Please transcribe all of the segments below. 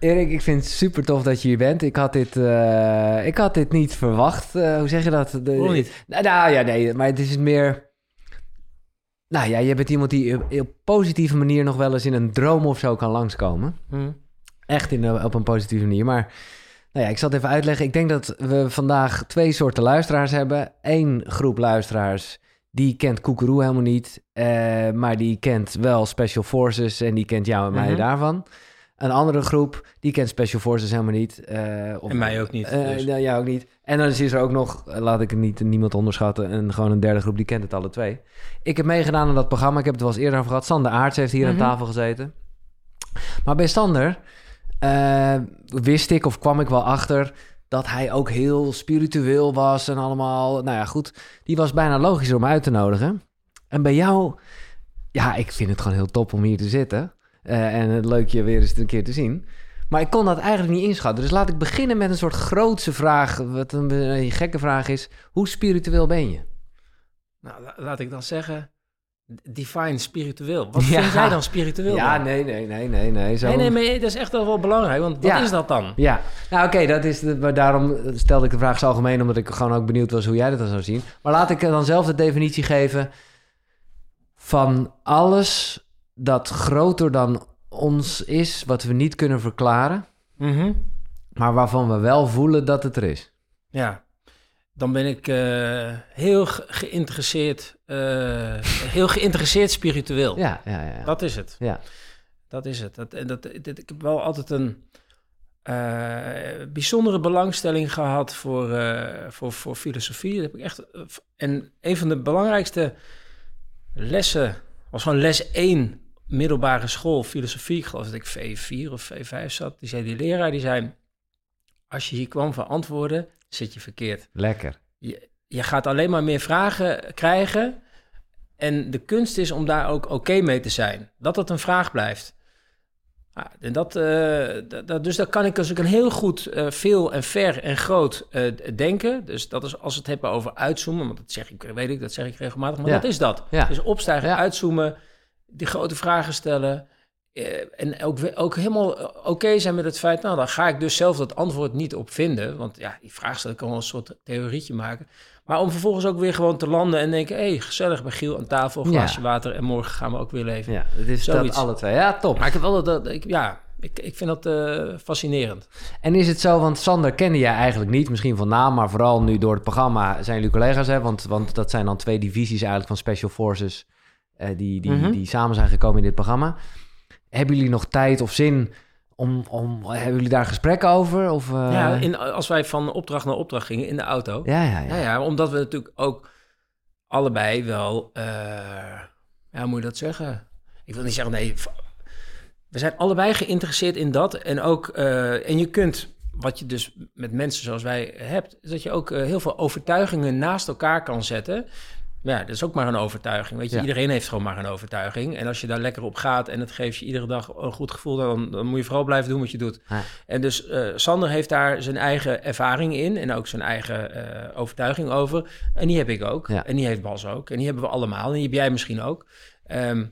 Erik, ik vind het super tof dat je hier bent. Ik had dit, eh, ik had dit niet verwacht. Eh, hoe zeg je dat? De, Waarom niet? Nou, nou, ja, nee, maar het is meer... Nou ja, je bent iemand die op, op positieve manier nog wel eens in een droom of zo kan langskomen. Hm. Echt in, op een positieve manier. Maar nou ja, ik zal het even uitleggen. Ik denk dat we vandaag twee soorten luisteraars hebben. Eén groep luisteraars die kent Koekeroe helemaal niet, eh, maar die kent wel Special Forces en die kent jou en mij Mhm. daarvan. Een andere groep die kent Special Forces helemaal niet. eh, of, En mij ook niet. eh, dus. nou, jou ook niet. En dan is er ook nog, eh, laat ik het niet niemand onderschatten, en gewoon een derde groep die kent het alle twee. Ik heb meegedaan aan dat programma. Ik heb het wel eens eerder over gehad. Sander Aarts heeft hier Mhm. aan tafel gezeten. Maar bij Sander eh, wist ik of kwam ik wel achter dat hij ook heel spiritueel was en allemaal. Nou ja, goed. Die was bijna logisch om uit te nodigen. En bij jou, ja, ik vind het gewoon heel top om hier te zitten. Eh, en het leuk je weer eens een keer te zien. Maar ik kon dat eigenlijk niet inschatten. Dus laat ik beginnen met een soort grootse vraag. Wat een, een gekke vraag is. Hoe spiritueel ben je? Nou, la- laat ik dan zeggen, define spiritueel. Wat Ja. vind jij dan spiritueel? Ja, dan? nee, nee, nee, nee, nee. Zo... Nee, nee, maar dat is echt wel, wel belangrijk, want wat Ja. is dat dan? Ja, nou oké, dat is de, maar daarom stelde ik de vraag zo algemeen, omdat ik gewoon ook benieuwd was hoe jij dat dan zou zien. Maar laat ik dan zelf de definitie geven van alles dat groter dan ons is, wat we niet kunnen verklaren, Mhm. maar waarvan we wel voelen dat het er is. Ja, dan ben ik eh, heel ge- geïnteresseerd, eh, heel geïnteresseerd spiritueel. Ja, ja, ja. Dat is het. Ja. Dat is het. Dat, en dat, ik heb wel altijd een eh, bijzondere belangstelling gehad voor, voor, voor filosofie. Dat heb ik echt, en een van de belangrijkste lessen was gewoon les 1 middelbare school filosofie. Ik geloof dat ik V4 of V5 zat. Die zei die leraar, die zei... Als je hier kwam voor antwoorden, zit je verkeerd. Lekker. Je, je gaat alleen maar meer vragen krijgen. En de kunst is om daar ook oké mee te zijn. Dat het een vraag blijft. Ah, en dat, eh, dat- dat- dus daar kan ik dus ook een heel goed eh, veel en ver en groot eh, denken. Dus dat is als we het hebben over uitzoomen. Want dat zeg ik, weet ik, dat zeg ik regelmatig. Maar Ja. dat is dat. Ja. Dus opstijgen, uitzoomen, die grote vragen stellen. eh, en ook, ook helemaal oké zijn met het feit, nou, dan ga ik dus zelf dat antwoord niet op vinden. Want ja, die vraagstel kan wel een soort theorietje maken. Maar om vervolgens ook weer gewoon te landen en denken, hé, hey, gezellig bij Giel aan tafel, Ja. glaasje water en morgen gaan we ook weer leven. Ja, het is dat Zoiets. alle twee. Ja, top. Maar ik heb wel dat, dat ik, ja, ik, ik vind dat eh, fascinerend. En is het zo, want Sander kende jij eigenlijk niet, misschien van naam, maar vooral nu door het programma zijn jullie collega's, hè? Want, want dat zijn dan twee divisies eigenlijk van Special Forces eh, die, die, Mhm. die samen zijn gekomen in dit programma. Hebben jullie nog tijd of zin om, om hebben jullie daar gesprekken over? Of, eh, ja, in, als wij van opdracht naar opdracht gingen in de auto. ja, ja, ja. Ja, ja, omdat we natuurlijk ook allebei wel, eh, ja, hoe moet je dat zeggen? Ik wil niet zeggen, nee, we zijn allebei geïnteresseerd in dat. En ook, en je kunt, wat je dus met mensen zoals wij hebt, is dat je ook heel veel overtuigingen naast elkaar kan zetten. Ja, dat is ook maar een overtuiging. Weet je, Ja. iedereen heeft gewoon maar een overtuiging. En als je daar lekker op gaat en het geeft je iedere dag een goed gevoel, dan, dan moet je vooral blijven doen wat je doet. Ja. En dus eh, Sander heeft daar zijn eigen ervaring in en ook zijn eigen eh, overtuiging over. En die heb ik ook. Ja. En die heeft Bas ook. En die hebben we allemaal. En die heb jij misschien ook. Ehm,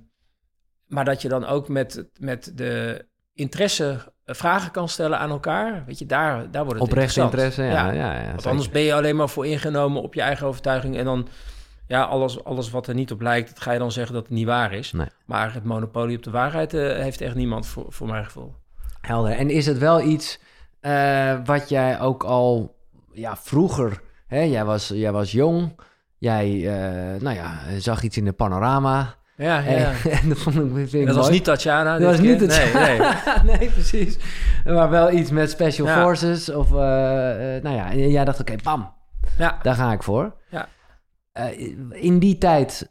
maar dat je dan ook met, met de interesse eh, vragen kan stellen aan elkaar. Weet je, daar, daar wordt het Oprecht interesse, ja. ja. ja, Want anders ben je alleen maar voor ingenomen op je eigen overtuiging. En dan, ja, alles, alles wat er niet op lijkt, dat ga je dan zeggen dat het niet waar is. Nee. Maar het monopolie op de waarheid eh, heeft echt niemand voor, voor mijn gevoel. Helder. En is het wel iets eh, wat jij ook al ja, vroeger, hè, jij, was, jij was jong, jij eh, nou ja, zag iets in de panorama. Ja, ja. En, en dat vond ik, vind ik dat was niet Tatjana. Dat was niet het. Nee, nee. nee, precies. Maar wel iets met Special Ja. Forces. Of, nou ja, en jij dacht, oké, bam, Ja, daar ga ik voor. Ja. Eh, in die tijd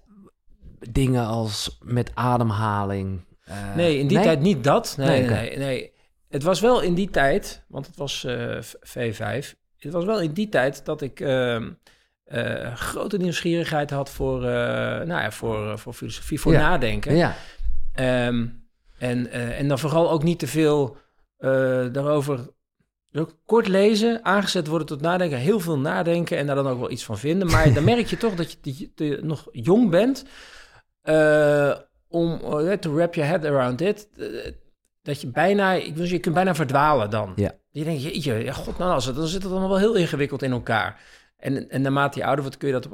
dingen als met ademhaling. eh, nee, in die tijd niet dat. Nee, Nee, nee, nee, nee. Het was wel in die tijd, want het was eh, V- V5. Het was wel in die tijd dat ik ehm, eh, grote nieuwsgierigheid had voor, nou ja, voor, voor filosofie, voor Ja. nadenken. Ja, Ehm, en, en dan vooral ook niet te veel daarover kort lezen, aangezet worden tot nadenken, heel veel nadenken en daar dan ook wel iets van vinden. Maar dan merk je toch dat je, dat je nog jong bent eh, om eh, to wrap your head around it. Eh, dat je bijna, ik wil je kunt bijna verdwalen dan. Ja. Je denkt, jeetje, ja, god, nou, als het, dan zit het allemaal wel heel ingewikkeld in elkaar. En, en naarmate je ouder wordt, kun je dat,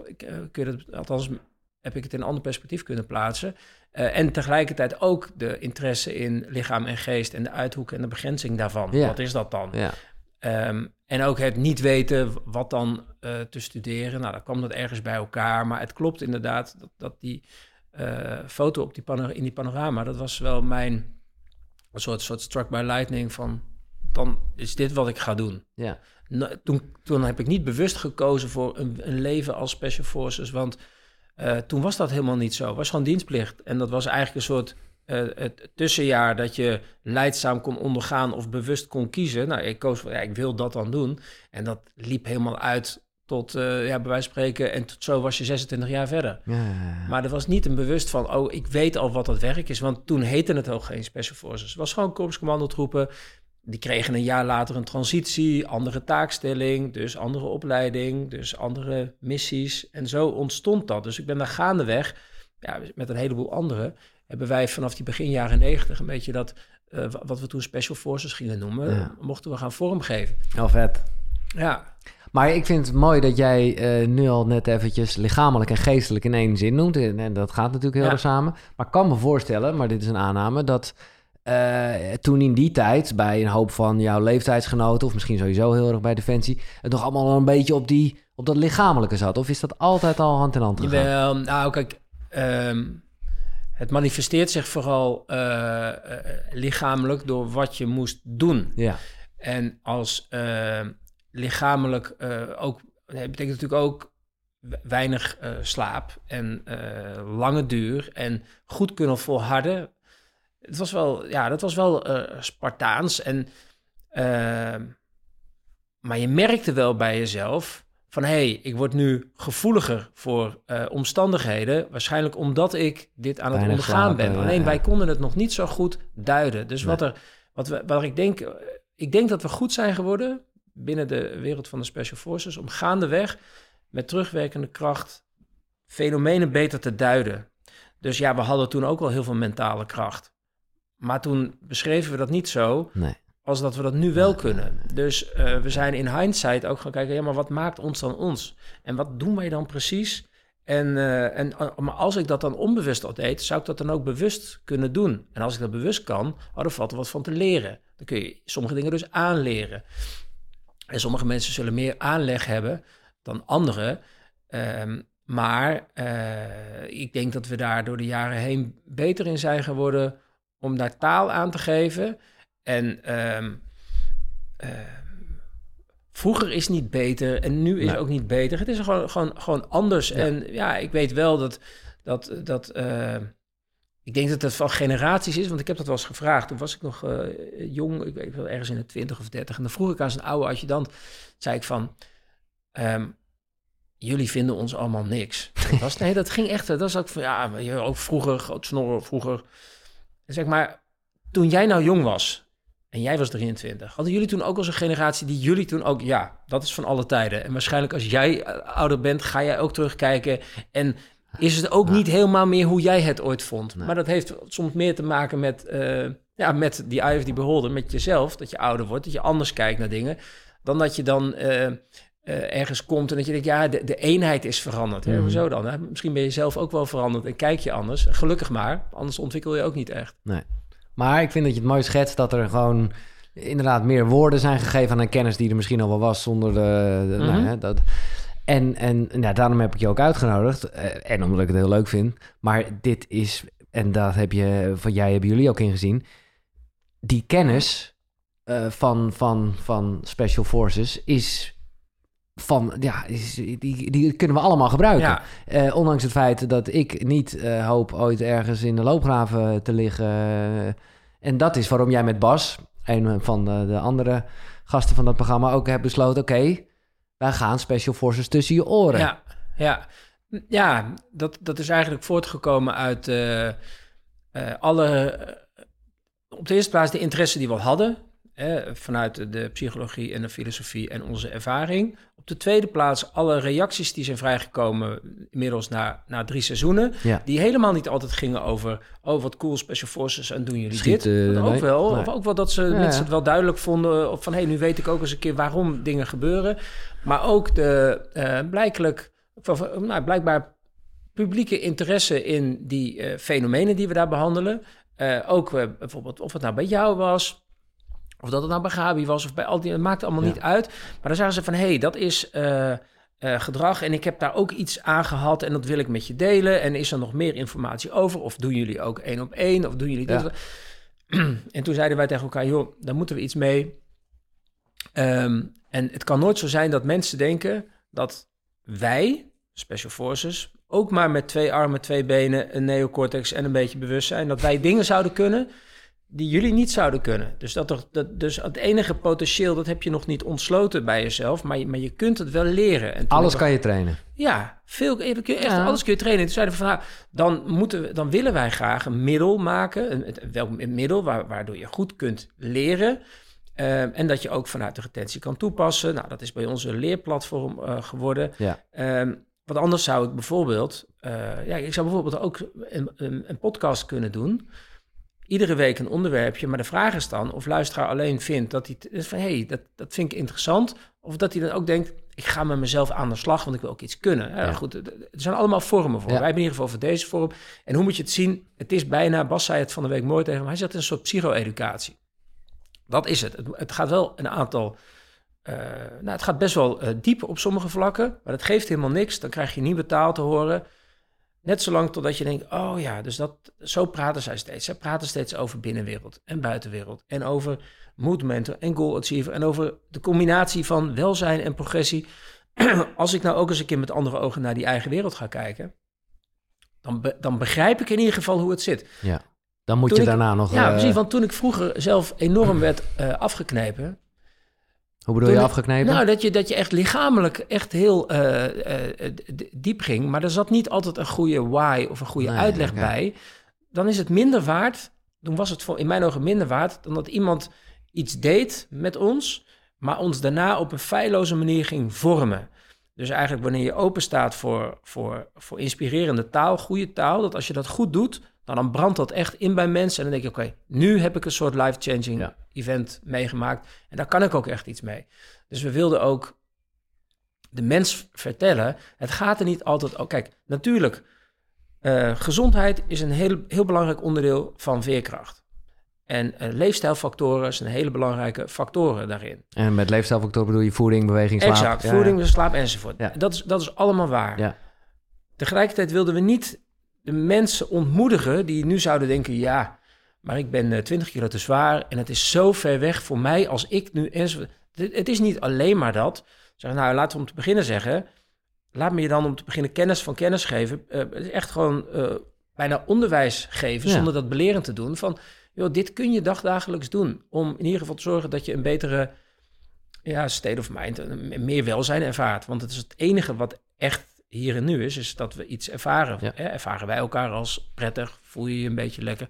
kun je dat, althans heb ik het in een ander perspectief kunnen plaatsen. Uh, en tegelijkertijd ook de interesse in lichaam en geest en de uithoek en de begrenzing daarvan. Ja. Wat is dat dan? Ja. Ehm, en ook het niet weten wat dan uh, te studeren. Nou, dan kwam dat ergens bij elkaar. Maar het klopt inderdaad dat, dat die uh, foto op die in die panorama, dat was wel mijn een soort, soort struck by lightning van dan is dit wat ik ga doen. Ja. Nou, toen, toen heb ik niet bewust gekozen voor een, een leven als Special Forces, want uh, toen was dat helemaal niet zo. Het was gewoon dienstplicht. En dat was eigenlijk een soort uh, het tussenjaar dat je leidzaam kon ondergaan of bewust kon kiezen. Nou, ik koos voor, ja, ik wil dat dan doen. En dat liep helemaal uit tot, uh, ja, bij wijze van spreken, en tot zo was je 26 jaar verder. Ja. Maar er was niet een bewust van, oh, ik weet al wat dat werk is. Want toen heette het ook geen Special Forces. Het was gewoon korpscommandotroepen. Die kregen een jaar later een transitie, andere taakstelling, dus andere opleiding, dus andere missies. En zo ontstond dat. Dus ik ben daar gaandeweg, ja, met een heleboel anderen, hebben wij vanaf die begin jaren negentig een beetje dat, uh, wat we toen Special Forces gingen noemen, Ja. mochten we gaan vormgeven. Heel vet. Ja, Maar ik vind het mooi dat jij eh, nu al net eventjes lichamelijk en geestelijk in één zin noemt. En, en dat gaat natuurlijk heel Ja. erg samen. Maar ik kan me voorstellen, maar dit is een aanname, dat eh, toen in die tijd bij een hoop van jouw leeftijdsgenoten, of misschien sowieso heel erg bij Defensie, het nog allemaal wel een beetje op, die, op dat lichamelijke zat. Of is dat altijd al hand in hand gegaan? Jawel, nou kijk, ehm, het manifesteert zich vooral eh, eh, lichamelijk door wat je moest doen. Ja, En als eh, lichamelijk ook, nee, betekent natuurlijk ook we- weinig slaap en lange duur en goed kunnen volharden. Het was wel, ja, dat was wel eh, Spartaans. En, eh, maar je merkte wel bij jezelf van, hé, hey, ik word nu gevoeliger voor eh, omstandigheden. Waarschijnlijk omdat ik dit aan het ondergaan slapen, ben. Alleen ja. wij konden het nog niet zo goed duiden. Dus Nee. wat er, wat we, waar ik denk, ik denk dat we goed zijn geworden binnen de wereld van de Special Forces om gaandeweg met terugwerkende kracht fenomenen beter te duiden. Dus ja, we hadden toen ook al heel veel mentale kracht. Maar toen beschreven we dat niet zo nee. als dat we dat nu wel kunnen. Dus eh, we zijn in hindsight ook gaan kijken, ja, maar wat maakt ons dan ons? En wat doen wij dan precies? En, eh, en eh, maar als ik dat dan onbewust al deed, zou ik dat dan ook bewust kunnen doen. En als ik dat bewust kan, oh, dan valt er wat van te leren. Dan kun je sommige dingen dus aanleren. En sommige mensen zullen meer aanleg hebben dan anderen. Ehm, maar ik denk dat we daar door de jaren heen beter in zijn geworden om daar taal aan te geven. En ehm, ehm, vroeger is niet beter en nu is Nee. ook niet beter. Het is gewoon, gewoon, gewoon anders. Ja. En ja, ik weet wel dat... dat, dat eh, ik denk dat het van generaties is, want ik heb dat wel eens gevraagd. Toen was ik nog eh, jong, ik weet wel, ergens in de 20 of 30. En dan vroeg ik aan zijn oude adjudant, zei ik van... ehm, jullie vinden ons allemaal niks. Dat was, nee, dat ging echt. Dat was ook van, ja, maar ook vroeger, groot snorren, vroeger. Zeg maar, toen jij nou jong was en jij was 23, hadden jullie toen ook als een generatie die jullie toen ook, ja, dat is van alle tijden. En waarschijnlijk als jij eh, ouder bent, ga jij ook terugkijken en is het ook niet helemaal meer hoe jij het ooit vond. Nee. Maar dat heeft soms meer te maken met, eh, ja, met die eye of the beholder, met jezelf, dat je ouder wordt, dat je anders kijkt naar dingen, dan dat je dan eh, eh, ergens komt en dat je denkt, ja, de, de eenheid is veranderd. Hè? Mhm. Hoezo dan? Hè? Misschien ben je zelf ook wel veranderd en kijk je anders. Gelukkig maar, anders ontwikkel je ook niet echt. Maar ik vind dat je het mooi schetst dat er gewoon inderdaad meer woorden zijn gegeven aan een kennis die er misschien al wel was zonder de... de- nou Mhm. ja, dat. En, en nou, daarom heb ik je ook uitgenodigd. eh, En omdat ik het heel leuk vind. Maar dit is, en dat heb je, van jij hebben jullie ook ingezien. Die kennis eh, van, van, van Special Forces is van, ja, die, die kunnen we allemaal gebruiken. Ja, Eh, ondanks het feit dat ik niet eh, hoop ooit ergens in de loopgraven te liggen. En dat is waarom jij met Bas, een van de, de andere gasten van dat programma, ook hebt besloten: oké, wij gaan Special Forces tussen je oren. ja, ja. Ja, dat, dat is eigenlijk voortgekomen uit eh, alle... op de eerste plaats de interesse die we hadden... Vanuit de psychologie en de filosofie en onze ervaring. Op de tweede plaats alle reacties die zijn vrijgekomen inmiddels na, na drie seizoenen. Ja. Die helemaal niet altijd gingen over, oh wat cool Special Forces en doen jullie dit. Maar ook nee. wel, of ook wel dat ze Ja, mensen het wel duidelijk vonden. Of van, hé, hey, nu weet ik ook eens een keer waarom dingen gebeuren. Maar ook de eh blijkelijk, nou, blijkbaar publieke interesse in die eh, fenomenen die we daar behandelen. Eh, ook bijvoorbeeld of het nou bij jou was, of dat het nou bij Gabi was, of bij al die, het maakt allemaal Ja. niet uit. Maar dan zagen ze van, hé, hey, dat is eh, eh, gedrag en ik heb daar ook iets aan gehad en dat wil ik met je delen. En is er nog meer informatie over? Of doen jullie ook één op één? Of doen jullie dit? Ja. En toen zeiden wij tegen elkaar, joh, daar moeten we iets mee. Ehm, en het kan nooit zo zijn dat mensen denken dat wij, Special Forces, ook maar met twee armen, twee benen, een neocortex en een beetje bewustzijn, dat wij dingen zouden kunnen die jullie niet zouden kunnen. Dus, dat, er- dat, dus het enige potentieel, dat heb je nog niet ontsloten bij jezelf, maar je, maar je kunt het wel leren. En Alles kan je trainen. ja, veel, kun je echt, Ja. alles kun je trainen. Toen zeiden we van, nou, dan, moeten we, dan willen wij graag een middel maken. Een, een- welk een middel waar, waardoor je goed kunt leren. eh, en dat je ook vanuit de retentie kan toepassen. Nou, dat is bij ons een leerplatform eh, geworden. Ja. Ehm, want anders zou ik bijvoorbeeld... eh, ja, ik zou bijvoorbeeld ook een, een, een podcast kunnen doen... Iedere week een onderwerpje, maar de vraag is dan of luisteraar alleen vindt dat hij van hé, hey, dat, dat vind ik interessant. Of dat hij dan ook denkt, ik ga met mezelf aan de slag, want ik wil ook iets kunnen. Ja, Ja. Goed, er zijn allemaal vormen voor. Ja. Wij hebben in ieder geval voor deze vorm. En hoe moet je het zien? Het is bijna, Bas zei het van de week mooi tegen me, hij zegt een soort psycho-educatie. Dat is het. het. Het gaat wel een aantal, eh, nou het gaat best wel eh, diep op sommige vlakken, maar dat geeft helemaal niks. Dan krijg je nieuwe taal te horen. Net zolang totdat je denkt, oh ja, dus dat, zo praten zij steeds. Zij praten steeds over binnenwereld en buitenwereld. En over mood mentor en goal achiever. En over de combinatie van welzijn en progressie. Als ik nou ook eens een keer met andere ogen naar die eigen wereld ga kijken... dan, be- dan begrijp ik in ieder geval hoe het zit. Ja. Dan moet Toen je ik- daarna nog... Ja, eh, precies. Want toen ik vroeger zelf enorm werd eh, afgeknepen... Hoe bedoel je afgeknepen? Nou, dat je, dat je echt lichamelijk echt heel eh, eh, d- diep ging. Maar er zat niet altijd een goede why of een goede Nee, uitleg bij. Dan is het minder waard. Toen was het voor, in mijn ogen minder waard dan dat iemand iets deed met ons. Maar ons daarna op een feilloze manier ging vormen. Dus eigenlijk wanneer je open staat voor, voor, voor inspirerende taal, goede taal. Dat als je dat goed doet, dan, dan brandt dat echt in bij mensen. En dan denk je, oké, nu heb ik een soort life-changing Ja. event meegemaakt. En daar kan ik ook echt iets mee. Dus we wilden ook de mens vertellen. Het gaat er niet altijd. Oh, kijk, natuurlijk. eh, gezondheid is een heel, heel belangrijk onderdeel van veerkracht. En eh, leefstijlfactoren zijn hele belangrijke factoren daarin. En met leefstijlfactoren bedoel je voeding, beweging, slaap? exact, Ja, voeding, ja. slaap enzovoort. Ja. Dat, is, dat is allemaal waar. Ja. Tegelijkertijd wilden we niet de mensen ontmoedigen die nu zouden denken: ja, maar ik ben eh, 20 kilo te zwaar en het is zo ver weg voor mij als ik nu. Het, is niet alleen maar dat. Zeg, nou, laten we om te beginnen zeggen. Laat me je dan om te beginnen kennis van kennis geven. Eh, het is echt gewoon eh, bijna onderwijs geven, Ja. zonder dat belerend te doen. Van, joh, dit kun je dagdagelijks doen. Om in ieder geval te zorgen dat je een betere ja, state of mind, en meer welzijn ervaart. Want het is het enige wat echt hier en nu is, is dat we iets ervaren. Ja. Hè, ervaren wij elkaar als prettig, voel je je een beetje lekker.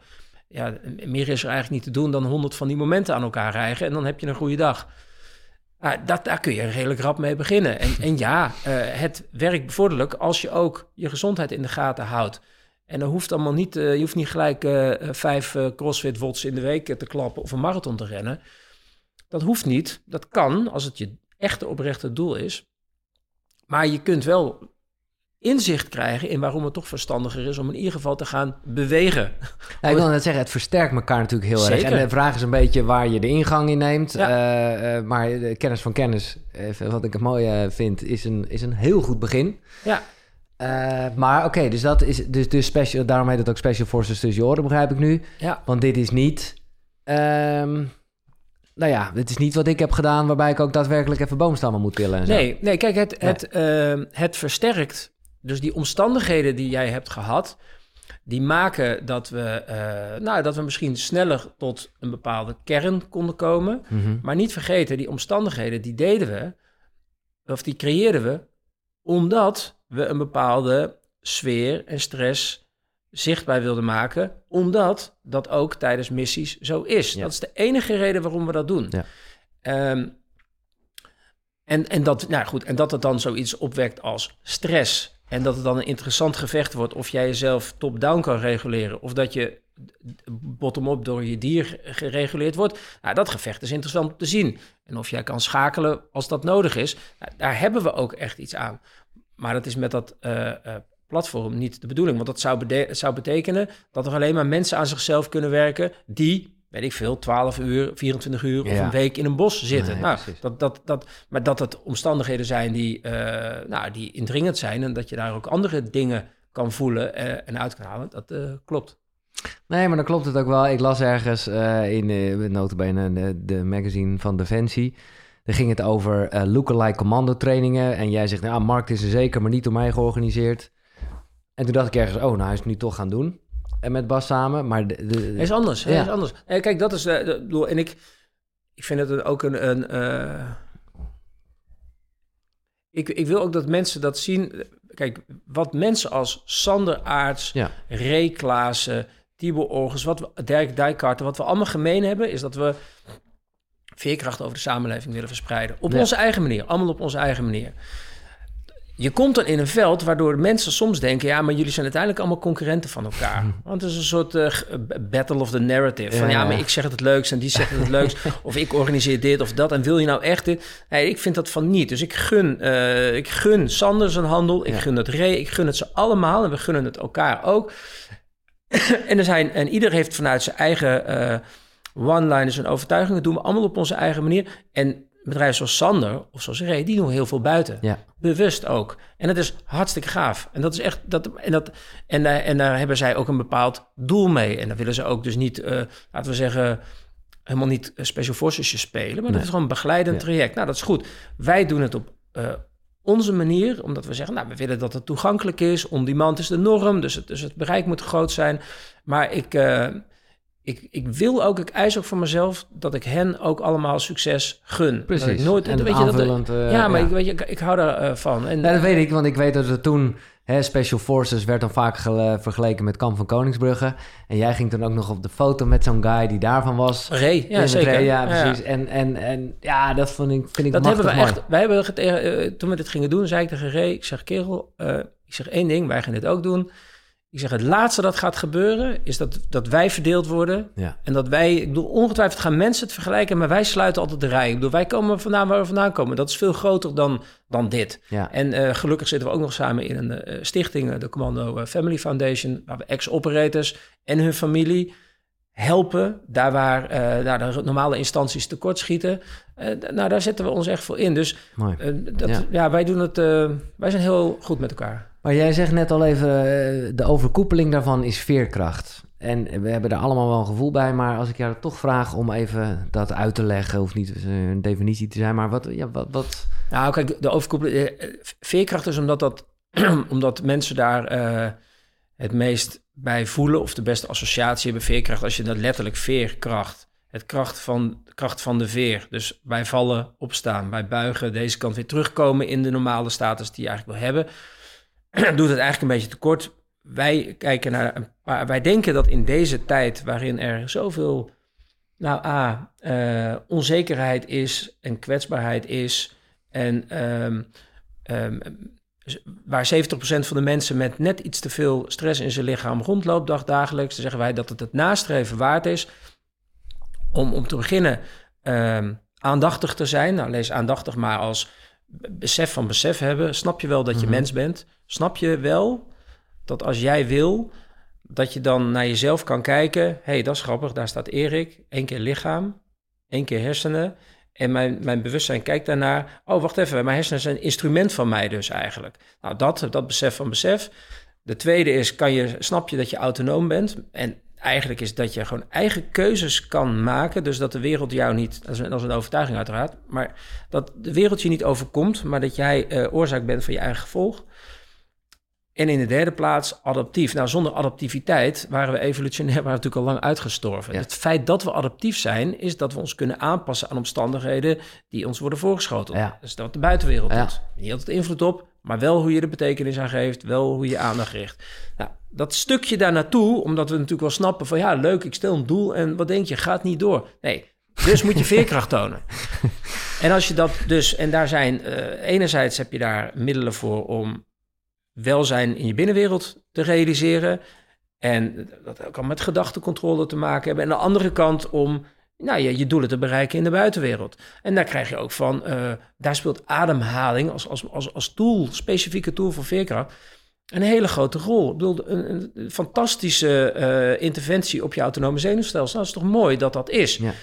Ja, meer is er eigenlijk niet te doen dan honderd van die momenten aan elkaar rijgen en dan heb je een goede dag. Ah, dat, daar kun je redelijk rap mee beginnen. En, en ja, eh, het werkt bevorderlijk als je ook je gezondheid in de gaten houdt. En dan hoeft allemaal niet, eh, je hoeft niet gelijk eh, vijf crossfit wots in de week te klappen of een marathon te rennen. Dat hoeft niet. Dat kan als het je echte oprechte doel is. Maar je kunt wel inzicht krijgen in waarom het toch verstandiger is om in ieder geval te gaan bewegen. Ja, ik wil net zeggen, het versterkt elkaar natuurlijk heel erg. En de vraag is een beetje waar je de ingang in neemt. Ja. Eh, eh, maar de kennis van kennis, eh, wat ik het mooie vind, is een, is een heel goed begin. Ja, maar oké, dus dat is dus, dus special, daarom heet het ook Special Forces tussen je begrijp ik nu. ja. Want dit is niet, ehm, nou ja, dit is niet wat ik heb gedaan, waarbij ik ook daadwerkelijk even boomstammen moet tillen en zo. Nee, nee kijk, het, Nee. Het, ehm, het versterkt. Dus die omstandigheden die jij hebt gehad, die maken dat we, eh, nou, dat we misschien sneller tot een bepaalde kern konden komen. Mhm. Maar niet vergeten, die omstandigheden, die deden we, of die creëerden we, omdat we een bepaalde sfeer en stress zichtbaar wilden maken, omdat dat ook tijdens missies zo is. Ja. Dat is de enige reden waarom we dat doen. Ja. Ehm, En, en, dat, nou goed, en dat het dan zoiets opwekt als stress. En dat het dan een interessant gevecht wordt of jij jezelf top-down kan reguleren. Of dat je bottom-up door je dier gereguleerd wordt. Nou, dat gevecht is interessant om te zien. En of jij kan schakelen als dat nodig is. Nou, daar hebben we ook echt iets aan. Maar dat is met dat uh, platform niet de bedoeling. Want dat zou, zou betekenen dat er alleen maar mensen aan zichzelf kunnen werken die weet ik veel, 12 uur, 24 uur of een week in een bos zitten. nou, dat, dat, dat, maar dat het omstandigheden zijn die, uh, nou, die indringend zijn en dat je daar ook andere dingen kan voelen uh, en uit kan halen, dat uh, klopt. Nee, maar dan klopt het ook wel. Ik las ergens in uh, notabene de, de magazine van Defensie. Daar ging het over lookalike commando trainingen. En jij zegt, nou, markt is er zeker, maar niet door mij georganiseerd. En toen dacht ik ergens, oh, nou, hij is het nu toch gaan doen. En met Bas samen, maar... De, de, is anders, ja. is anders. En kijk, dat is... Uh, en ik, ik vind het ook een... een uh, ik, ik wil ook dat mensen dat zien. Kijk, wat mensen als Sander Aarts, ja. Ray Klaassen, Tibor Orgens, wat we, Dirk Dijkkarten, wat we allemaal gemeen hebben, is dat we veerkracht over de samenleving willen verspreiden. Op onze eigen manier, allemaal op onze eigen manier je komt dan in een veld waardoor mensen soms denken: ja, maar jullie zijn uiteindelijk allemaal concurrenten van elkaar. Hm. Want het is een soort uh, battle of the narrative. Van ja, maar ik zeg het het leukst en die zegt het het leukst. of ik organiseer dit of dat. En wil je nou echt dit? Nee, ik vind dat van niet. Dus ik gun, uh, ik gun Sander zijn handel. Ik gun het Ray. Ik gun het ze allemaal. En we gunnen het elkaar ook. en, er zijn, en ieder heeft vanuit zijn eigen uh, one-liners en overtuigingen. Dat doen we allemaal op onze eigen manier. En bedrijven zoals Sander of zoals Ray, die doen heel veel buiten. Ja. Bewust ook. En dat is hartstikke gaaf. En dat is echt. Dat, en, dat, en, uh, en daar hebben zij ook een bepaald doel mee. En dan willen ze ook dus niet, uh, laten we zeggen, helemaal niet special forces spelen. Maar dat is gewoon een begeleidend traject. Nou, dat is goed. Wij doen het op. Uh, onze manier, omdat we zeggen, nou, we willen dat het toegankelijk is. On-demand is de norm, dus het, dus het bereik moet groot zijn. Maar ik, ik, ik wil ook, ik eis ook van mezelf dat ik hen ook allemaal succes gun. Precies. Dat ik nooit, en weet je, dat, uh, ja, maar Ik, weet je, ik, ik hou daarvan. Uh, van. en, dat weet ik, want ik weet dat er toen... Hè, Special Forces werd dan vaak vergeleken met Kamp van Koningsbrugge. En jij ging toen ook nog op de foto met zo'n guy die daarvan was. Ray, ja zeker. ja, precies. En, en, en ja, dat vond ik, vind ik Dat hebben we echt... Wij hebben het, uh, toen we dit gingen doen, zei ik tegen Ray... Ik zeg, kerel, uh, ik zeg één ding, wij gaan dit ook doen... Ik zeg, het laatste dat gaat gebeuren is dat, dat wij verdeeld worden. Ja. En dat wij, ik bedoel, ongetwijfeld gaan mensen het vergelijken, maar wij sluiten altijd de rij. Ik bedoel, wij komen vandaan waar we vandaan komen. Dat is veel groter dan, dan dit. Ja. En uh, gelukkig zitten we ook nog samen in een uh, stichting, de Commando Family Foundation, waar we ex-operators en hun familie helpen. Daar waar uh, de normale instanties tekortschieten. nou, daar zetten we ons echt voor in. Dus dat, ja. ja. wij doen het, wij zijn heel goed met elkaar. Maar jij zegt net al even, eh, de overkoepeling daarvan is veerkracht. En we hebben er allemaal wel een gevoel bij, maar als ik jou toch vraag om even dat uit te leggen, hoeft niet een definitie te zijn, maar wat... Ja, wat, wat... Nou, kijk, de overkoepeling... Eh, veerkracht is omdat, dat, omdat mensen daar het meest bij voelen of de beste associatie hebben. Veerkracht, als je dat letterlijk veerkracht, het kracht van, kracht van de veer. Dus bij vallen, opstaan, bij buigen, deze kant weer terugkomen in de normale status die je eigenlijk wil hebben doet het eigenlijk een beetje tekort. Wij kijken naar wij denken dat in deze tijd waarin er zoveel, nou A, uh, onzekerheid is en kwetsbaarheid is en um, um, waar 70% van de mensen met net iets te veel stress in zijn lichaam rondloopt dag dagelijks, zeggen wij dat het het nastreven waard is om, om te beginnen um, aandachtig te zijn. Nou, lees aandachtig maar als besef van besef hebben. Snap je wel dat je mhm. mens bent? Snap je wel dat als jij wil, dat je dan naar jezelf kan kijken. Hé, hey, dat is grappig, daar staat Erik. Eén keer lichaam, één keer hersenen. En mijn, mijn bewustzijn kijkt daarnaar. Oh, wacht even, mijn hersenen zijn een instrument van mij dus eigenlijk. Nou, dat, dat besef van besef. De tweede is, kan je, snap je dat je autonoom bent? En eigenlijk is dat je gewoon eigen keuzes kan maken. Dus dat de wereld jou niet, dat is een, dat is een overtuiging uiteraard, maar dat de wereld je niet overkomt, maar dat jij uh, oorzaak bent van je eigen gevolg. En in de derde plaats adaptief. Nou, zonder adaptiviteit waren we evolutionair waren natuurlijk al lang uitgestorven. Het feit dat we adaptief zijn, is dat we ons kunnen aanpassen aan omstandigheden die ons worden voorgeschoteld. Ja. Dus dat de buitenwereld ja. doet. Niet altijd invloed op, maar wel hoe je de betekenis aan geeft, wel hoe je aandacht richt. Nou, dat stukje daar naartoe, omdat we natuurlijk wel snappen van ja, leuk, ik stel een doel en wat denk je, gaat niet door. Nee, dus moet je veerkracht tonen. En als je dat dus, en daar zijn, eh, enerzijds heb je daar middelen voor om welzijn in je binnenwereld te realiseren. En dat kan met gedachtencontrole te maken hebben. En aan de andere kant om nou, je, je doelen te bereiken in de buitenwereld. En daar krijg je ook van, eh, daar speelt ademhaling als, als, als, als tool, specifieke tool voor veerkracht, een hele grote rol. Ik bedoel, een, een fantastische eh, interventie op je autonome zenuwstelsel. Dat is toch mooi dat dat is. Ja.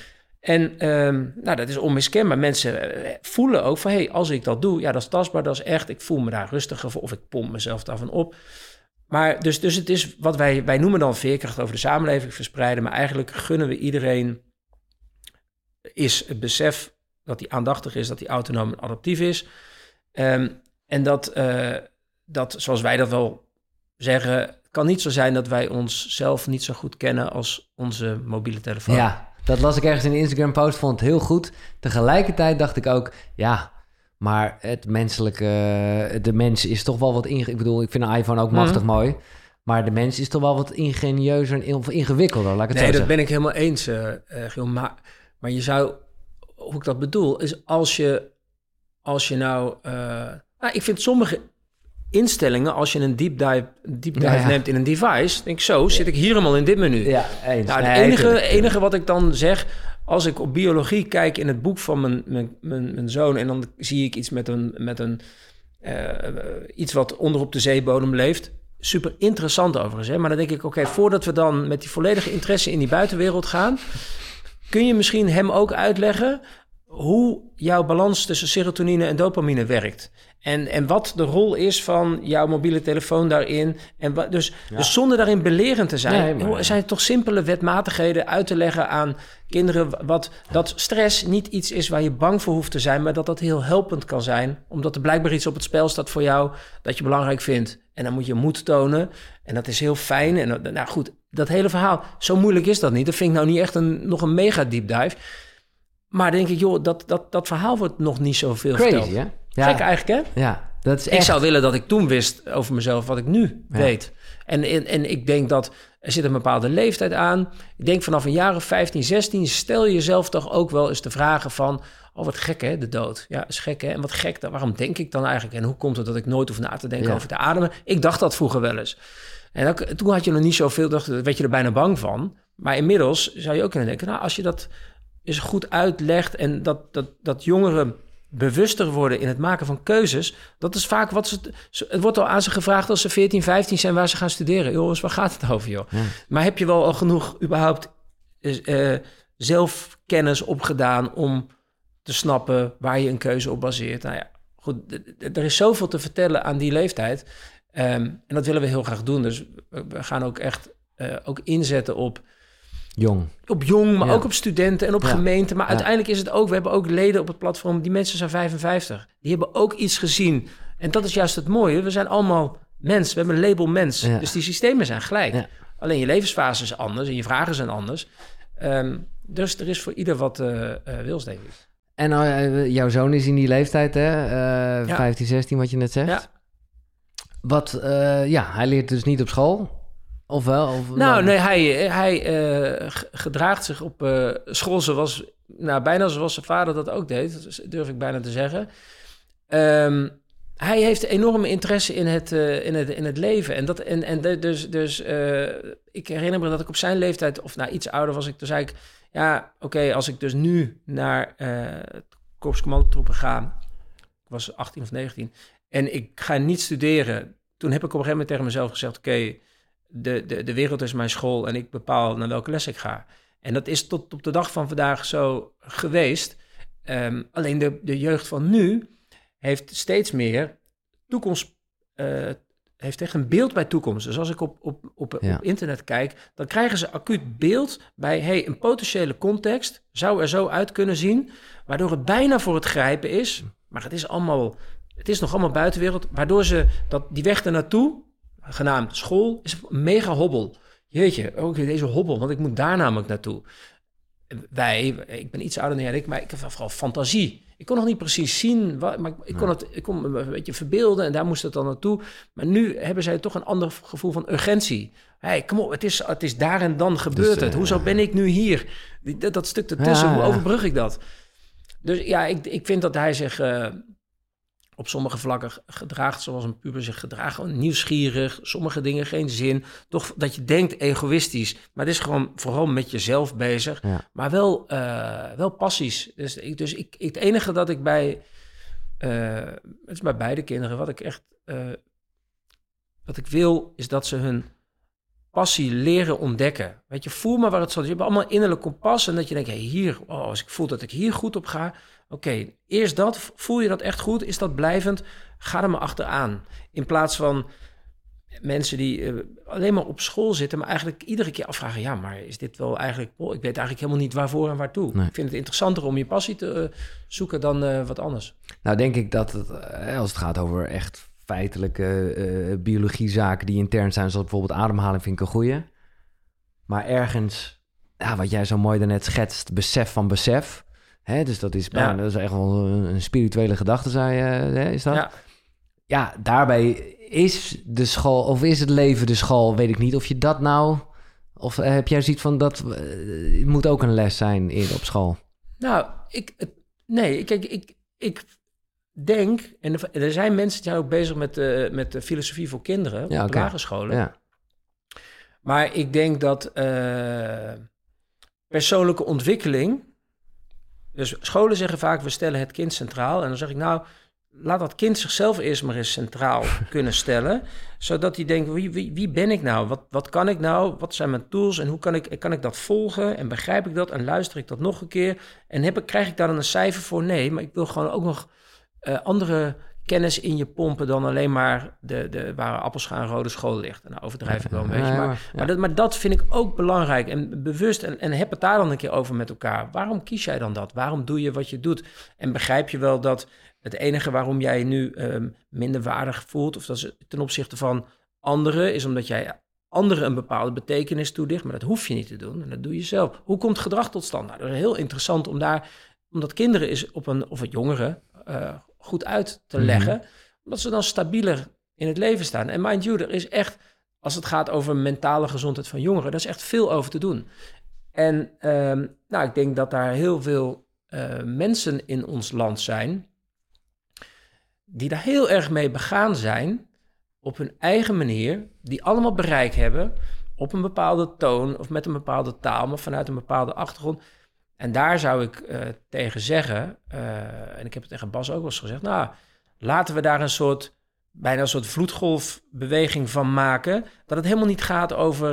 En ehm, nou, dat is onmiskenbaar. Mensen eh, voelen ook van, hé, hey, als ik dat doe, ja, dat is tastbaar, dat is echt. Ik voel me daar rustiger voor of ik pomp mezelf daarvan op. Maar dus, dus het is wat wij, wij noemen dan veerkracht over de samenleving verspreiden. Maar eigenlijk gunnen we iedereen is het besef dat hij aandachtig is, dat hij autonoom en adaptief is. Ehm, en dat, uh, dat, zoals wij dat wel zeggen, kan niet zo zijn dat wij onszelf niet zo goed kennen als onze mobiele telefoon. Ja, dat las ik ergens in een Instagram-post, vond het heel goed. Tegelijkertijd dacht ik ook, ja, maar het menselijke, de mens is toch wel wat inge... Ik bedoel, ik vind een iPhone ook machtig mm. mooi. Maar de mens is toch wel wat ingenieuzer en ingewikkelder, laat ik het nee, zo dat ben ik helemaal eens, uh, Maar, maar je zou, hoe ik dat bedoel, is als je, als je nou... Uh, nou, ik vind sommige instellingen, als je een deep dive, deep dive ja, neemt in een device, denk ik zo, zit ik hier helemaal in dit menu. Ja, eens. Nou, het enige, enige wat ik dan zeg, als ik op biologie kijk in het boek van mijn, mijn, mijn, mijn zoon en dan zie ik iets met een, met een uh, iets wat onder op de zeebodem leeft. Super interessant overigens. Hè? Maar dan denk ik, oké, voordat we dan met die volledige interesse in die buitenwereld gaan, kun je misschien hem ook uitleggen hoe jouw balans tussen serotonine en dopamine werkt. En, en wat de rol is van jouw mobiele telefoon daarin. En wat, dus, dus zonder daarin belerend te zijn, nee, maar... zijn het toch simpele wetmatigheden uit te leggen aan kinderen. Wat, dat stress niet iets is waar je bang voor hoeft te zijn, maar dat dat heel helpend kan zijn. Omdat er blijkbaar iets op het spel staat voor jou dat je belangrijk vindt. En dan moet je moed tonen. En dat is heel fijn. En nou goed, dat hele verhaal, zo moeilijk is dat niet. Dat vind ik nou niet echt een, nog een mega deep dive. Maar denk ik, joh, dat, dat, dat verhaal wordt nog niet zoveel Crazy, verteld. Hè? Ja. Gek eigenlijk, hè? Ja, dat is echt... Ik zou willen dat ik toen wist over mezelf wat ik nu weet. En, en, en ik denk dat er zit een bepaalde leeftijd aan. Ik denk vanaf een jaar of 15, 16 stel je jezelf toch ook wel eens de vragen van... Oh, wat gek hè, de dood. Ja, is gek hè. En wat gek, waarom denk ik dan eigenlijk? En hoe komt het dat ik nooit hoef na te denken over te ademen? Ik dacht dat vroeger wel eens. En ook, toen had je nog niet zoveel, dacht, werd je er bijna bang van. Maar inmiddels zou je ook kunnen denken... Nou, als je dat eens goed uitlegt en dat, dat, dat jongeren bewuster worden in het maken van keuzes. Dat is vaak wat ze. Het wordt al aan ze gevraagd als ze 14, 15 zijn waar ze gaan studeren. Jongens, waar gaat het over, joh? Maar heb je wel al genoeg überhaupt uh, zelfkennis opgedaan om te snappen waar je een keuze op baseert? Nou ja, goed, er is zoveel te vertellen aan die leeftijd. Um, en dat willen we heel graag doen. Dus we gaan ook echt uh, ook inzetten op Jong. Op jong, maar ook op studenten en op gemeenten. Maar uiteindelijk is het ook, we hebben ook leden op het platform, die mensen zijn 55. Die hebben ook iets gezien. En dat is juist het mooie. We zijn allemaal mens. We hebben een label mens. Dus die systemen zijn gelijk. Alleen je levensfase is anders en je vragen zijn anders. Um, dus er is voor ieder wat uh, uh, wils, denk ik. En uh, jouw zoon is in die leeftijd, hè? 15, 16, wat je net zegt. Wat, ja, hij leert dus niet op school. Of wel? Of nou, nee, hij, hij uh, gedraagt zich op uh, school zoals, nou, bijna zoals zijn vader dat ook deed, durf ik bijna te zeggen. Um, hij heeft enorme interesse in het, uh, in het, in het leven. En, dat, en, en dus, dus ik herinner me dat ik op zijn leeftijd, of nou iets ouder was ik, toen zei ik, ja, oké, als ik dus nu naar het korpscommandotroepen ga, ik was 18 of 19, en ik ga niet studeren, toen heb ik op een gegeven moment tegen mezelf gezegd, oké, de, de, de wereld is mijn school en ik bepaal naar welke les ik ga. En dat is tot op de dag van vandaag zo geweest. Um, alleen de, de jeugd van nu heeft steeds meer toekomst. Uh, heeft echt een beeld bij toekomst. Dus als ik op, op, op, op internet kijk, dan krijgen ze acuut beeld bij hey, een potentiële context zou er zo uit kunnen zien, waardoor het bijna voor het grijpen is. Maar het is allemaal, het is nog allemaal buitenwereld, waardoor ze dat, die weg ernaartoe genaamd school, is een mega hobbel. Jeetje, ook deze hobbel, want ik moet daar namelijk naartoe. Wij, ik ben iets ouder dan ik, maar ik heb vooral fantasie. Ik kon nog niet precies zien, wat, maar ik kon, het, ik kon me een beetje verbeelden en daar moest het dan naartoe. Maar nu hebben zij toch een ander gevoel van urgentie. hey, kom op, het is, het is daar en dan gebeurd dus, het. Hoezo uh, ben ik nu hier? Dat, dat stuk ertussen, hoe overbrug ik dat? Dus ja, ik, ik vind dat hij zich eh, op sommige vlakken gedraagt zoals een puber zich gedraagt. Nieuwsgierig, sommige dingen geen zin. Toch dat je denkt egoïstisch, maar het is gewoon vooral met jezelf bezig. Ja. Maar wel, eh, wel passies. Dus, ik, dus ik, het enige dat ik bij, eh, het is bij beide kinderen, wat ik echt, eh, wat ik wil, is dat ze hun passie leren ontdekken. Weet je, voel maar waar het zo is. Je hebt allemaal innerlijk kompas en dat je denkt, hey, hier, oh, als ik voel dat ik hier goed op ga, oké, eerst dat, voel je dat echt goed? Is dat blijvend? Ga er maar achteraan. In plaats van mensen die eh, alleen maar op school zitten, maar eigenlijk iedere keer afvragen, ja, maar is dit wel eigenlijk, oh, ik weet eigenlijk helemaal niet waarvoor en waartoe. Nee. Ik vind het interessanter om je passie te eh, zoeken dan eh, wat anders. Nou, denk ik dat het, als het gaat over echt feitelijke eh biologiezaken die intern zijn, zoals bijvoorbeeld ademhaling, vind ik een goeie. Maar ergens, ja, wat jij zo mooi daarnet schetst, besef van besef. Hè, dus dat is, Ja. dat is echt wel een, spirituele gedachte, zei je, hè, is dat? Ja. ja, daarbij is de school, of is het leven de school, weet ik niet. Of je dat nou, of eh, heb jij zoiets van dat eh, het moet ook een les zijn in, op school? Nou, ik, nee, kijk, ik, ik denk, en er- zijn mensen die zijn ook bezig met, eh, met de filosofie voor kinderen Ja, op lagere scholen. Ja, Maar ik denk dat eh, persoonlijke ontwikkeling. Dus scholen zeggen vaak: we stellen het kind centraal. En dan zeg ik nou. Laat dat kind zichzelf eerst maar eens centraal kunnen stellen. Zodat hij denkt: wie, wie, wie ben ik nou? Wat, wat kan ik nou? Wat zijn mijn tools? En hoe kan ik, kan ik dat volgen? En begrijp ik dat? En luister ik dat nog een keer? En heb ik, krijg ik daar dan een cijfer voor? Nee, maar ik wil gewoon ook nog eh, andere kennis in je pompen dan alleen maar de, de, waar appelscha en rode school ligt. En nou overdrijf ik wel een beetje. Ja, Maar, ja. maar, dat, maar dat vind ik ook belangrijk en bewust. En, en heb het daar dan een keer over met elkaar. Waarom kies jij dan dat? Waarom doe je wat je doet? En begrijp je wel dat het enige waarom jij je nu ehm, minder waardig voelt... of dat is ten opzichte van anderen... is omdat jij anderen een bepaalde betekenis toedicht. Maar dat hoef je niet te doen. En dat doe je zelf. Hoe komt gedrag tot stand? Nou, dat is heel interessant om daar... omdat kinderen is op een... of het jongeren eh, goed uit te Mhm. leggen... omdat ze dan stabieler in het leven staan. En mind you, er is echt als het gaat over mentale gezondheid van jongeren, daar is echt veel over te doen. En ehm, nou, ik denk dat daar heel veel eh, mensen in ons land zijn die daar heel erg mee begaan zijn op hun eigen manier, die allemaal bereik hebben op een bepaalde toon of met een bepaalde taal, maar vanuit een bepaalde achtergrond. En daar zou ik eh, tegen zeggen, eh, en ik heb het tegen Bas ook wel eens gezegd, nou, laten we daar een soort, bijna een soort vloedgolfbeweging van maken, dat het helemaal niet gaat over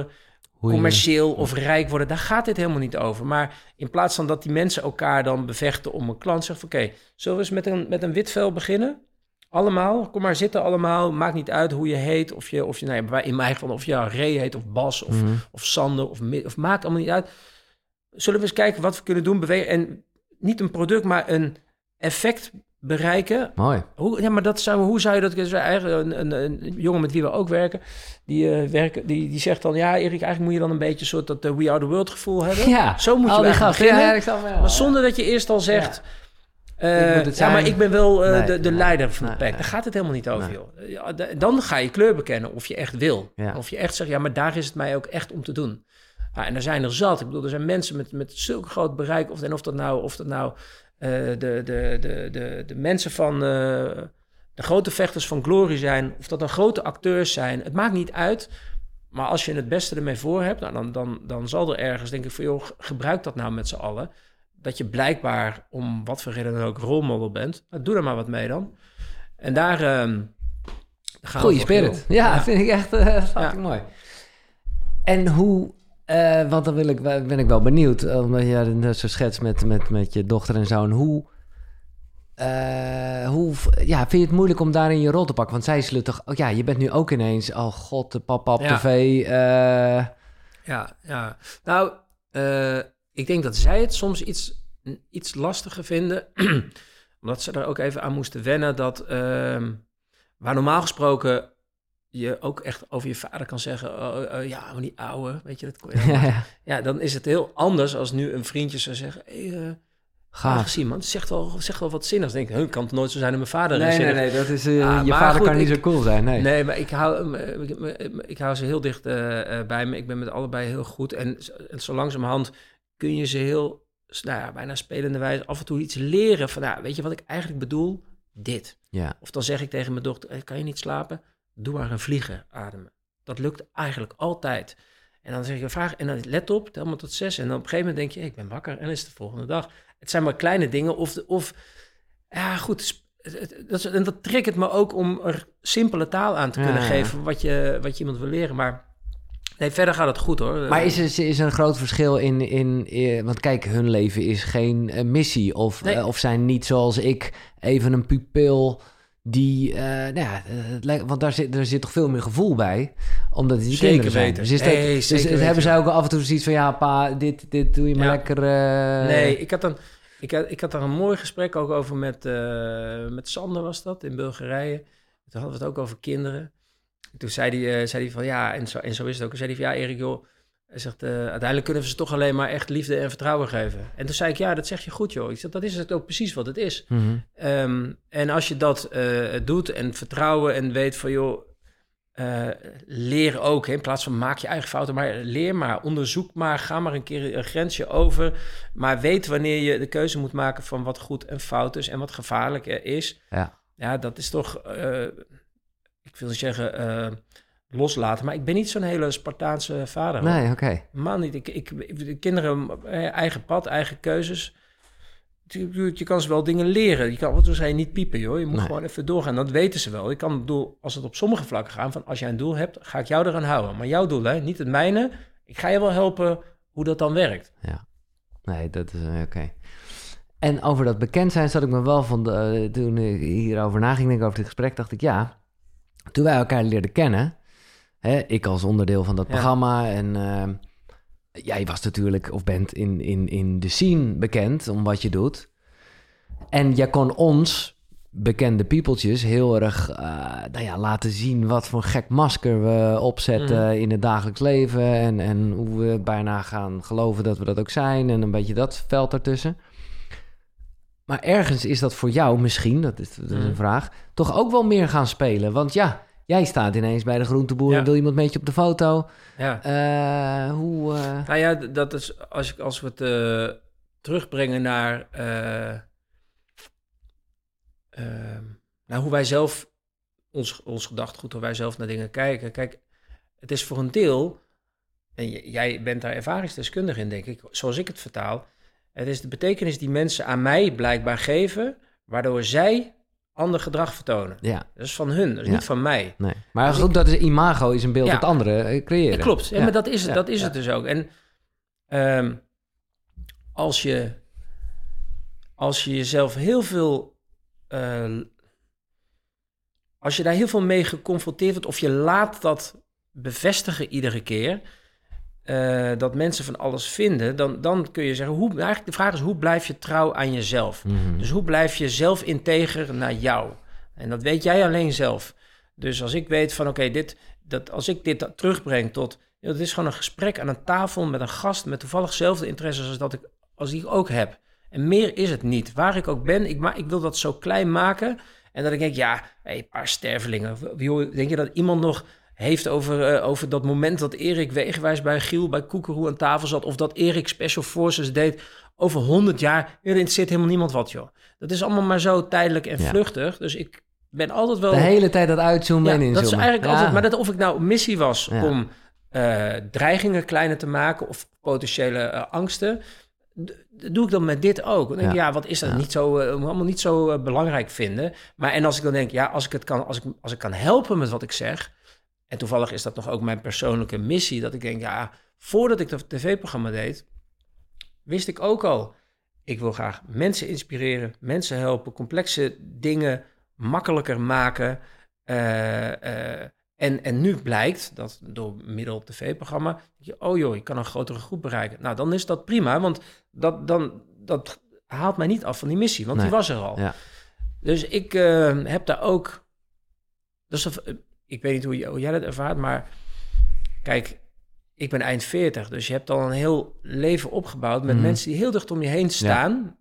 Hoe je- commercieel of rijk worden. Daar gaat dit helemaal niet over. Maar in plaats van dat die mensen elkaar dan bevechten om een klant, zeggen van oké, zullen we eens met een, met een wit vel beginnen? Allemaal, kom maar zitten allemaal. Maakt niet uit hoe je heet. Of je, of je nou ja, in mijn geval, of je ja, Ray heet, of Bas, of, Mhm. of Sander, of, of maakt allemaal niet uit. Zullen we eens kijken wat we kunnen doen, bewegen. En niet een product, maar een effect bereiken. Mooi. Hoe, ja, maar dat zou, hoe zou je dat... dus Eigenlijk een, een, een jongen met wie we ook werken, die, eh, werken die, die zegt dan... Ja, Erik, eigenlijk moet je dan een beetje een soort dat eh, We Are The World gevoel hebben. Ja, Zo moet je eigenlijk gasten. Ja, beginnen. ja, wel. Maar zonder dat je eerst al zegt... ja, maar zijn. ik ben wel Nee, de, de nee, leider van nee, de pack. Daar gaat het helemaal niet over, joh. Ja, dan ga je kleur bekennen of je echt wil. Ja. Of je echt zegt, ja, maar daar is het mij ook echt om te doen. Ja, en er zijn er zat. Ik bedoel, er zijn mensen met, met zulk groot bereik. Of, en of dat nou, of dat nou eh, de, de, de, de, de mensen van eh, de grote vechters van Glory zijn. Of dat dan grote acteurs zijn. Het maakt niet uit. Maar als je het beste ermee voor hebt, nou, dan, dan, dan zal er ergens, denk ik, van joh, gebruik dat nou met z'n allen. Dat je blijkbaar, om wat voor reden dan ook, rolmodel bent. Nou, doe er maar wat mee dan. En daar ehm gaan Goeie spirit. joh. Ja, vind ik echt eh Ja. mooi. En hoe, eh, want dan wil ik, ben ik wel benieuwd, omdat je net zo schetst met, met, met je dochter en zoon. Hoe, eh, hoe, ja, vind je het moeilijk om daarin je rol te pakken? Want zij zullen toch, oh ja, je bent nu ook ineens, oh god, de papa op Ja. tv. eh, Ja, ja. Nou, ik denk dat zij het soms iets, iets lastiger vinden. omdat ze er ook even aan moesten wennen dat... ehm, waar normaal gesproken je ook echt over je vader kan zeggen... Oh, oh, ja, maar die ouwe, weet je, dat kon je dan ja, ja, dan is het heel anders als nu een vriendje zou zeggen... Hey, gaaf. gezien, man, zegt wel, zegt wel wat zinnigs. Denk ik, huh, kan het nooit zo zijn dat mijn vader Nee, nee, nee, dat is, Ah, je vader goed, kan niet ik- zo cool zijn, nee. Nee, maar ik hou, ik, hou ze heel dicht eh, bij me. Ik ben met allebei heel goed. En, zo langzamerhand kun je ze heel nou ja, bijna spelende wijze af en toe iets leren van, nou, weet je wat ik eigenlijk bedoel? Dit. Ja. Of dan zeg ik tegen mijn dochter, "Hey, kan je niet slapen? Doe maar een vliegen ademen. Dat lukt eigenlijk altijd. En dan zeg een vraag en dan let op, tel maar tot zes. En dan op een gegeven moment denk je, hey, ik ben wakker en dan is het de volgende dag. Het zijn maar kleine dingen of, of ja goed, dat, is- en dat triggert me ook om er simpele taal aan te kunnen ja. geven wat je, wat je iemand wil leren. Maar nee, verder gaat het goed hoor. Maar is er, is er een groot verschil in, in, in- Want kijk, hun leven is geen eh, missie. Of, Nee. eh, of zijn niet zoals ik even een pupil die... eh, nou ja, eh, het lijkt- want daar zit, er zit toch veel meer gevoel bij. Omdat die Zeker kinderen zijn. weten. Dus, is dat, dus weten. hebben zij ook af en toe zoiets van... Ja, pa, dit, dit doe je maar Ja. lekker... eh, Nee, ik had, dan, ik, had, ik had daar een mooi gesprek ook over met, met Sander, was dat, in Bulgarije. Toen hadden we het ook over kinderen. Toen zei hij, zei hij van ja, en zo, en zo is het ook. Toen zei hij van ja, Erik, joh, hij zegt, eh, uiteindelijk kunnen we ze toch alleen maar echt liefde en vertrouwen geven. En toen zei ik, ja, dat zeg je goed, joh. Ik zeg, dat is het ook precies wat het is. Mhm. Ehm, en als je dat eh, doet en vertrouwen en weet van joh, eh, leer ook. Hè, in plaats van maak je eigen fouten, maar leer maar, onderzoek maar, ga maar een keer een grensje over. Maar weet wanneer je de keuze moet maken van wat goed en fout is en wat gevaarlijk is. Ja. Ja, dat is toch, ik wil zeggen loslaten, maar ik ben niet zo'n hele Spartaanse vader. hoor. Nee, oké. Man niet. Ik, ik, de kinderen, eh, eigen pad, eigen keuzes. Je, je kan ze wel dingen leren. Je kan, wat zei, niet piepen, joh. Je moet Nee. gewoon even doorgaan. Dat weten ze wel. Ik kan het doel, als het op sommige vlakken gaat, van als jij een doel hebt, ga ik jou eraan houden. Maar jouw doel, hè, niet het mijne. Ik ga je wel helpen hoe dat dan werkt. Nee, dat is eh, oké. En over dat bekend zijn zat ik me wel van... De, eh, toen ik hierover naging, denk ik, over dit gesprek, dacht ik... Ja, toen wij elkaar leerden kennen... Hè, ik als onderdeel van dat Ja. programma en... ehm, jij was natuurlijk, of bent in, in, in de scene bekend om wat je doet. En jij kon ons, bekende peopletjes, heel erg eh, nou ja, laten zien... wat voor gek masker we opzetten Mhm. in het dagelijks leven... En, en hoe we bijna gaan geloven dat we dat ook zijn... en een beetje dat veld ertussen. Maar ergens is dat voor jou misschien, dat is, dat is een Mhm. vraag... toch ook wel meer gaan spelen. Want ja, jij staat ineens bij de groenteboer... Ja. en wil iemand met je op de foto... Ja. Eh, hoe... eh, Nou ja, dat is als, ik, als we het eh, terugbrengen naar eh, ehm, nou, hoe wij zelf, ons, ons gedachtegoed, hoe wij zelf naar dingen kijken. Kijk, het is voor een deel, en jij bent daar ervaringsdeskundig in, denk ik, zoals ik het vertaal. Het is de betekenis die mensen aan mij blijkbaar geven, waardoor zij ander gedrag vertonen. ja, Dat is van hun, dat is Ja. niet van mij. nee. Maar Dus goed, dat is imago, is een beeld Ja. dat anderen eh, creëren. Ja, klopt. Ja. Maar dat is het, dat is het dus ook. En ehm, als, je, als je jezelf heel veel... eh, als je daar heel veel mee geconfronteerd wordt... of je laat dat bevestigen iedere keer... eh, dat mensen van alles vinden... Dan, dan kun je zeggen... Hoe, eigenlijk de vraag is... hoe blijf je trouw aan jezelf? Mhm. Dus hoe blijf je zelf integer naar jou? En dat weet jij alleen zelf. Dus als ik weet van oké, dit, dat als ik dit terugbreng tot. Het is gewoon een gesprek aan een tafel met een gast met toevallig dezelfde interesses als dat ik als die ik ook heb. En meer is het niet. Waar ik ook ben, ik, ma ik wil dat zo klein maken. En dat ik denk, ja, hey, een paar stervelingen. Denk je dat iemand nog heeft over, eh, over dat moment dat Erik Wegenwijs bij Giel bij Koekeroe aan tafel zat... of dat Erik Special Forces deed over 100 jaar? Ja, er interesseert helemaal niemand wat, joh. Dat is allemaal maar zo tijdelijk en Ja. vluchtig. Dus ik ben altijd wel... De hele tijd dat uitzoomen en Ja, inzoomen. dat is eigenlijk Ja. altijd... Maar dat of ik nou missie was om eh, dreigingen kleiner te maken... of potentiële eh, angsten... doe ik dan met dit ook. Dan denk ik, Ja. ja, wat is dat Ja. niet zo, allemaal niet zo belangrijk vinden. Maar en als ik dan denk, ja, als ik het kan, als ik, als ik kan helpen met wat ik zeg. En toevallig is dat nog ook mijn persoonlijke missie. Dat ik denk, ja, voordat ik dat tv-programma deed, wist ik ook al. Ik wil graag mensen inspireren, mensen helpen, complexe dingen makkelijker maken. Eh, eh, en, en nu blijkt dat door middel tv-programma, dat je, oh joh, je kan een grotere groep bereiken. Nou, dan is dat prima, want dat, dan, dat haalt mij niet af van die missie, want Nee. die was er al. Ja. Dus ik eh, heb daar ook, dus ik weet niet hoe, je- hoe jij dat ervaart, maar kijk, ik ben eind 40, dus je hebt al een heel leven opgebouwd met Mhm. mensen die heel dicht om je heen staan.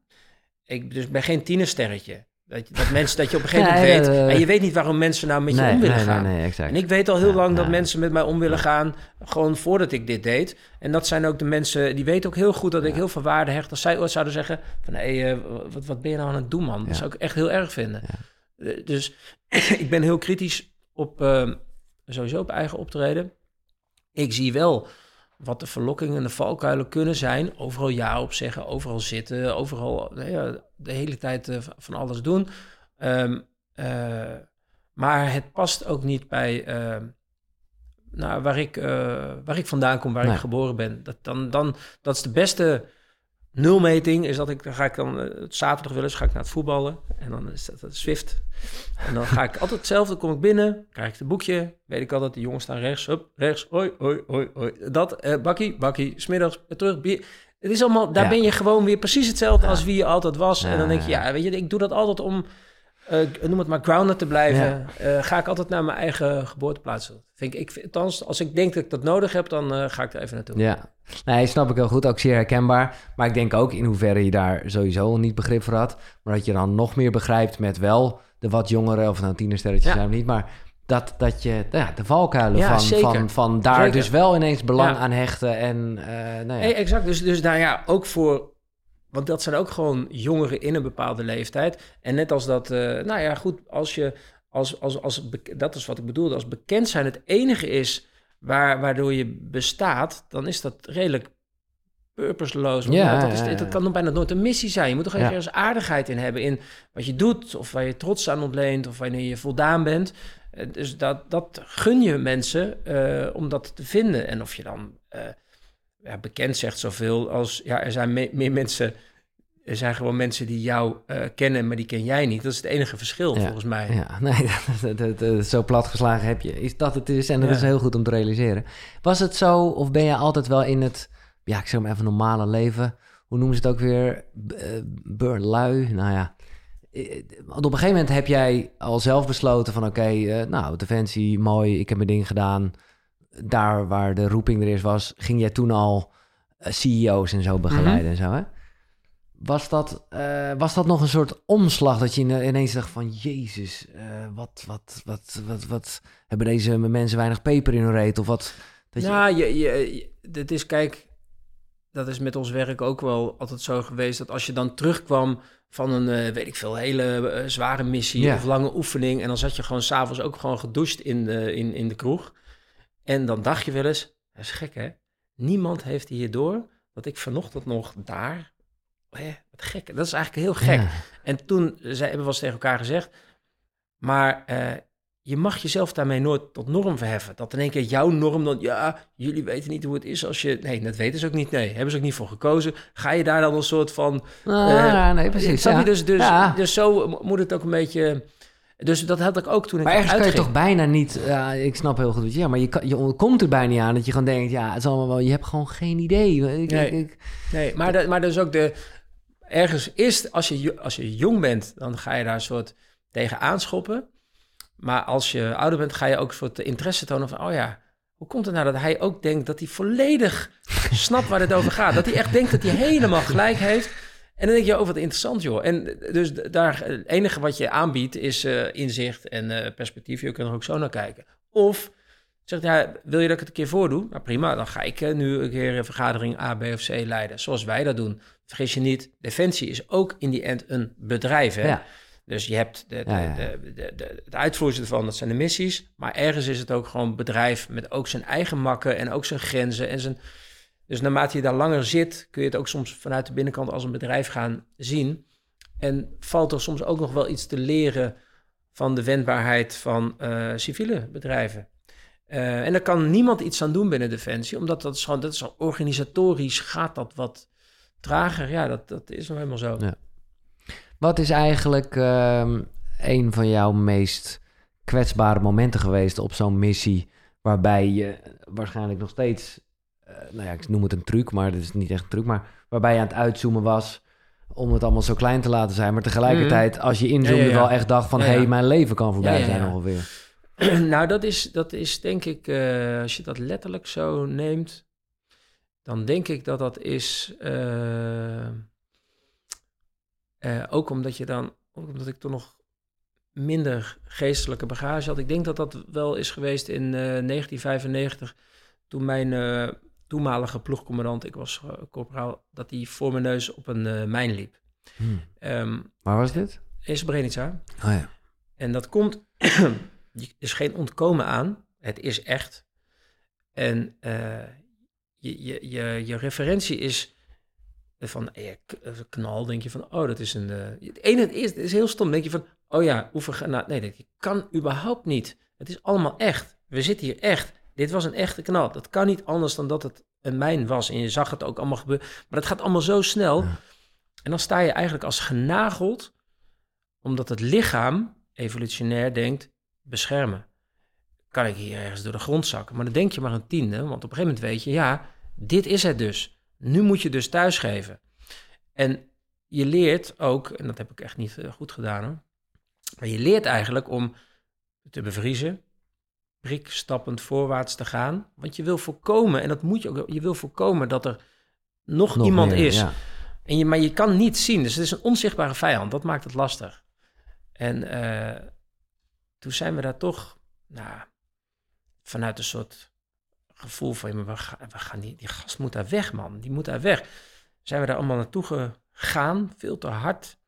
Ik dus ben geen tienersterretje. Dat, je, dat mensen dat je op een gegeven moment weet. en je weet niet waarom mensen nou met je nee, om willen nee, gaan. Nee, nee, exact. En ik weet al heel Ja, lang dat mensen met mij om willen gaan, gewoon voordat ik dit deed. En dat zijn ook de mensen, die weten ook heel goed dat ik heel veel waarde hecht. Als zij ooit zouden zeggen van, hé, eh, wat, wat ben je nou aan het doen, man? Dat zou ik echt heel erg vinden. Eh, Dus ik ben heel kritisch op, eh, sowieso op eigen optreden. Ik zie wel wat de verlokkingen en de valkuilen kunnen zijn. Overal ja op zeggen, overal zitten, overal nou ja, de hele tijd eh, van alles doen. Ehm, eh, maar het past ook niet bij ehm, nou, waar, ik, eh, waar ik vandaan kom, waar Nee. ik geboren ben. Dat, dan, dan, dat is de beste nulmeting. Is dat ik, dan ga ik dan eh, het zaterdag wel eens ga ik naar het voetballen. En dan is dat Swift. En dan ga ik altijd hetzelfde. Kom ik binnen, krijg ik het boekje. Weet ik altijd, de jongens staan rechts, hup, rechts, hoi, hoi, hoi, hoi. Dat, eh, bakkie, bakkie, smiddags, terug, bier. Het is allemaal, daar Ja. ben je gewoon weer precies hetzelfde Ja. als wie je altijd was. en dan denk je, ja, weet je, ik doe dat altijd om, eh, noem het maar, grounded te blijven. Eh, ga ik altijd naar mijn eigen geboorteplaats. Vind ik, ik althans, als ik denk dat ik dat nodig heb, dan eh, ga ik er even naartoe. Ja, nee, snap ik heel goed. Ook zeer herkenbaar. Maar ik denk ook in hoeverre je daar sowieso niet begrip voor had. Maar dat je dan nog meer begrijpt met wel de wat jongere, of nou tienersterretjes Ja. zijn of niet. Maar dat, dat je nou ja, de valkuilen Ja, van, zeker. van, van daar Zeker. dus wel ineens belang Ja. aan hechten. En eh nou ja. Hey, exact. Dus, dus nou ja, ook voor. Want dat zijn ook gewoon jongeren in een bepaalde leeftijd. En net als dat, eh, nou ja, goed, als je, als, als, als, dat is wat ik bedoelde, als bekend zijn het enige is waar, waardoor je bestaat, dan is dat redelijk purposeloos. Ja, dat, is, dat kan nog bijna nooit een missie zijn. Je moet toch Ja. ergens aardigheid in hebben in wat je doet, of waar je trots aan ontleent, of wanneer je voldaan bent. Eh, Dus dat, dat gun je mensen eh, om dat te vinden. En of je dan ja, bekend zegt zoveel als ja, er zijn me- meer mensen. Er zijn gewoon mensen die jou eh, kennen, maar die ken jij niet. Dat is het enige verschil Ja, volgens mij. Ja, nee, dat, dat, dat- zo plat geslagen heb je. Is dat het is en dat Ja. is heel goed om te realiseren. Was het zo, of ben je altijd wel in het, ja, ik zeg maar even normale leven, hoe noemen ze het ook weer, eh, burlui, nou ja. Eh, Want op een gegeven moment heb jij al zelf besloten van oké, eh, nou, Defensie, mooi, ik heb mijn ding gedaan. Daar waar de roeping er is was, ging jij toen al eh, CEO's en zo begeleiden en zo, hè? Was dat, eh, was dat nog een soort omslag dat je ine- ineens dacht van... Jezus, eh, wat, wat, wat, wat, wat... Hebben deze mensen weinig peper in hun reet? Of wat? Dat je- Nou, je, je, je- dit is, kijk, dat is met ons werk ook wel altijd zo geweest... dat als je dan terugkwam van een, weet ik veel, hele zware missie Ja. of lange oefening... en dan zat je gewoon s'avonds ook gewoon gedoucht in de, in, in de kroeg. En dan dacht je wel eens, dat is gek hè, niemand heeft hier door dat ik vanochtend nog daar... Hè, wat gek, dat is eigenlijk heel gek. Ja. En toen hebben we wel eens tegen elkaar gezegd, maar eh, je mag jezelf daarmee nooit tot norm verheffen. Dat in één keer jouw norm dan, ja, jullie weten niet hoe het is als je... Nee, dat weten ze ook niet. Nee, hebben ze ook niet voor gekozen. Ga je daar dan een soort van... Ah, eh, nee, precies. Je? ja. Dus, dus, Ja. dus zo mo- moet het ook een beetje... Dus dat had ik ook toen ik Maar ergens kan je uitging. toch bijna niet... Ja, ik snap heel goed wat je... Ja, maar je, kan, je komt er bijna niet aan dat je gewoon denkt... Ja, het is allemaal wel... Je hebt gewoon geen idee. Ik, Nee. ik, Nee, maar, dat, maar dus ook de... Ergens is, als je, als je jong bent, dan ga je daar een soort tegen aanschoppen. Maar als je ouder bent, ga je ook een soort interesse tonen van... Oh ja, hoe komt het nou dat hij ook denkt dat hij volledig snapt waar het over gaat? Dat hij echt denkt dat hij helemaal gelijk heeft. En dan denk je, oh wat interessant joh. En dus daar, het enige wat je aanbiedt is eh, inzicht en eh, perspectief. Je kunt er ook zo naar kijken. Of zegt ja, wil je dat ik het een keer voordoe? Nou prima, dan ga ik eh, nu een keer een vergadering A, B of C leiden. Zoals wij dat doen. Vergis je niet, Defensie is ook in die end een bedrijf. Hè? Ja. Dus je hebt de, de, Ja, ja. De, het uitvoersel ervan, dat zijn de missies. Maar ergens is het ook gewoon bedrijf met ook zijn eigen makken en ook zijn grenzen. En zijn, dus naarmate je daar langer zit, kun je het ook soms vanuit de binnenkant als een bedrijf gaan zien. En valt er soms ook nog wel iets te leren van de wendbaarheid van eh, civiele bedrijven. Eh, en daar kan niemand iets aan doen binnen Defensie, omdat dat is gewoon, dat is organisatorisch gaat dat wat trager. Ja, dat, dat is nou helemaal zo. Ja. Wat is eigenlijk ehm, een van jouw meest kwetsbare momenten geweest op zo'n missie... waarbij je waarschijnlijk nog steeds... eh, nou ja, ik noem het een truc, maar dat is niet echt een truc... maar waarbij je aan het uitzoomen was om het allemaal zo klein te laten zijn... maar tegelijkertijd, als je inzoomde, Mhm. Ja, ja, ja. wel echt dacht van... Hé, hey, mijn leven kan voorbij zijn ongeveer. nou, dat is, dat is denk ik, eh, als je dat letterlijk zo neemt, dan denk ik dat dat is. eh, ook omdat je dan omdat ik toch nog minder geestelijke bagage had. Ik denk dat dat wel is geweest in eh, 1995, toen mijn toenmalige ploegcommandant, ik was uh, corporaal, dat hij voor mijn neus op een eh, mijn liep. Hmm. Ehm, Waar was dit? in Srebrenica. Oh ja. En dat komt, er is geen ontkomen aan. Het is echt. En eh, je, je, je, je referentie is van eh, eh, knal, denk je van, oh, dat is een... eh, het ene het is, het is heel stom, denk je van, oh ja, oefengranaat. Nee, denk je, kan überhaupt niet. Het is allemaal echt. We zitten hier echt. Dit was een echte knal. Dat kan niet anders dan dat het een mijn was. En je zag het ook allemaal gebeuren. Maar het gaat allemaal zo snel. Ja. En dan sta je eigenlijk als genageld, omdat het lichaam evolutionair denkt, beschermen. Kan ik hier ergens door de grond zakken? Maar dan denk je maar een tiende, want op een gegeven moment weet je, ja, dit is het dus. Nu moet je dus thuisgeven. En je leert ook, en dat heb ik echt niet eh, goed gedaan hoor, maar je leert eigenlijk om te bevriezen, prikstappend voorwaarts te gaan. Want je wil voorkomen, en dat moet je ook, je wil voorkomen dat er nog, Nog iemand meer, is. ja. En je, maar je kan niet zien. Dus het is een onzichtbare vijand. Dat maakt het lastig. En eh, toen zijn we daar toch, nou, vanuit een soort gevoel van, we gaan, we gaan die, die gast moet daar weg, man. Die moet daar weg. Zijn we daar allemaal naartoe gegaan, veel te hard.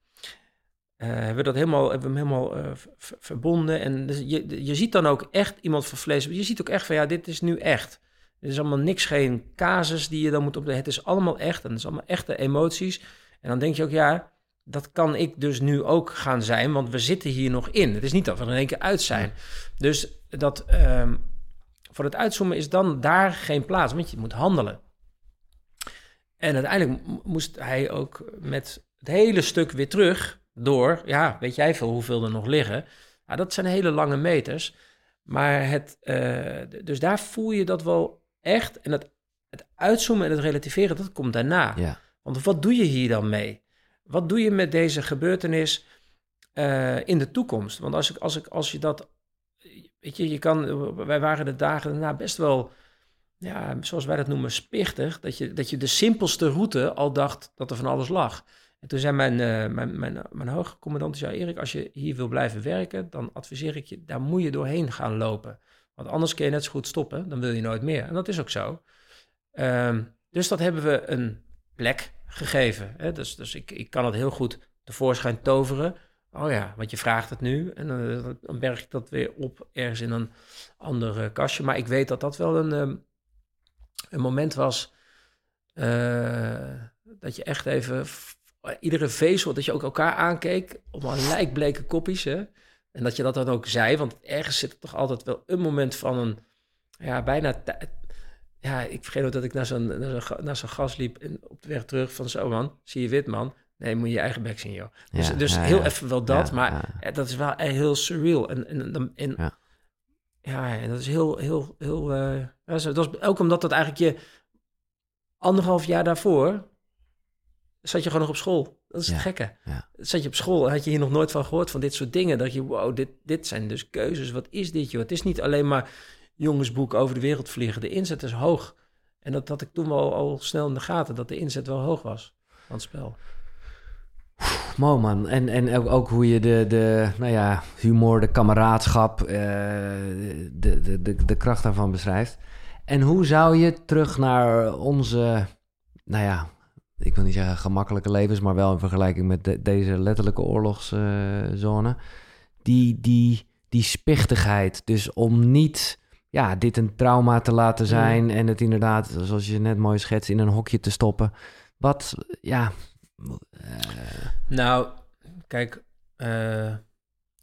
Eh, hebben we dat helemaal, hebben we hem helemaal eh, verbonden. En dus je, je ziet dan ook echt iemand van vlees. Je ziet ook echt van, ja, dit is nu echt. Het is allemaal niks, geen casus die je dan moet op. Het is allemaal echt en het is allemaal echte emoties. En dan denk je ook, ja, dat kan ik dus nu ook gaan zijn, want we zitten hier nog in. Het is niet dat we er in één keer uit zijn. Dus dat ehm, voor het uitzoomen is dan daar geen plaats, want je moet handelen. En uiteindelijk mo- moest hij ook met het hele stuk weer terug door, ja, weet jij veel hoeveel er nog liggen. Ja, dat zijn hele lange meters. Maar het, eh, dus daar voel je dat wel echt. En het, het uitzoomen en het relativeren, dat komt daarna. Ja. Want wat doe je hier dan mee? Wat doe je met deze gebeurtenis eh, in de toekomst? Want als, ik, als, ik, als je dat. Weet je, je kan. Wij waren de dagen daarna best wel. Ja, zoals wij dat noemen, spichtig. Dat je, dat je de simpelste route al dacht dat er van alles lag. En toen zei mijn, eh, mijn, mijn, hoge commandant, zei, Erik, als je hier wil blijven werken, dan adviseer ik je, daar moet je doorheen gaan lopen. Want anders kun je net zo goed stoppen, dan wil je nooit meer. En dat is ook zo. Ehm, dus dat hebben we een plek gegeven. Hè? Dus, dus ik, ik kan het heel goed tevoorschijn toveren. Oh ja, want je vraagt het nu. En dan, dan berg ik dat weer op ergens in een ander eh, kastje. Maar ik weet dat dat wel een, ehm, een moment was... eh, dat je echt even... Iedere vezel, dat je ook elkaar aankeek... op een lijkbleke koppies, hè? En dat je dat dan ook zei. Want ergens zit er toch altijd wel een moment van een... Ja, bijna... ja, ik vergeet ook dat ik naar zo'n, naar zo'n, ga- naar zo'n gas liep en op de weg terug van zo man, zie je wit man? Nee, moet je je eigen bek zien joh. Dus, Ja, dus ja, heel ja. even wel dat, maar eh, dat is wel heel surreal. En, en, en, en- Ja. ja. en dat is heel, heel, heel, eh, dat, is, dat is ook omdat dat eigenlijk je anderhalf jaar daarvoor zat je gewoon nog op school. Dat is Ja, het gekke. ja. Zat je op school, had je hier nog nooit van gehoord van dit soort dingen. Dat je, wow, dit, dit zijn dus keuzes. Wat is dit joh? Het is niet alleen maar jongensboek over de wereld vliegen. De inzet is hoog. En dat had ik toen wel al snel in de gaten, dat de inzet wel hoog was van het spel. Mooi man. En, en ook, ook hoe je de, de nou ja, humor, de kameraadschap, eh, de, de, de, de kracht daarvan beschrijft. En hoe zou je terug naar onze, nou ja, ik wil niet zeggen gemakkelijke levens, maar wel in vergelijking met de- deze letterlijke oorlogszone, die, die, die spichtigheid. Dus om niet ja, dit een trauma te laten zijn en het inderdaad, zoals je net mooi schetst, in een hokje te stoppen. Wat, ja, eh, Nou, kijk, eh,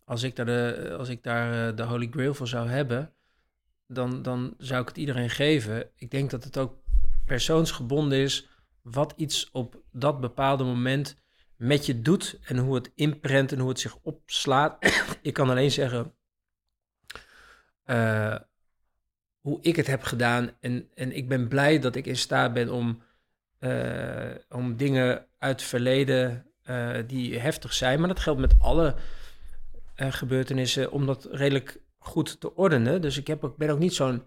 als ik daar, de, als ik daar eh, de Holy Grail voor zou hebben, dan, dan zou ik het iedereen geven. Ik denk dat het ook persoonsgebonden is wat iets op dat bepaalde moment met je doet en hoe het imprint en hoe het zich opslaat. ik kan alleen zeggen eh, hoe ik het heb gedaan en, en ik ben blij dat ik in staat ben om, eh, om dingen uit het verleden eh, die heftig zijn, maar dat geldt met alle gebeurtenissen, om dat redelijk goed te ordenen. Dus ik heb ook, ben ook niet zo'n,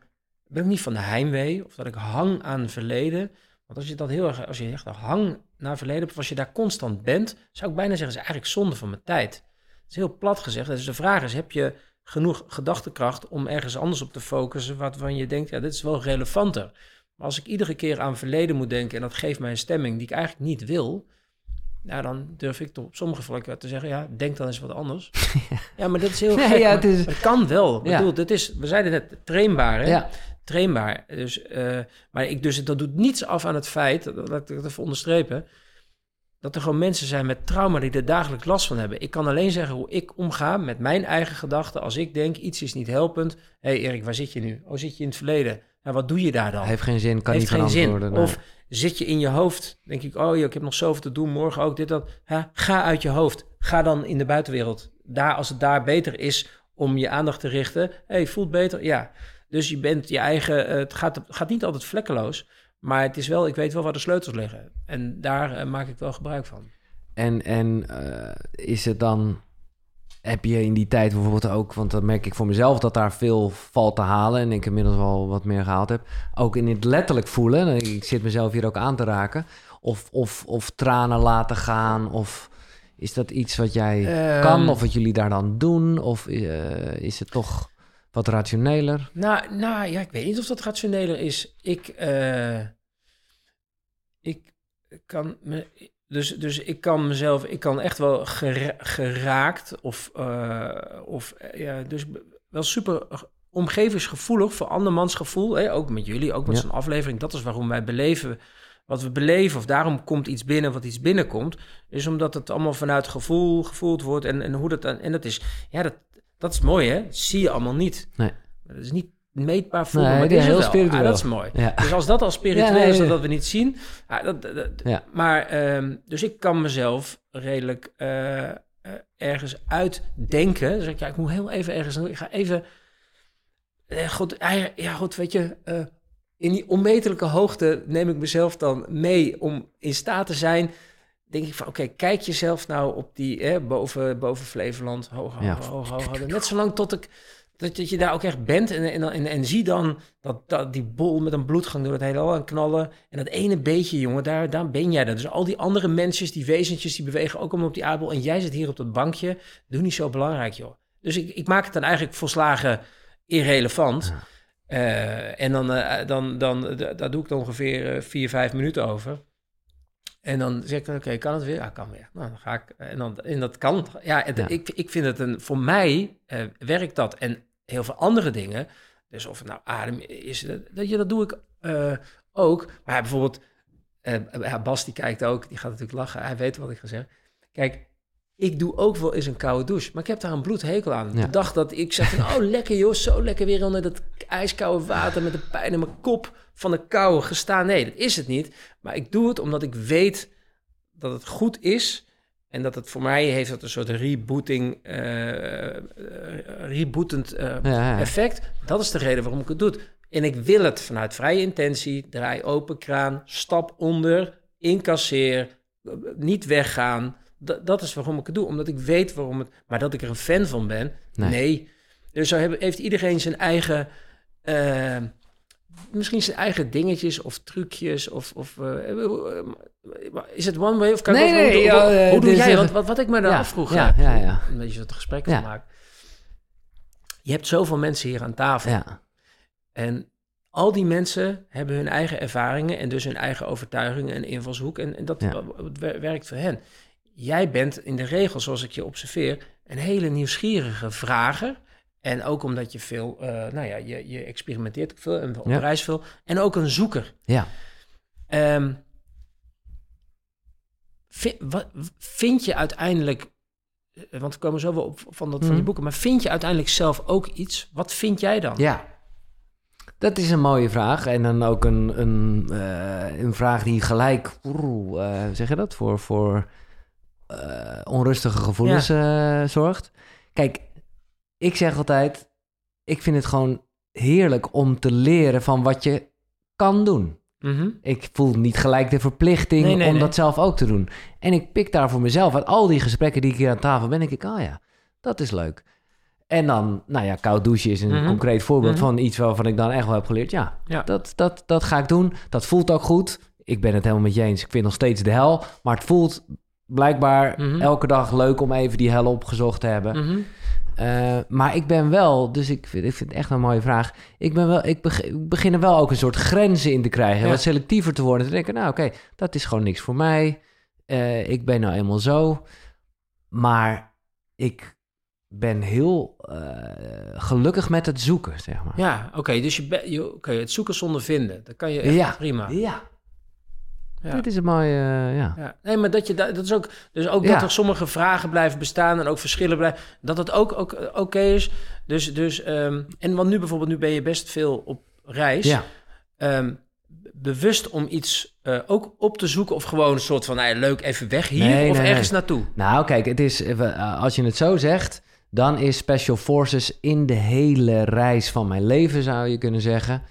ben ook niet van de heimwee of dat ik hang aan het verleden. Want als je dat heel erg, als je echt hang naar het verleden of als je daar constant bent, zou ik bijna zeggen, is eigenlijk zonde van mijn tijd. is heel plat gezegd. Dus de vraag is, heb je genoeg gedachtekracht om ergens anders op te focussen... waarvan je denkt, ja, dit is wel relevanter. Maar als ik iedere keer aan verleden moet denken... en dat geeft mij een stemming die ik eigenlijk niet wil... Nou, dan durf ik toch op sommige vlakken te zeggen, ja, denk dan eens wat anders. ja, maar dat is heel Nee, ja, het is- het kan wel. Ik Ja. bedoel, dit is, we zeiden net, trainbaar, hè? Ja. Trainbaar. Dus, eh, maar ik, dus dat doet niets af aan het feit, dat laat ik het even onderstrepen, dat er gewoon mensen zijn met trauma die er dagelijks last van hebben. Ik kan alleen zeggen hoe ik omga met mijn eigen gedachten als ik denk, iets is niet helpend. Hé hey Erik, waar zit je nu? Oh, zit je in het verleden? Nou, wat doe je daar dan? Heeft geen zin, kan heeft niet geen zin. nee. Of zit je in je hoofd, denk ik, oh ja, ik heb nog zoveel te doen, morgen ook dit, dat. Ga uit je hoofd. Ga dan in de buitenwereld. Daar, als het daar beter is om je aandacht te richten. hey, voelt beter? Ja. Dus je bent je eigen, eh, het gaat, gaat niet altijd vlekkeloos, maar het is wel, ik weet wel waar de sleutels liggen. En daar eh, maak ik wel gebruik van. En, en eh, is het dan... Heb je in die tijd bijvoorbeeld ook... Want dan merk ik voor mezelf dat daar veel valt te halen... en ik inmiddels wel wat meer gehaald heb. Ook in het letterlijk voelen. Ik zit mezelf hier ook aan te raken. Of, of, of tranen laten gaan. Of is dat iets wat jij Ehm, kan? Of wat jullie daar dan doen? Of is het toch wat rationeler? Nou, nou ja, ik weet niet of dat rationeler is. Ik, eh, ik kan me, dus, dus ik kan mezelf, ik kan echt wel gera- geraakt of, eh, of eh, ja, dus wel super omgevingsgevoelig voor andermans gevoel. Hè? Ook met jullie, ook met Ja. zo'n aflevering. Dat is waarom wij beleven wat we beleven. Of daarom komt iets binnen wat iets binnenkomt. Is omdat het allemaal vanuit gevoel gevoeld wordt. En, en hoe dat dan, en dat is, ja, dat, dat is mooi hè. Dat zie je allemaal niet. Nee. Dat is niet meetbaar voelen, Nee, maar dit is heel wel. spiritueel. Ah, dat is mooi. Ja. Dus als dat al spiritueel Ja, nee, is, dat, we niet zien. ah, dat, Ja. Maar, ehm, dus ik kan mezelf redelijk eh, ergens uitdenken. Dus ik, ja, ik moet heel even ergens, ik ga even, eh, goed, ah, ja, ja, goed, weet je, eh, in die onmetelijke hoogte neem ik mezelf dan mee om in staat te zijn. Denk ik van, oké, kijk jezelf nou op die, hè, boven, boven Flevoland, hoog, hoog, Ja. hoog, hoog, hoog. Net zolang tot ik, dat, dat je daar ook echt bent en, en, en, en zie dan dat, dat die bol met een bloedgang door het heelal aan knallen. En dat ene beetje, jongen, daar, daar ben jij dan. Dus al die andere mensjes, die wezentjes, die bewegen ook allemaal op die aardbol. En jij zit hier op dat bankje. Doe niet zo belangrijk, joh. Dus ik, ik maak het dan eigenlijk volslagen irrelevant. Eh, en dan, eh, dan, dan, d- daar doe ik dan ongeveer eh, vier, vijf minuten over. En dan zeg ik, dan, oké, kan het weer? Ja, kan weer. Nou, dan ga ik, en, dan, en dat kan. Ja, het- Ja. Ik, ik vind het een, voor mij eh, werkt dat. En heel veel andere dingen, dus of het nou adem is, dat, dat, je, dat doe ik eh, ook. Maar bijvoorbeeld, eh, ja, Bas die kijkt ook, die gaat natuurlijk lachen. Hij weet wat ik ga zeggen. Kijk, ik doe ook wel eens een koude douche, maar ik heb daar een bloedhekel aan. Ja. De dag dat ik zeg van, oh lekker joh, zo lekker weer onder dat ijskoude water met de pijn in mijn kop van de kou gestaan. Nee, dat is het niet. Maar ik doe het omdat ik weet dat het goed is en dat het voor mij heeft dat een soort rebooting, eh, rebootend Ja, ja. effect. Dat is de reden waarom ik het doe. En ik wil het vanuit vrije intentie, draai open kraan, stap onder, incasseer, niet weggaan. Dat, dat is waarom ik het doe, omdat ik weet waarom het... Maar dat ik er een fan van ben, Nee. nee. Dus zo heeft iedereen zijn eigen... misschien zijn eigen dingetjes of trucjes of... of eh, eh, is het one way of kan Nee, hoe, nee, hoe- eh, hoe doe jij? Want wat, wat ik me dan Ja, afvroeg, ja, ja, ja. een beetje het gesprek van maken. Je hebt zoveel mensen hier aan tafel. Ja. En al die mensen hebben hun eigen ervaringen en dus hun eigen overtuigingen en invalshoek. En, en dat werkt voor hen. Jij bent in de regel, zoals ik je observeer, een hele nieuwsgierige vrager. En ook omdat je veel, eh, nou ja, je, je experimenteert veel en op Ja. reis veel. En ook een zoeker. ja. Ehm, vi- wat, vind je uiteindelijk, eh, want we komen zo wel op van, dat, van die Mhm. boeken, maar vind je uiteindelijk zelf ook iets? Wat vind jij dan? Ja, dat is een mooie vraag. En dan ook een, een, eh, een vraag die gelijk, hoe zeg je dat, voor, voor onrustige gevoelens zorgt. Kijk, ik zeg altijd, ik vind het gewoon heerlijk om te leren van wat je kan doen. Mhm. Ik voel niet gelijk de verplichting Nee, nee, om nee. dat zelf ook te doen. En ik pik daar voor mezelf uit al die gesprekken die ik hier aan tafel ben, denk ik, oh ja, dat is leuk. En dan, nou ja, koud douchen is een Mhm. concreet voorbeeld Mhm. van iets waarvan ik dan echt wel heb geleerd. Ja, Ja. Dat, dat, dat ga ik doen. Dat voelt ook goed. Ik ben het helemaal met je eens. Ik vind nog steeds de hel. Maar het voelt blijkbaar elke dag leuk om even die hel opgezocht te hebben. Eh, maar ik ben wel, dus ik vind, ik vind het echt een mooie vraag. Ik, ben wel, ik, beg- ik begin er wel ook een soort grenzen in te krijgen. Ja. Wat selectiever te worden. Te denken, nou oké, dat is gewoon niks voor mij. Eh, ik ben nou eenmaal zo. Maar ik ben heel eh, gelukkig met het zoeken, zeg maar. Ja, oké. dus je, be- je oké, het zoeken zonder vinden. Dat kan je echt Ja. prima. Ja, Ja. dit is een mooie, eh, ja. Ja, nee, maar dat je da- dat is ook, dus ook Ja. dat er sommige vragen blijven bestaan en ook verschillen blijven, dat het ook, ook eh, oké is. Dus, dus, ehm, en want nu bijvoorbeeld, nu ben je best veel op reis. Ja, Ehm, bewust om iets eh, ook op te zoeken of gewoon een soort van, nou ja, leuk, even weg hier Nee, of nee, ergens nee. naartoe. Nou, kijk, het is, als je het zo zegt, dan is Special Forces in de hele reis van mijn leven, zou je kunnen zeggen,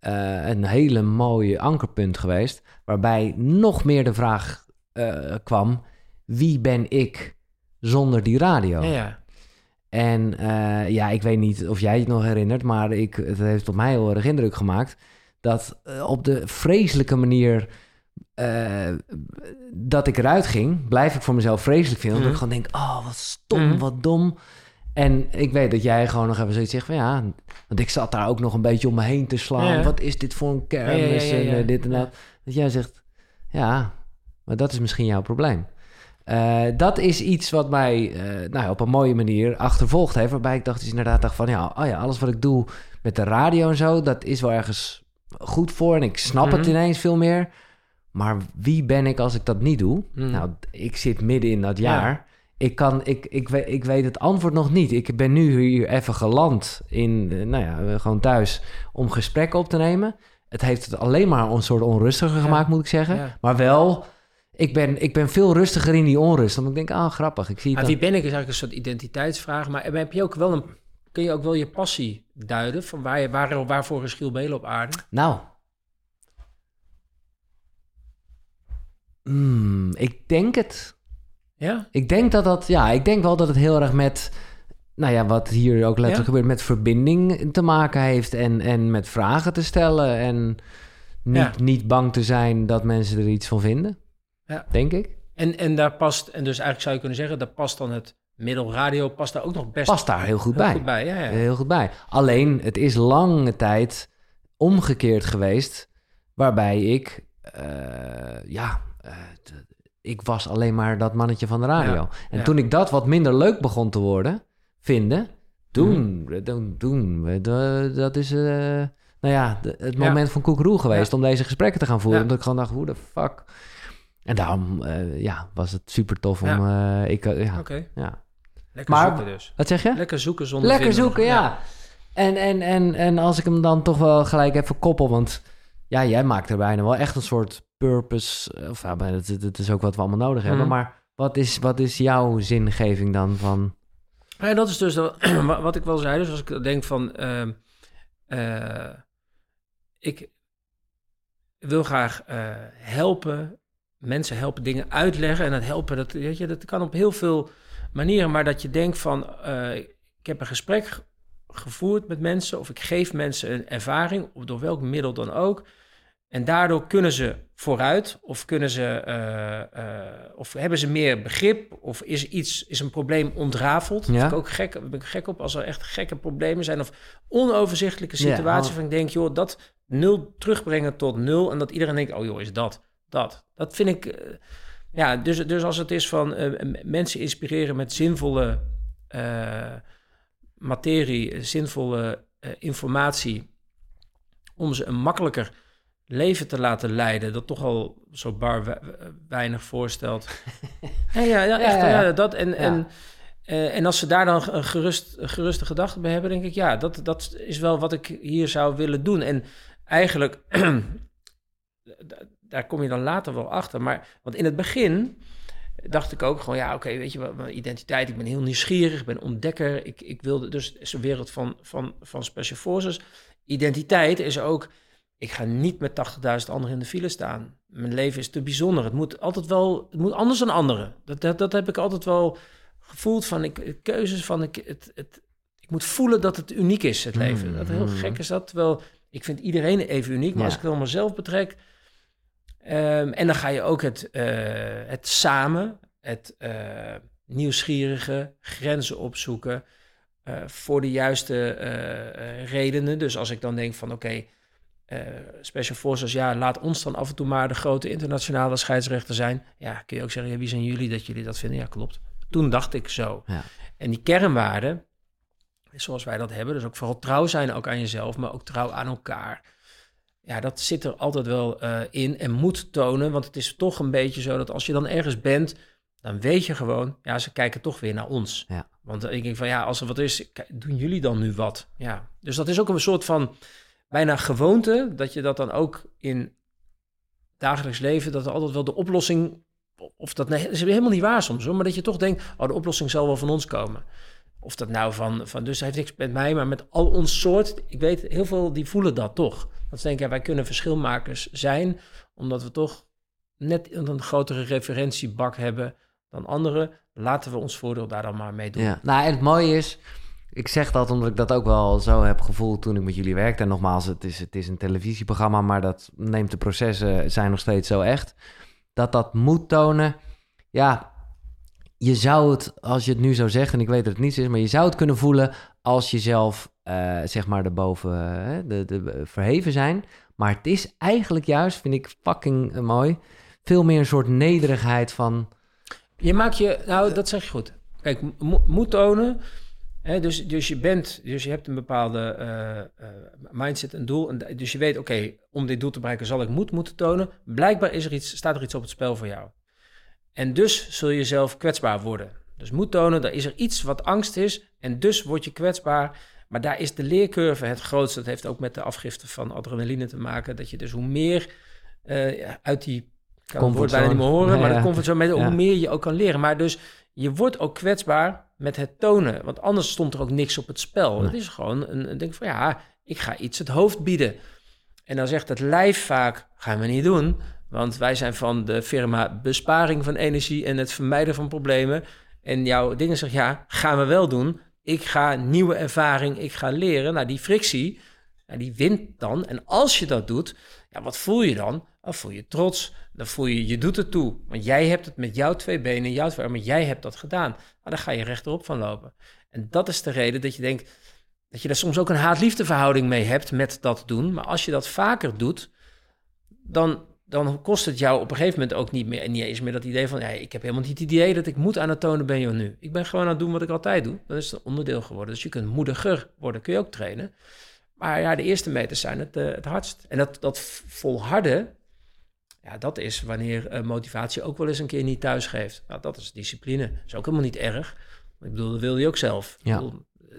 een hele mooie ankerpunt geweest. Waarbij nog meer de vraag eh, kwam: wie ben ik zonder die radio? Ja, ja. En eh, ja, ik weet niet of jij het nog herinnert, maar ik, het heeft op mij heel erg indruk gemaakt. Dat eh, op de vreselijke manier dat ik eruit ging, blijf ik voor mezelf vreselijk vinden. Omdat ik Mhm. gewoon denk, oh, wat stom, Mhm. wat dom. En ik weet dat jij gewoon nog even zoiets zegt van ja, want ik zat daar ook nog een beetje om me heen te slaan. Ja. Wat is dit voor een kermis Ja, ja, en dit en dat. Dat jij zegt, ja, maar dat is misschien jouw probleem. Eh, dat is iets wat mij eh, nou ja, op een mooie manier achtervolgd heeft. Waarbij ik dacht, dus inderdaad dacht van ja, oh ja, alles wat ik doe met de radio en zo, dat is wel ergens goed voor. En ik snap het Mhm. ineens veel meer. Maar wie ben ik als ik dat niet doe? Mhm. Nou, ik zit midden in dat Ja. jaar. Ik, kan, ik, ik, weet, ik weet het antwoord nog niet. Ik ben nu hier even geland in, eh, nou ja, gewoon thuis om gesprekken op te nemen. Het heeft het alleen maar een soort onrustiger Ja. gemaakt, moet ik zeggen. Ja. Maar wel, ik ben, ik ben veel rustiger in die onrust. Dan denk ik, ah, grappig. Ik zie Maar dan- wie ben ik is eigenlijk een soort identiteitsvraag. Maar heb je ook wel een, kun je ook wel je passie duiden? Van waar je, waar, waarvoor is Giel Belen op aarde? Nou. Hmm, ik denk het. Ja? Ik denk dat dat, ja, ik denk wel dat het heel erg met, nou ja, wat hier ook letterlijk Ja? gebeurt, met verbinding te maken heeft en, en met vragen te stellen en niet, Ja. niet bang te zijn dat mensen er iets van vinden. Ja. Denk ik. En, en daar past, en dus eigenlijk zou je kunnen zeggen, daar past dan het middelradio, past daar ook nog best Past daar heel goed heel bij. goed bij. Heel goed bij. Alleen, het is lange tijd omgekeerd geweest, waarbij ik, eh, ja, eh, ik was alleen maar dat mannetje van de radio. En toen ik dat wat minder leuk begon te worden, vinden, toen, Mhm. eh, de- dat is, eh, nou ja, het Ja. moment van koekeroe geweest Ja. om deze gesprekken te gaan voeren. Omdat ik gewoon dacht, hoe de fuck. En daarom, eh, ja, was het super tof om, eh, ik, ja, Oké, ja. lekker Maar- zoeken dus. Wat zeg je? Lekker zoeken zonder Lekker vinden. zoeken, ja. En, en, en, en als ik hem dan toch wel gelijk even koppel, want ja, jij maakt er bijna wel echt een soort purpose, of ja, dat, dat is ook wat we allemaal nodig hebben, Mhm. maar wat is, wat is jouw zingeving dan van... Ja, dat is dus wat ik wel zei. Dus als ik denk van... ehm, eh, ik wil graag eh, helpen, mensen helpen, dingen uitleggen. En dat helpen, dat, weet je, dat kan op heel veel manieren. Maar dat je denkt van... eh, ik heb een gesprek ge- gevoerd met mensen... of ik geef mensen een ervaring, of door welk middel dan ook... En daardoor kunnen ze vooruit, of kunnen ze, eh, eh, of hebben ze meer begrip, of is iets, is een probleem ontrafeld. Ja. vind ik ook gek, ben ik gek op als er echt gekke problemen zijn of onoverzichtelijke Ja, situaties. oh. van ik denk, joh, dat nul terugbrengen tot nul en dat iedereen denkt, oh joh, is dat, dat. Dat vind ik, eh, ja, dus, dus als het is van mensen inspireren met zinvolle materie, zinvolle informatie, om ze een makkelijker leven te laten leiden, dat toch al zo bar we- weinig voorstelt. ja, ja, ja, echt, Ja, dat en, en, eh, en als ze daar dan een gerust, een geruste gedachte bij hebben, denk ik, ja, dat, dat is wel wat ik hier zou willen doen. En eigenlijk, da- daar kom je dan later wel achter. Maar, want in het begin dacht ik ook gewoon, ja, oké, weet je wat, mijn identiteit, ik ben heel nieuwsgierig, ik ben ontdekker. Ik, ik wilde dus, is een wereld van, van, van Special Forces. Identiteit is ook, ik ga niet met 80.000 anderen in de file staan. Mijn leven is te bijzonder. Het moet altijd wel, het moet anders dan anderen. Dat, dat, dat heb ik altijd wel gevoeld van, ik, keuzes van, ik, het, het, ik moet voelen dat het uniek is, het leven. Dat heel gek is dat, terwijl ik vind iedereen even uniek, maar Ja. als ik het dan mezelf betrek, Ehm, en dan ga je ook het, eh, het samen. het uh, nieuwsgierige, grenzen opzoeken uh, voor de juiste redenen. Dus als ik dan denk van oké, Special Forces, ja, laat ons dan af en toe maar de grote internationale scheidsrechter zijn. Ja, kun je ook zeggen, ja, wie zijn jullie dat jullie dat vinden? Ja, klopt. Toen dacht ik zo. Ja. En die kernwaarden, zoals wij dat hebben, dus ook vooral trouw zijn ook aan jezelf, maar ook trouw aan elkaar. Ja, dat zit er altijd wel in en moet tonen, want het is toch een beetje zo dat als je dan ergens bent, dan weet je gewoon, ja, ze kijken toch weer naar ons. Ja. Want ik denk van, ja, als er wat is, doen jullie dan nu wat? Ja, dus dat is ook een soort van bijna gewoonte, dat je dat dan ook in dagelijks leven, dat altijd wel de oplossing, of dat, nee, is helemaal niet waar soms hoor, maar dat je toch denkt, oh, de oplossing zal wel van ons komen. Of dat nou van, van dus heeft niks met mij, maar met al ons soort. Ik weet, heel veel die voelen dat toch. Dat ze denken, wij kunnen verschilmakers zijn, omdat we toch net een grotere referentiebak hebben dan anderen. Laten we ons voordeel daar dan maar mee doen. Ja. Nou, en het mooie is, ik zeg dat omdat ik dat ook wel zo heb gevoeld toen ik met jullie werkte. En nogmaals, het is, het is een televisieprogramma, maar dat neemt de processen, zijn nog steeds zo echt. Dat dat moet tonen. Ja, je zou het, als je het nu zou zeggen, en ik weet dat het niets is, maar je zou het kunnen voelen als je zelf, uh, zeg maar, erboven uh, de, de, verheven zijn. Maar het is eigenlijk juist, vind ik fucking mooi, veel meer een soort nederigheid van je maakt je, nou dat zeg je goed. Kijk, moet tonen. Dus, dus je bent, dus je hebt een bepaalde uh, uh, mindset, een doel. En, dus je weet, oké, om dit doel te bereiken zal ik moed moeten tonen. Blijkbaar is er iets, staat er iets op het spel voor jou. En dus zul je jezelf kwetsbaar worden. Dus moet tonen, daar is er iets wat angst is. En dus word je kwetsbaar. Maar daar is de leercurve het grootste. Dat heeft ook met de afgifte van adrenaline te maken. Dat je dus hoe meer uh, uit die kan het woord bijna niet meer horen, maar dat komt zo met hoe meer je ook kan leren. Maar dus je wordt ook kwetsbaar met het tonen, want anders stond er ook niks op het spel. Het is gewoon een, een denk van ja, ik ga iets het hoofd bieden. En dan zegt het lijf vaak, gaan we niet doen, want wij zijn van de firma besparing van energie en het vermijden van problemen. En jouw dingen zegt ja, gaan we wel doen. Ik ga nieuwe ervaring, ik ga leren. Nou, die frictie, die wint dan. En als je dat doet, ja, wat voel je dan? Dan voel je trots, dan voel je, je doet het toe. Want jij hebt het met jouw twee benen, jouw twee armen, jij hebt dat gedaan. Maar dan ga je rechterop van lopen. En dat is de reden dat je denkt, dat je daar soms ook een haat-liefde verhouding mee hebt met dat doen. Maar als je dat vaker doet, dan, dan kost het jou op een gegeven moment ook niet meer, en niet eens meer dat idee van, ja, ik heb helemaal niet het idee dat ik moet aan het tonen ben je nu. Ik ben gewoon aan het doen wat ik altijd doe. Dan is het een onderdeel geworden. Dus je kunt moediger worden, kun je ook trainen. Maar ja, de eerste meters zijn het, uh, het hardst. En dat, dat volharden, ja, dat is wanneer uh, motivatie ook wel eens een keer niet thuis geeft. Nou, dat is discipline. Dat is ook helemaal niet erg. Ik bedoel, dat wil je ook zelf. Ja. Bedoel, eh,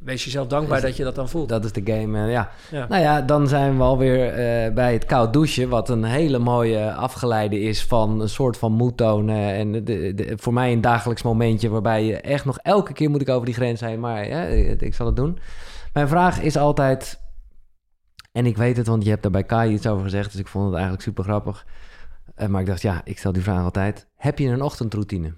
wees jezelf dankbaar dat je dat dan voelt. Dat is de game, ja. ja. Nou ja, dan zijn we alweer uh, bij het koud douchen... wat een hele mooie afgeleide is van een soort van moed tonen... en de, de, voor mij een dagelijks momentje... waarbij je echt nog elke keer moet ik over die grens heen... maar ja, ik zal het doen. Mijn vraag is altijd, en ik weet het, want je hebt daar bij Kai iets over gezegd, dus ik vond het eigenlijk super grappig. Uh, maar ik dacht, ja, ik stel die vraag altijd. Heb je een ochtendroutine?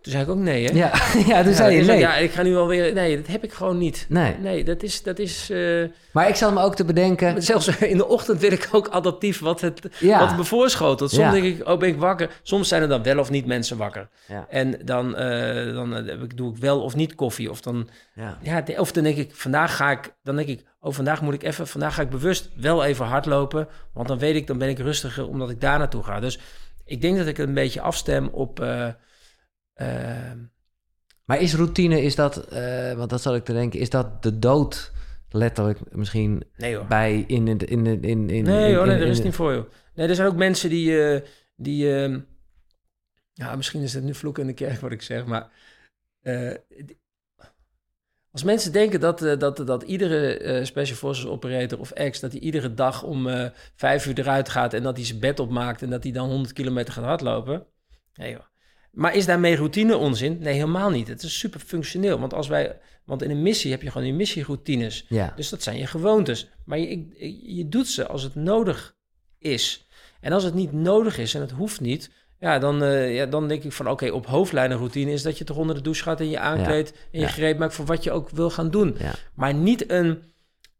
Toen zei ik ook nee, hè? Ja, ja toen zei je nee. Ja, ik ga nu alweer... Nee, dat heb ik gewoon niet. Nee. Nee, dat is... Dat is uh... Maar ik zal me ook te bedenken... Zelfs in de ochtend wil ik ook adaptief wat het, ja. wat het me voorschotelt. Soms denk ik, oh, ben ik wakker? Soms zijn er dan wel of niet mensen wakker. En dan, uh, dan uh, doe ik wel of niet koffie. Of dan, ja. Ja, of dan denk ik, vandaag ga ik... Dan denk ik, oh, vandaag moet ik even... Vandaag ga ik bewust wel even hardlopen. Want dan weet ik, dan ben ik rustiger omdat ik daar naartoe ga. Dus ik denk dat ik een beetje afstem op... Ehm, maar is routine, is dat, uh, want dat zal ik te denken, is dat de dood letterlijk misschien nee, hoor. bij in in in in in Nee hoor, nee, dat is niet voor je. Nee, er zijn ook mensen die uh, die uh, ja, misschien is het nu vloek in de kerk wat ik zeg, maar uh, als mensen denken dat, dat, dat iedere Special Forces operator of ex, dat hij iedere dag om vijf uur eruit gaat en dat hij zijn bed opmaakt en dat hij dan 100 kilometer gaat hardlopen. Nee joh. Maar is daarmee routine onzin? Nee, helemaal niet. Het is super functioneel. Want, als wij, want in een missie heb je gewoon die missieroutines. Ja. Dus dat zijn je gewoontes. Maar je, je doet ze als het nodig is. En als het niet nodig is en het hoeft niet, ja, dan, uh, ja, dan denk ik van oké, op hoofdlijnen routine is dat je toch onder de douche gaat en je aankleedt en je ja. gereed maakt voor wat je ook wil gaan doen. Maar niet een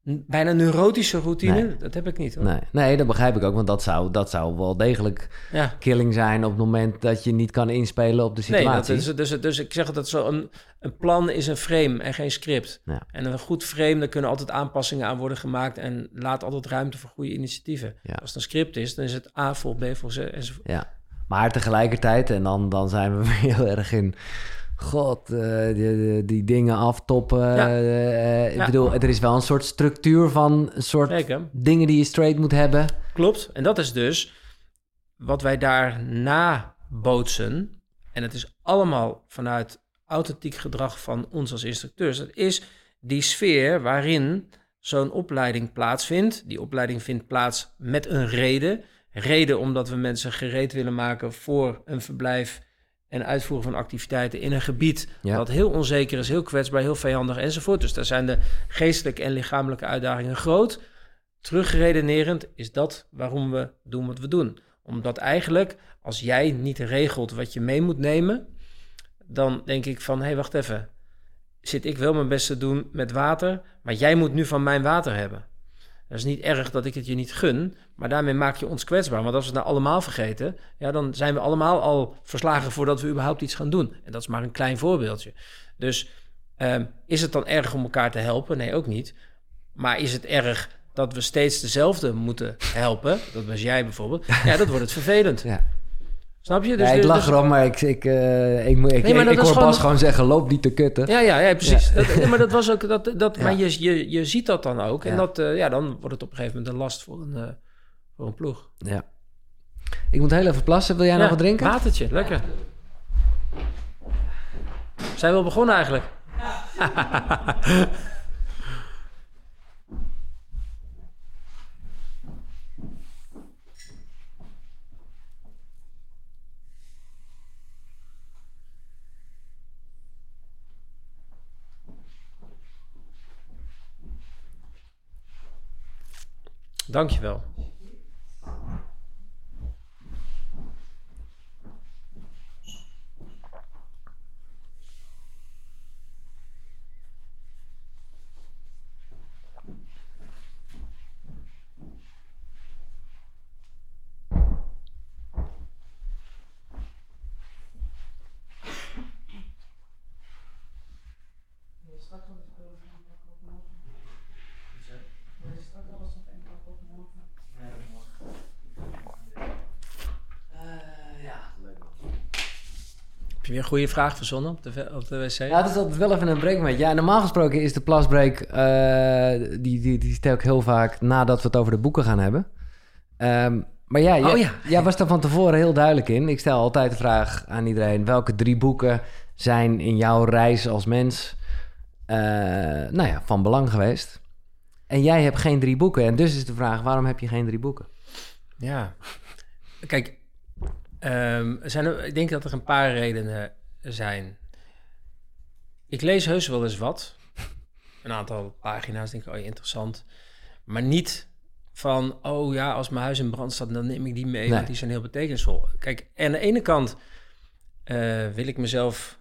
bijna neurotische routine, Nee. dat heb ik niet. Hoor. Nee, nee, dat begrijp ik ook, want dat zou, dat zou wel degelijk Ja. killing zijn op het moment dat je niet kan inspelen op de Nee, situatie. dat is, dus, dus ik zeg dat zo een, een plan is een frame en geen script. Ja. En een goed frame, daar kunnen altijd aanpassingen aan worden gemaakt en laat altijd ruimte voor goede initiatieven. Ja. Als het een script is, dan is het A vol, B vol, C enzovoort. Ja, maar tegelijkertijd, en dan, dan zijn we weer heel erg in... God, eh, die, dingen aftoppen. Ja. eh, eh, ik Ja. bedoel, er is wel een soort structuur van een soort dingen die je straight moet hebben. Klopt. En dat is dus wat wij daarna bootsen. En het is allemaal vanuit authentiek gedrag van ons als instructeurs. Dat is die sfeer waarin zo'n opleiding plaatsvindt. Die opleiding vindt plaats met een reden. Reden omdat we mensen gereed willen maken voor een verblijf en uitvoeren van activiteiten in een gebied Ja. dat heel onzeker is, heel kwetsbaar, heel vijandig enzovoort. Dus daar zijn de geestelijke en lichamelijke uitdagingen groot. Terugredenerend is dat waarom we doen wat we doen. Omdat eigenlijk, als jij niet regelt wat je mee moet nemen, dan denk ik van, hé, hey, wacht even. Zit ik wel mijn best te doen met water, maar jij moet nu van mijn water hebben. Dat is niet erg dat ik het je niet gun, maar daarmee maak je ons kwetsbaar. Want als we het nou allemaal vergeten, ja, dan zijn we allemaal al verslagen voordat we überhaupt iets gaan doen. En dat is maar een klein voorbeeldje. Dus ehm, is het dan erg om elkaar te helpen? Nee, ook niet. Maar is het erg dat we steeds dezelfde moeten helpen? Dat was jij bijvoorbeeld. Ja, dat wordt het vervelend. Ja. Snap je? Dus, ja, ik lach dus- erom, maar ik, ik, eh, ik, moet- ik, Nee, maar dat ik hoor gewoon- Bas gewoon zeggen, loop niet te kutten. Ja, ja, ja precies. Dat, nee, maar dat was ook dat. dat Ja. Maar je, je, je ziet dat dan ook. En Ja. dat, eh, ja, dan wordt het op een gegeven moment een last voor een, eh, voor een ploeg. Ja. Ik moet heel even plassen. Wil jij nog wat drinken? Watertje, lekker. Zijn we al begonnen eigenlijk? Dankjewel. Heb je weer een goede vraag verzonnen op de, op de wc? Ja, het is altijd wel even een breakmoment. Ja, normaal gesproken is de plasbreak... eh, die, die, die stel ik heel vaak nadat we het over de boeken gaan hebben. Ehm, maar ja, jij, Oh ja. jij was daar van tevoren heel duidelijk in. Ik stel altijd de vraag aan iedereen... welke drie boeken zijn in jouw reis als mens... eh, nou ja, van belang geweest? En jij hebt geen drie boeken. En dus is de vraag, waarom heb je geen drie boeken? Ja. Kijk, er zijn, er- ik denk dat er een paar redenen zijn. Ik lees heus wel eens wat. Een aantal pagina's, denk ik, oh interessant. Maar niet van, oh ja, als mijn huis in brand staat, dan neem ik die mee, Nee. want die zijn heel betekenisvol. Kijk, en aan de ene kant eh, wil ik mezelf,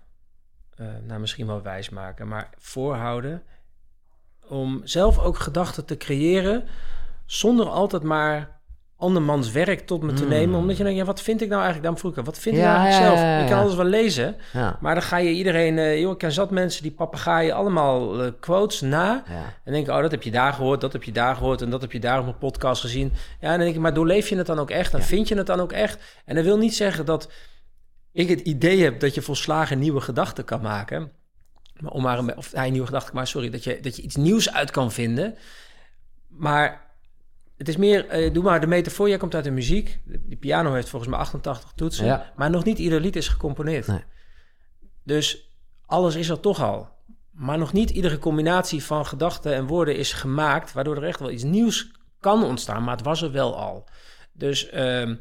eh, nou misschien wel wijs maken, maar voorhouden om zelf ook gedachten te creëren zonder altijd maar andermans werk tot me te Mm. nemen. Omdat je denkt, ja, wat vind ik nou eigenlijk dan vroeger? Wat vind ik Ja, nou eigenlijk ja, zelf? ja, Ik kan alles wel lezen, maar dan ga je iedereen... eh joh, ik ken zat mensen die papegaaien allemaal eh, quotes na... En denk ik, oh, dat heb je daar gehoord, dat heb je daar gehoord... en dat heb je daar op een podcast gezien. Ja, en dan denk ik, maar doorleef je het dan ook echt? En vind je het dan ook echt? En dat wil niet zeggen dat ik het idee heb... dat je volslagen nieuwe gedachten kan maken... Maar om maar een, of hij nieuwe gedachten, maar sorry, dat je, dat je iets nieuws uit kan vinden. Maar het is meer, eh, doe maar de metafoor, jij komt uit de muziek. De, die piano heeft volgens mij 88 toetsen, Ja. maar nog niet ieder lied is gecomponeerd. Nee. Dus alles is er toch al. Maar nog niet iedere combinatie van gedachten en woorden is gemaakt, waardoor er echt wel iets nieuws kan ontstaan, maar het was er wel al. Dus ehm,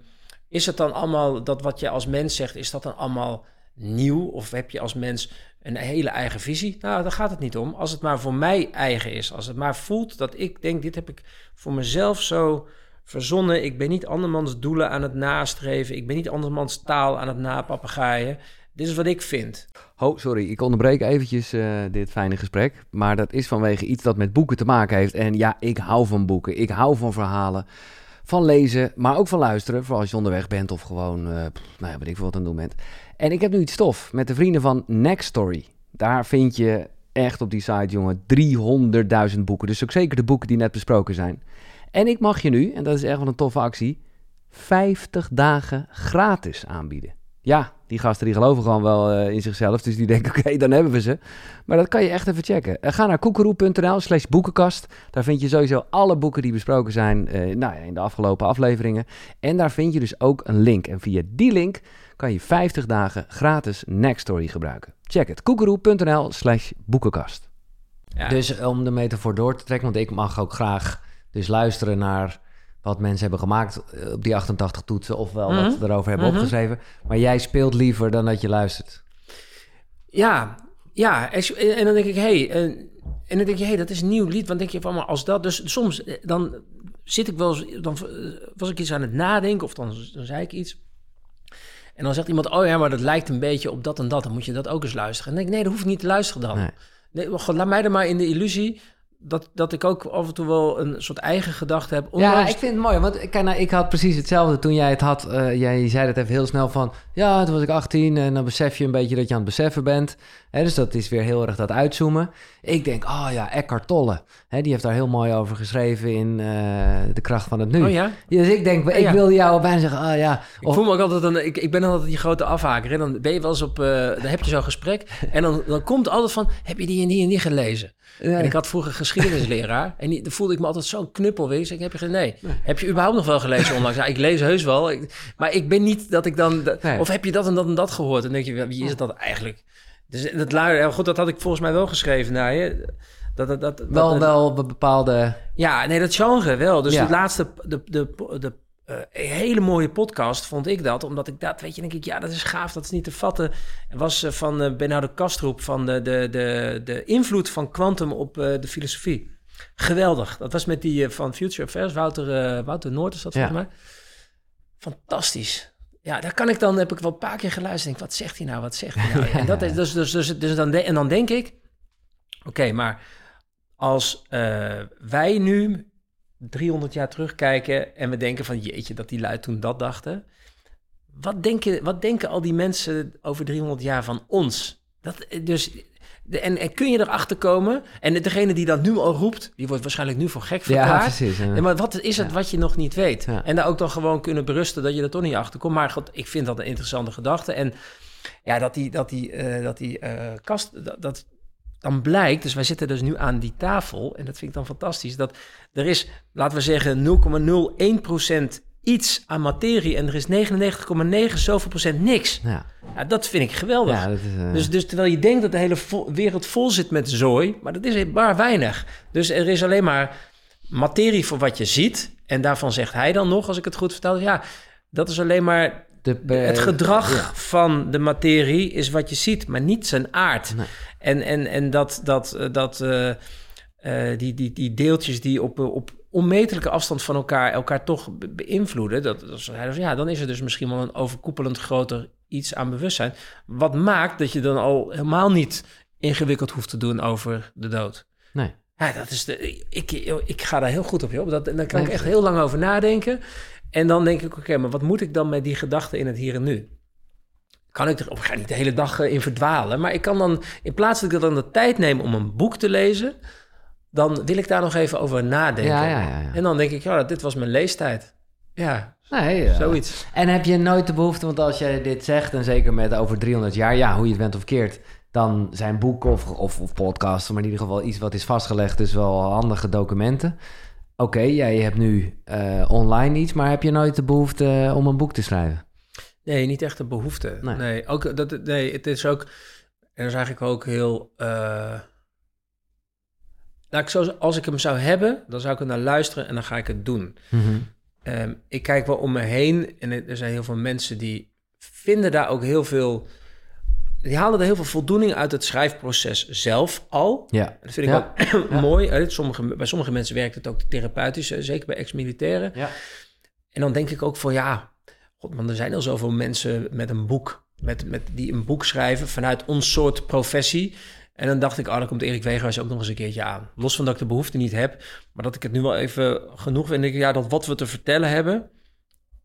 is het dan allemaal, dat wat je als mens zegt, is dat dan allemaal nieuw? Of heb je als mens een hele eigen visie? Nou, daar gaat het niet om. Als het maar voor mij eigen is. Als het maar voelt dat ik denk, dit heb ik voor mezelf zo verzonnen. Ik ben niet andermans doelen aan het nastreven. Ik ben niet andermans taal aan het napapagaaien. Dit is wat ik vind. Oh, sorry, ik onderbreek eventjes uh, dit fijne gesprek. Maar dat is vanwege iets dat met boeken te maken heeft. En ja, ik hou van boeken. Ik hou van verhalen. Van lezen, maar ook van luisteren. Vooral als je onderweg bent of gewoon, uh, nou ja, weet ik veel wat aan het doen bent. En ik heb nu iets stof met de vrienden van Next Story. Daar vind je echt op die site, jongen, 300.000 boeken. Dus ook zeker de boeken die net besproken zijn. En ik mag je nu, en dat is echt wel een toffe actie, 50 dagen gratis aanbieden. Ja, die gasten die geloven gewoon wel uh, in zichzelf. Dus die denken, oké, dan hebben we ze. Maar dat kan je echt even checken. Uh, ga naar koekeroe.nl slash boekenkast. Daar vind je sowieso alle boeken die besproken zijn uh, nou ja, in de afgelopen afleveringen. En daar vind je dus ook een link. En via die link kan je 50 dagen gratis Nextory gebruiken. Check het, koekeroe.nl slash boekenkast. Ja. Dus om de metafoor door te trekken, want ik mag ook graag dus luisteren naar wat mensen hebben gemaakt eh, op die 88 toetsen, ofwel mm -hmm. wat ze erover hebben Mhm. opgeschreven. Maar jij speelt liever dan dat je luistert. Ja, ja. En, dan denk ik, hé, hey, en, en dan denk je, hé, hey, dat is een nieuw lied. Want denk je van, maar als dat, dus soms eh, dan zit ik wel, eens- dan eh, was ik iets aan het nadenken of dan, dan zei ik iets. En dan zegt iemand, oh ja, maar dat lijkt een beetje op dat en dat. Dan moet je dat ook eens luisteren. En dan denk ik, nee, dat hoef ik niet te luisteren dan. Nee. Nee, God, laat mij er maar in de illusie dat, dat ik ook af en toe wel een soort eigen gedachte heb. Ja, ik vind het mooi, want kijk, nou, ik had precies hetzelfde toen jij het had. eh, jij zei het even heel snel van, ja, toen was ik 18 en dan besef je een beetje dat je aan het beseffen bent. Hè, dus dat is weer heel erg dat uitzoomen. Ik denk, oh ja, Eckhart Tolle, hè, die heeft daar heel mooi over geschreven in eh, De Kracht van het Nu. Oh ja? Dus ik denk, ik ja. wilde jou bijna zeggen, ah ja. Ik Of, voel me ook altijd een, ik, ik ben altijd die grote afhaker. Dan ben je wel eens op, eh, dan heb je zo'n gesprek. En dan, dan komt altijd van, heb je die en die en die gelezen? En ik had vroeger geschiedenisleraar. en die, dan voelde ik me altijd zo'n knuppel. Weet je. Ik heb je ge- nee. Heb je überhaupt nog wel gelezen onlangs? Ja, ik lees heus wel. Ik- maar ik ben niet dat ik dan... Nee. Of heb je dat en dat en dat gehoord? En dan denk je, wie is dat eigenlijk? Dus dat, luider- goed, dat had ik volgens mij wel geschreven naar je. Dat, dat, dat, wel, dat, wel be- bepaalde... ja, nee, dat genre wel. Dus Ja. de laatste, de, de, de, eh, hele mooie podcast vond ik dat. Omdat ik dat, weet je, denk ik, ja, dat is gaaf, dat is niet te vatten. Was eh, van eh Bernardo Kastrup, van de, de, de, de invloed van quantum op de filosofie. Geweldig. Dat was met die van Future Affairs, Wouter, Wouter Noord is dat Ja. volgens mij. Fantastisch. Ja, daar kan ik dan, heb ik wel een paar keer geluisterd. Denk, wat zegt hij nou, wat zegt hij nou? En, dat is, dus, dus, dus, dus dan, de- en dan denk ik, oké, maar als wij nu 300 jaar terugkijken en we denken van jeetje, dat die lui toen dat dachten. Wat denken, wat denken al die mensen over 300 jaar van ons? Dat, dus, de, en, en kun je erachter komen? En degene die dat nu al roept, die wordt waarschijnlijk nu voor gek Ja, verklaard. precies. Ja, maar wat is het Ja. wat je nog niet weet? Ja. En daar ook dan gewoon kunnen berusten dat je er toch niet achter komt. Maar god, ik vind dat een interessante gedachte. En ja, dat die, dat die, eh, dat die eh, kast, dat, dat dan blijkt, dus wij zitten dus nu aan die tafel, en dat vind ik dan fantastisch, dat er is, laten we zeggen, 0,01% iets aan materie en er is 99,9 zoveel procent niks. Ja, Ja, dat vind ik geweldig. ja dat is... eh, Dus, dus terwijl je denkt dat de hele vo- wereld vol zit met zooi, maar dat is maar weinig. Dus er is alleen maar materie voor wat je ziet. En daarvan zegt hij dan nog, als ik het goed vertel, ja, dat is alleen maar de, het eh, gedrag ja. van de materie is wat je ziet, maar niet zijn aard. Nee. En, en, en dat, dat, eh, dat eh, die, die, die deeltjes die op, op onmetelijke afstand van elkaar elkaar toch be- beïnvloeden, dat, dat ja, dan is er dus misschien wel een overkoepelend groter iets aan bewustzijn. Wat maakt dat je dan al helemaal niet ingewikkeld hoeft te doen over de dood. Nee. Ja, dat is de, ik, ik ga daar heel goed op, joh. Dat, en daar kan Nee, ik echt heel lang over nadenken. En dan denk ik, oké, maar wat moet ik dan met die gedachten in het hier en nu? Kan ik er, ik ga niet de hele dag eh, in verdwalen, maar ik kan dan, in plaats dat ik dan de tijd neem om een boek te lezen, dan wil ik daar nog even over nadenken. Ja, ja, ja, ja. En dan denk ik, ja, dit was mijn leestijd. Ja, Nee, ja. zoiets. En heb je nooit de behoefte, want als jij dit zegt, en zeker met over 300 jaar, ja, hoe je het bent of keert, dan zijn boeken of, of, of podcasts, maar in ieder geval iets wat is vastgelegd, dus wel handige documenten. Oké, jij hebt nu eh, online iets, maar heb je nooit de behoefte eh, om een boek te schrijven? Nee, niet echt een behoefte. Nee. Nee, ook, dat, nee het is ook... En dat is eigenlijk ook heel... nou, ik zou, als ik hem zou hebben, dan zou ik er naar luisteren en dan ga ik het doen. Ehm, ik kijk wel om me heen en er er zijn heel veel mensen die vinden daar ook heel veel... Die halen er heel veel voldoening uit het schrijfproces zelf al. Ja. Dat vind ik Ja. ook Ja. mooi. Sommige, bij sommige mensen werkt het ook therapeutisch, zeker bij ex-militairen. Ja. En dan denk ik ook van ja, god man, er zijn al zoveel mensen met een boek met, met die een boek schrijven vanuit ons soort professie. En dan dacht ik, oh, dan komt Erik Wegenhuis ook nog eens een keertje aan. Los van dat ik de behoefte niet heb, maar dat ik het nu wel even genoeg vind. Ik, ja, dat wat we te vertellen hebben,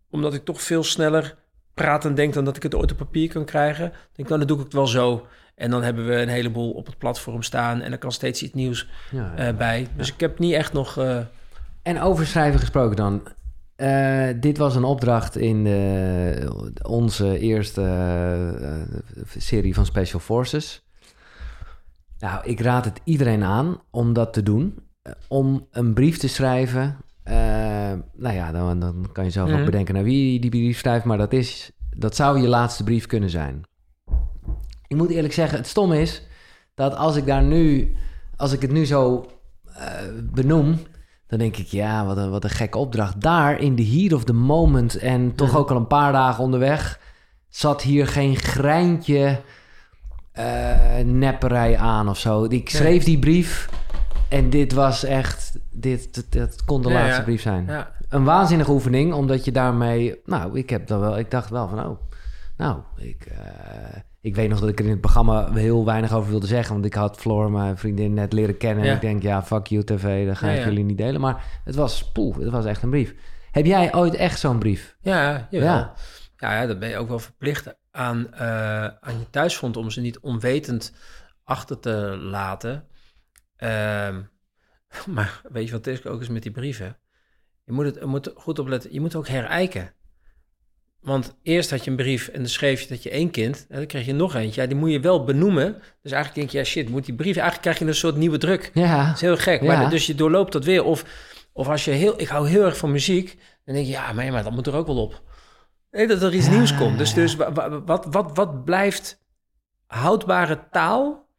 omdat ik toch veel sneller praat en denk dan dat ik het ooit op papier kan krijgen. Denk ik, nou, dan doe ik het wel zo. En dan hebben we een heleboel op het platform staan en er kan steeds iets nieuws Ja, eh, bij. Dus ik heb niet echt nog... eh, En over schrijven gesproken dan. Eh, dit was een opdracht in de, onze eerste serie van Special Forces. Nou, ik raad het iedereen aan om dat te doen. Om een brief te schrijven. Eh, nou ja, dan, dan kan je zelf ook bedenken naar wie die brief schrijft. Maar dat, is, dat zou je laatste brief kunnen zijn. Ik moet eerlijk zeggen, het stom is dat als ik daar nu, als ik het nu zo eh, benoem, dan denk ik, ja, wat een, wat een gekke opdracht. Daar in de heat of the moment en toch ook al een paar dagen onderweg, zat hier geen greintje eh, nepperij aan of zo. Ik schreef die brief en dit was echt, dit, dit, dit kon de Ja, laatste brief zijn. ja, Een waanzinnige oefening, omdat je daarmee, nou, ik heb dan wel, ik dacht wel van, oh, nou, ik, eh, ik weet nog dat ik er in het programma heel weinig over wilde zeggen, want ik had Floor, mijn vriendin, net leren kennen. En ik denk, ja, fuck you tv, dat ga ik jullie niet delen. Maar het was, poeh, het was echt een brief. Heb jij ooit echt zo'n brief? Ja. Ja. Ja, dan ben je ook wel verplicht aan, eh, aan je thuisfront om ze niet onwetend achter te laten. Ehm, maar weet je wat het is ook eens met die brieven? Je moet het je moet goed opletten, je moet ook herijken. Want eerst had je een brief en dan schreef je dat je één kind, en dan kreeg je nog eentje. Ja, die moet je wel benoemen. Dus eigenlijk denk je, ja shit, moet die brief, eigenlijk krijg je een soort nieuwe druk. Ja, Dat is heel gek. Ja. Maar dus je doorloopt dat weer. Of, of als je heel... Ik hou heel erg van muziek. Dan denk je, ja, maar, ja, maar dat moet er ook wel op. Nee, dat er iets Ja, nieuws komt. Dus, dus wa- wa- wat, wat, wat blijft houdbare taal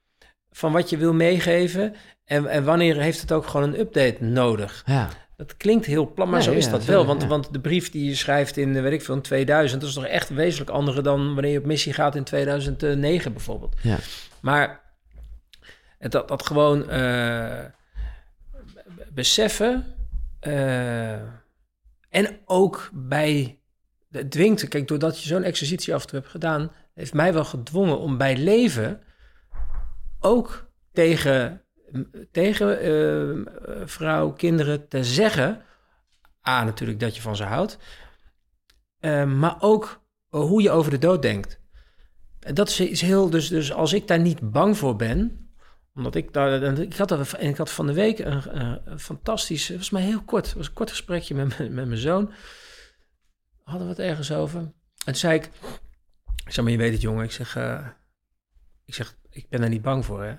van wat je wil meegeven? En, en wanneer heeft het ook gewoon een update nodig? ja. Dat klinkt heel plat, maar zo is ja, dat wel. Want, want de brief die je schrijft in, eh, weet ik veel, in 2000... dat is toch echt wezenlijk andere dan wanneer je op missie gaat in 2009 bijvoorbeeld. Ja. Maar het, dat, dat gewoon eh, beseffen... eh, en ook bij... Het dwingt, kijk, doordat je zo'n exercitie af en toe hebt gedaan... heeft mij wel gedwongen om bij leven ook tegen, tegen eh, vrouw, kinderen te zeggen... A, natuurlijk dat je van ze houdt... eh, maar ook hoe je over de dood denkt. En dat is, is heel... Dus, dus als ik daar niet bang voor ben... Omdat ik daar... Ik had, ik had van de week een, een, fantastisch... Het was maar heel kort. Het was een kort gesprekje met, met mijn zoon. Hadden we het ergens over. En zei ik... Ik zeg, maar je weet het jongen. Ik zeg... eh, ik zeg, ik ben daar niet bang voor hè.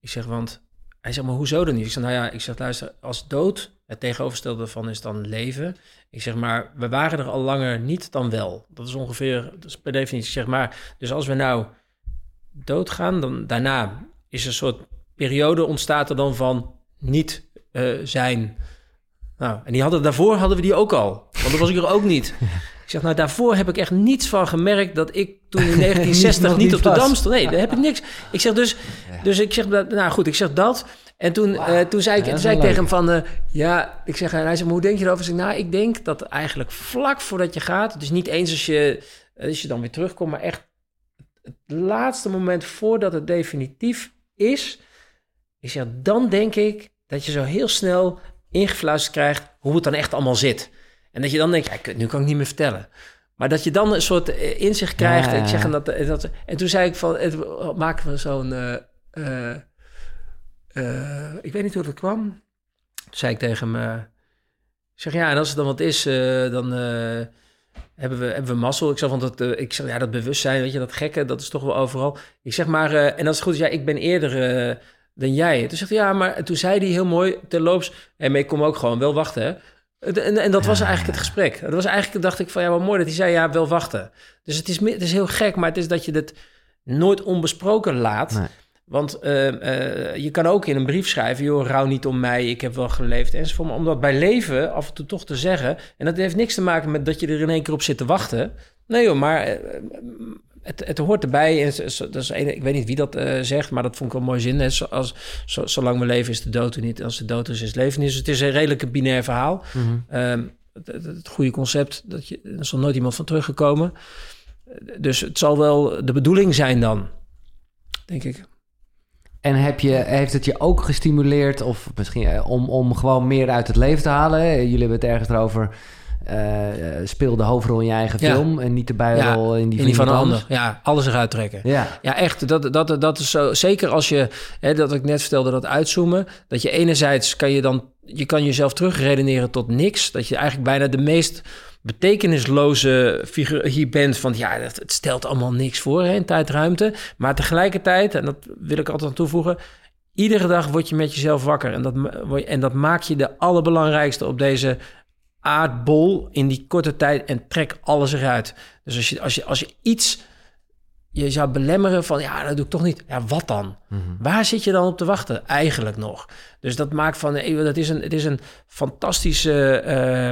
Ik zeg, want... Hij zegt, maar hoezo dan niet? Ik zeg, nou ja, ik zeg, luister, als dood het tegenovergestelde daarvan is dan leven. Ik zeg maar, we waren er al langer niet dan wel. Dat is ongeveer, per definitie, zeg maar. Dus als we nou doodgaan, dan daarna is er een soort periode ontstaat er dan van niet eh, zijn. Nou, en die hadden, daarvoor hadden we die ook al. Want dan was ik er ook niet. Ik zeg, nou, daarvoor heb ik echt niets van gemerkt dat ik toen in 1960 nog niet, op de dam stond. Nee, daar heb ik niks. Ik zeg dus, dus ik zeg, dat- nou goed, ik zeg dat. En toen, eh, toen zei ik, Ja, toen zei ik tegen hem van, eh, ja, ik zeg, en hij zegt, maar hoe denk je erover? Ik zeg, nou, ik denk dat eigenlijk vlak voordat je gaat, dus niet eens als je, als je dan weer terugkomt, maar echt het laatste moment voordat het definitief is, ik zeg, dan denk ik dat je zo heel snel ingefluisterd krijgt hoe het dan echt allemaal zit. En dat je dan denkt, ja, kut, nu kan ik niet meer vertellen. Maar dat je dan een soort eh, inzicht krijgt. Ja, Ik zeg, en, dat, en dat, en toen zei ik van, het, maken we zo'n... eh, eh, eh, ik weet niet hoe dat kwam. Toen zei ik tegen hem... eh, ik zeg, ja, en als het dan wat is, eh, dan eh, hebben, we, hebben we mazzel. Ik zeg, want dat, eh, ik zeg, ja, dat bewustzijn, weet je, dat gekke, dat is toch wel overal. Ik zeg maar, eh, en als het goed is, ja, ik ben eerder eh, dan jij. Toen zegt hij, ja, maar en toen zei hij heel mooi, terloops, en mee kom ook gewoon, wel wachten, hè. En, en dat was eigenlijk het gesprek. Dat was eigenlijk, dacht ik van, ja, wat mooi dat hij zei, ja, wel wachten. Dus het is, het is heel gek, maar het is dat je het nooit onbesproken laat. Nee. Want eh, eh, je kan ook in een brief schrijven, joh, rouw niet om mij, ik heb wel geleefd enzovoort. Maar om dat bij leven af en toe toch te zeggen, en dat heeft niks te maken met dat je er in één keer op zit te wachten. Nee joh, maar eh, het, het hoort erbij. En dat is een, ik weet niet wie dat eh, zegt, maar dat vond ik wel mooi zin. Hè. Zoals, zo, zolang we leven is de dood er niet, als de dood er is, is het leven niet. Dus het is een redelijk binair verhaal. Ehm, het, het, het goede concept, dat je, er nog nooit iemand van teruggekomen. dus het zal wel de bedoeling zijn dan, denk ik. En heb je, heeft het je ook gestimuleerd, of misschien eh, om, om gewoon meer uit het leven te halen? Jullie hebben het ergens erover. Eh eh, speel de hoofdrol in je eigen film en niet de bijrol in die, in die van een iemand ander. Ja, alles eruit trekken. Ja, Ja, echt. Dat, dat, dat is zo. Zeker als je, hè, dat ik net vertelde, dat uitzoomen. Dat je enerzijds kan je dan, je kan jezelf terugredeneren tot niks. Dat je eigenlijk bijna de meest betekenisloze figuur hier bent. Van ja, het stelt allemaal niks voor hè, in tijd, ruimte. Maar tegelijkertijd, en dat wil ik altijd aan toevoegen. Iedere dag word je met jezelf wakker. En dat, en dat maakt je de allerbelangrijkste op deze aardbol in die korte tijd. En trek alles eruit. Dus als je, als je, als je iets je zou belemmeren van ja, dat doe ik toch niet. Ja, wat dan? Waar zit je dan op te wachten? Eigenlijk nog. Dus dat maakt van eh, dat is een, het is een fantastische eh,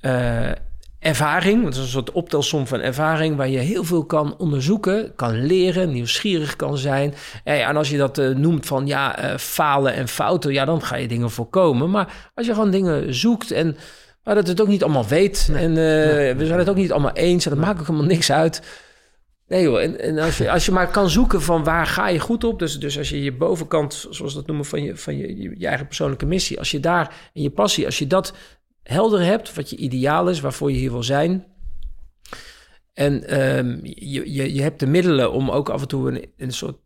eh, ervaring. Het is een soort optelsom van ervaring waar je heel veel kan onderzoeken, kan leren, nieuwsgierig kan zijn. En, als je dat noemt van ja, falen en fouten, ja, dan ga je dingen voorkomen. Maar als je gewoon dingen zoekt en maar dat het ook niet allemaal weet. En eh, we zijn het ook niet allemaal eens en dat maakt ook helemaal niks uit. Nee joh, en, en als, je, als je maar kan zoeken van waar ga je goed op... dus, dus als je je bovenkant, zoals we dat noemen, van, je, van je, je, je eigen persoonlijke missie... als je daar en je passie, als je dat helder hebt... wat je ideaal is, waarvoor je hier wil zijn... en ehm, je, je, je hebt de middelen om ook af en toe een, een soort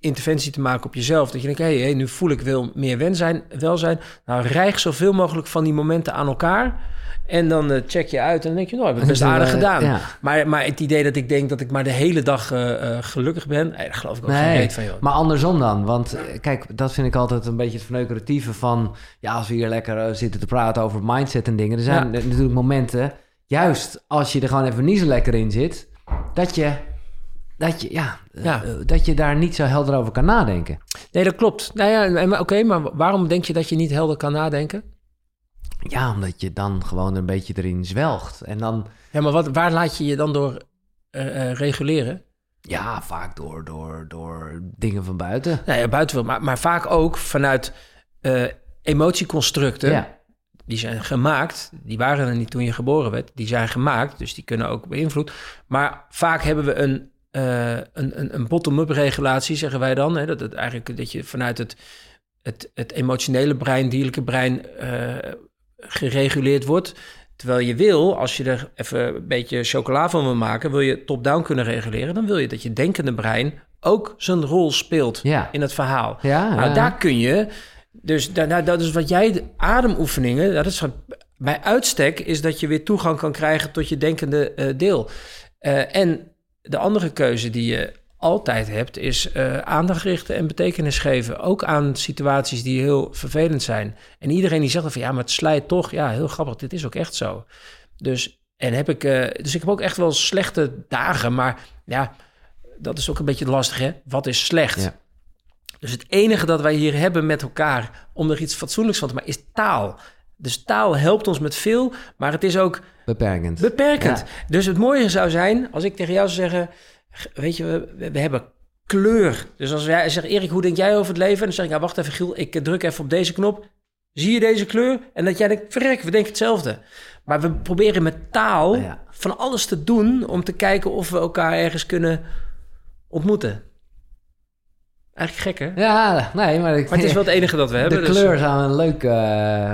interventie te maken op jezelf... dat je denkt, hé, hey, nu voel ik wel meer welzijn, welzijn. Nou, rijg zoveel mogelijk van die momenten aan elkaar... En dan eh, check je uit en dan denk je, nou, heb ik best aardig eh, gedaan. ja. Maar, maar het idee dat ik denk dat ik maar de hele dag eh, gelukkig ben, nee, daar geloof ik ook geen Nee, reet van, joh. maar andersom dan. Want kijk, dat vind ik altijd een beetje het verneukeratieve van... ja, als we hier lekker zitten te praten over mindset en dingen... er zijn Ja. natuurlijk momenten, juist als je er gewoon even niet zo lekker in zit... dat je, dat je, ja, eh, Ja. eh, dat je daar niet zo helder over kan nadenken. Nee, dat klopt. Nou ja, oké, maar waarom denk je dat je niet helder kan nadenken? Ja, omdat je dan gewoon een beetje erin zwelgt. En dan, Ja, maar wat, waar laat je je dan door eh, reguleren? ja, vaak door, door, door dingen van buiten. Nou ja, buiten wel, maar, maar vaak ook vanuit emotieconstructen. Ja, Die zijn gemaakt, die waren er niet toen je geboren werd. Die zijn gemaakt, dus die kunnen ook beïnvloed. Maar vaak hebben we een, eh, een, een, een bottom-up regulatie, zeggen wij dan. Hè? Dat, het eigenlijk, dat je vanuit het, het, het emotionele brein, dierlijke brein, eh, gereguleerd wordt. Terwijl je wil, als je er even een beetje chocola van wil maken, wil je top-down kunnen reguleren. Dan wil je dat je denkende brein ook zijn rol speelt ja. in het verhaal. Ja, Nou, ja. daar kun je. Dus da- nou, dat is wat jij, de ademoefeningen, dat is wat, bij uitstek, is dat je weer toegang kan krijgen tot je denkende eh, deel. En de andere keuze die je altijd hebt, is eh, aandacht richten en betekenis geven. Ook aan situaties die heel vervelend zijn. En iedereen die zegt dan van ja, maar het slijt toch. Ja, heel grappig, dit is ook echt zo. Dus, en heb ik, eh, dus ik heb ook echt wel slechte dagen, maar ja, dat is ook een beetje lastig, hè? Wat is slecht? Ja. Dus het enige dat wij hier hebben met elkaar om er iets fatsoenlijks van te maken, is taal. Dus taal helpt ons met veel, maar het is ook Beperkend. beperkend. Ja. Dus het mooie zou zijn als ik tegen jou zou zeggen: Weet je, we, hebben kleur. Dus als jij zegt, Erik, hoe denk jij over het leven? En dan zeg ik, nou wacht even, Giel, ik eh, druk even op deze knop. Zie je deze kleur? En dat jij denkt, verrek, we denken hetzelfde. Maar we proberen met taal Ja. van alles te doen om te kijken of we elkaar ergens kunnen ontmoeten. Eigenlijk gek, hè? Ja, nee, maar, ik, Maar het is wel het enige dat we hebben. de dus- kleur zou een leuk, eh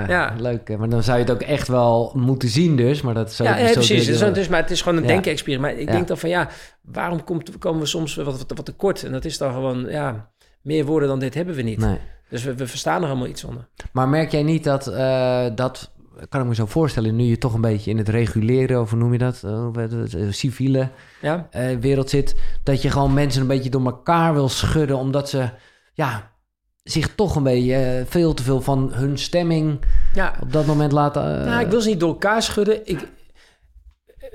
Ja. leuk, eh, maar dan zou je het ook echt wel moeten zien dus, maar dat is zo, Ja, nee, zo precies. is, maar het is gewoon een Ja. Maar ik Ja. denk dan van ja, waarom komt, komen we soms wat, wat, wat tekort? En dat is dan gewoon, ja, meer woorden dan dit hebben we niet. Nee. Dus we, we verstaan er allemaal iets onder. Maar merk jij niet dat, eh, dat, kan ik me zo voorstellen, nu je toch een beetje in het reguleren, of hoe noem je dat, Eh, civiele Ja, eh, wereld zit, dat je gewoon mensen een beetje door elkaar wil schudden, omdat ze, ja, zich toch een beetje eh, veel te veel van hun stemming ja. op dat moment laten... nou, ik wil ze niet door elkaar schudden. Ik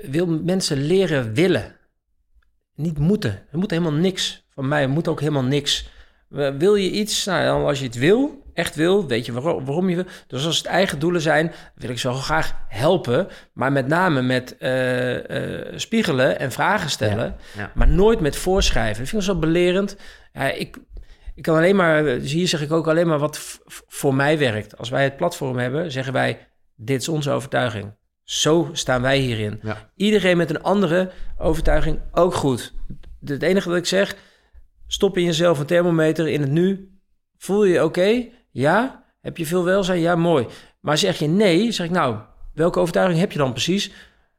wil mensen leren willen. Niet moeten. Er moet helemaal niks. Van mij moet ook helemaal niks. We- Wil je iets? Nou, dan als je het wil, echt wil, weet je waarom, waarom je wil. Dus als het eigen doelen zijn, wil ik zo graag helpen. Maar met name met eh, eh, spiegelen en vragen stellen. ja. Maar nooit met voorschrijven. Ik vind dat zo belerend. Ja, ik, ik kan alleen maar, dus hier zeg ik ook alleen maar wat voor mij werkt. Als wij het platform hebben, zeggen wij: dit is onze overtuiging. Zo staan wij hierin. Iedereen met een andere overtuiging ook goed. Het enige wat ik zeg, stop in jezelf een thermometer in het nu. Voel je je oké? Ja. Heb je veel welzijn? Ja, mooi. Maar zeg je nee, zeg ik nou, welke overtuiging heb je dan precies?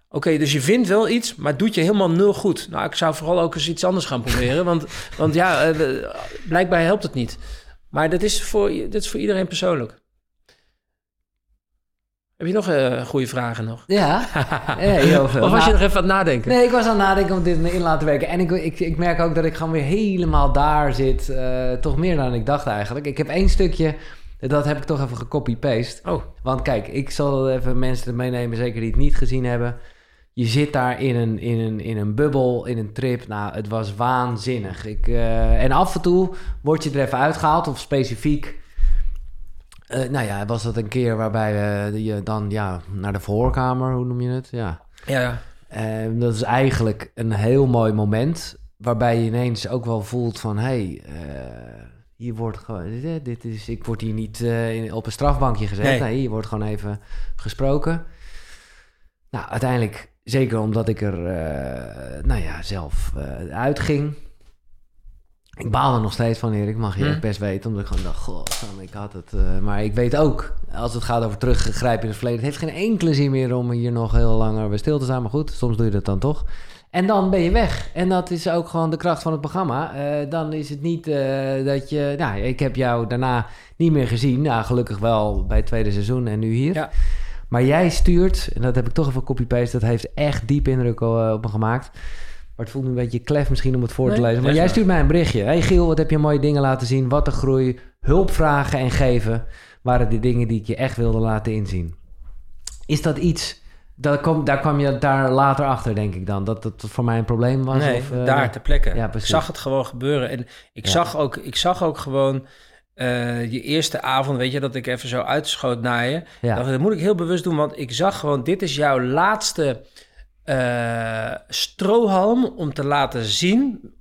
Oké, dus je vindt wel iets, maar doet je helemaal nul goed. Nou, ik zou vooral ook eens iets anders gaan proberen. want, want ja, eh, blijkbaar helpt het niet. Maar dat is voor, dat is voor iedereen persoonlijk. Heb je nog eh, goede vragen nog? Ja, heel veel. Of was je Nou, nog even aan het nadenken? Nee, ik was aan het nadenken om dit in laten werken. En ik, ik, ik merk ook dat ik gewoon weer helemaal daar zit. eh, toch meer dan ik dacht eigenlijk. Ik heb één stukje, dat heb ik toch even gecopy-paste. Oh, Want kijk, ik zal even mensen meenemen, zeker die het niet gezien hebben. Je zit daar in een, in een, in een bubbel, in een trip. Nou, het was waanzinnig. Ik, eh, en af en toe word je er even uitgehaald, of specifiek. Eh, nou ja, was dat een keer waarbij eh, je dan ja, naar de verhoorkamer, hoe noem je het? Ja. ja, ja. Dat is eigenlijk een heel mooi moment. Waarbij je ineens ook wel voelt van... hé, hey, eh, hier wordt gewoon... Dit, dit is, ik word hier niet in- op een strafbankje gezet. Nee. Nee. hier wordt gewoon even gesproken. Nou, uiteindelijk... Zeker omdat ik er, nou ja, zelf uitging. Ik baal er nog steeds van, Erik. Mag je Hm. echt best weten. Omdat ik gewoon dacht, goh, ik had het. eh, maar ik weet ook, als het gaat over teruggrijpen in het verleden... het heeft geen enkele zin meer om hier nog heel langer bij stil te staan. Maar goed, soms doe je dat dan toch. En dan ben je weg. En dat is ook gewoon de kracht van het programma. Eh, dan is het niet eh, dat je... Nou, ik heb jou daarna niet meer gezien. Nou, gelukkig wel bij het tweede seizoen en nu hier. Ja. Maar jij stuurt, en dat heb ik toch even copy-paste... dat heeft echt diep indruk op me gemaakt... Maar het voelt nu een beetje klef misschien om het voor te lezen. Maar jij stuurt mij een berichtje. Hey Giel, wat heb je mooie dingen laten zien? Wat een groei. Hulp vragen en geven waren de dingen die ik je echt wilde laten inzien. Is dat iets... Dat kom, daar kwam je daar later achter, denk ik dan. Dat dat voor mij een probleem was? Nee, of, eh, daar ter plekke. Ja, ik precies. zag het gewoon gebeuren. En ik, Ja. zag, ook, ik zag ook gewoon eh, je eerste avond, weet je, dat ik even zo uitschoot naar je. Ja. dat moet ik heel bewust doen, want ik zag gewoon, dit is jouw laatste eh, strohalm om te laten zien.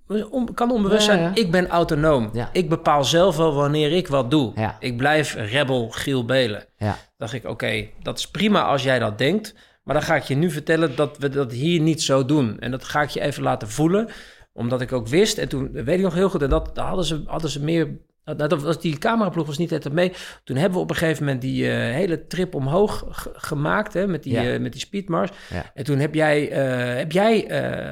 Kan onbewust zijn, ja. ik ben autonoom. Ja. Ik bepaal zelf wel wanneer ik wat doe. Ik blijf rebel Giel Belen. Ja. dacht ik, oké, dat is prima als jij dat denkt. Maar dan ga ik je nu vertellen dat we dat hier niet zo doen. En dat ga ik je even laten voelen. Omdat ik ook wist, en toen weet ik nog heel goed... en dat hadden ze, hadden ze meer... Nou, dat was, die cameraploeg was niet altijd mee. Toen hebben we op een gegeven moment die eh, hele trip omhoog gemaakt... Hè, met, die, Ja. eh, met die speedmars. Ja. En toen heb jij, eh, heb jij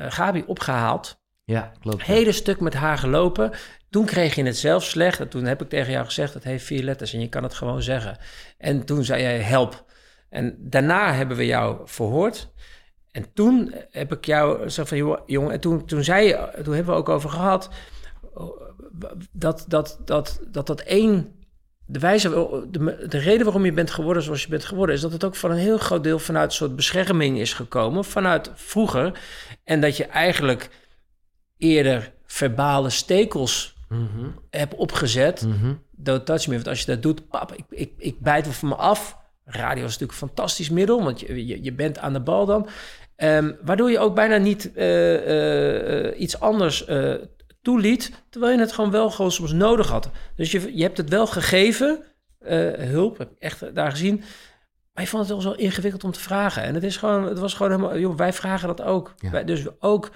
Gabi opgehaald... Ja, klopt. Hele stuk met haar gelopen. Toen kreeg je het zelf slecht. En toen heb ik tegen jou gezegd, het heeft vier letters en je kan het gewoon zeggen. En toen zei jij, help. En daarna hebben we jou verhoord. En toen heb ik jou gezegd van, joh, jongen, en toen, toen zei je, toen hebben we ook over gehad, dat dat, dat, dat, dat één, de wijze, de, de reden waarom je bent geworden zoals je bent geworden, is dat het ook van een heel groot deel vanuit een soort bescherming is gekomen, vanuit vroeger. En dat je eigenlijk eerder verbale stekels Mhm, hebt opgezet. mhm. Don't touch me. Want als je dat doet, pap, ik, ik, ik bijt wel van me af. Radio is natuurlijk een fantastisch middel, want je, je, je bent aan de bal dan. Ehm, waardoor je ook bijna niet eh, eh, eh, iets anders toeliet, terwijl je het gewoon wel gewoon soms nodig had. Dus je, je hebt het wel gegeven, eh, hulp, heb ik echt daar gezien. Maar je vond het wel zo ingewikkeld om te vragen. En het, is gewoon, het was gewoon helemaal, joh, wij vragen dat ook. Ja. Wij, dus ook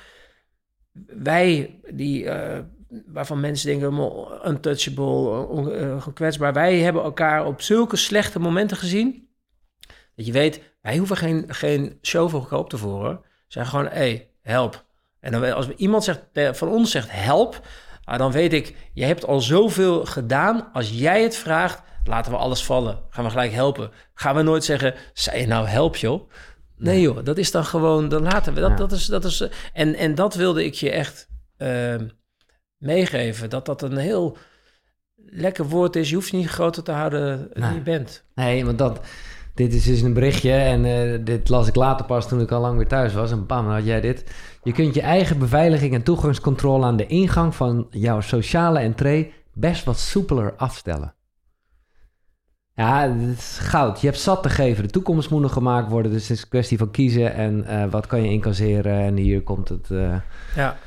wij, die, eh, waarvan mensen denken, untouchable, on, eh, gekwetsbaar. Wij hebben elkaar op zulke slechte momenten gezien. Dat je weet, wij hoeven geen, geen show voor goedkoop te voeren. Zeg gewoon, hé, hey, help. En dan, als iemand zegt, eh, van ons zegt help, ah, dan weet ik, je hebt al zoveel gedaan. Als jij het vraagt, laten we alles vallen. Gaan we gelijk helpen. Gaan we nooit zeggen, zei je nou help joh? Nee joh, dat is dan gewoon, dan laten we. Dat, Ja. dat is, dat is, eh, en, en dat wilde ik je echt ehm, meegeven. Dat dat een heel lekker woord is. Je hoeft je niet groter te houden dan Nee. je bent. Nee, want dat, dit is dus een berichtje en eh, dit las ik later pas toen ik al lang weer thuis was. En bam, had jij dit. Je kunt je eigen beveiliging en toegangscontrole aan de ingang van jouw sociale entree best wat soepeler afstellen. Ja, het is goud. Je hebt zat te geven. De toekomst moet nog gemaakt worden. Dus het is een kwestie van kiezen en eh, wat kan je incasseren. En hier komt het... eh, Ja,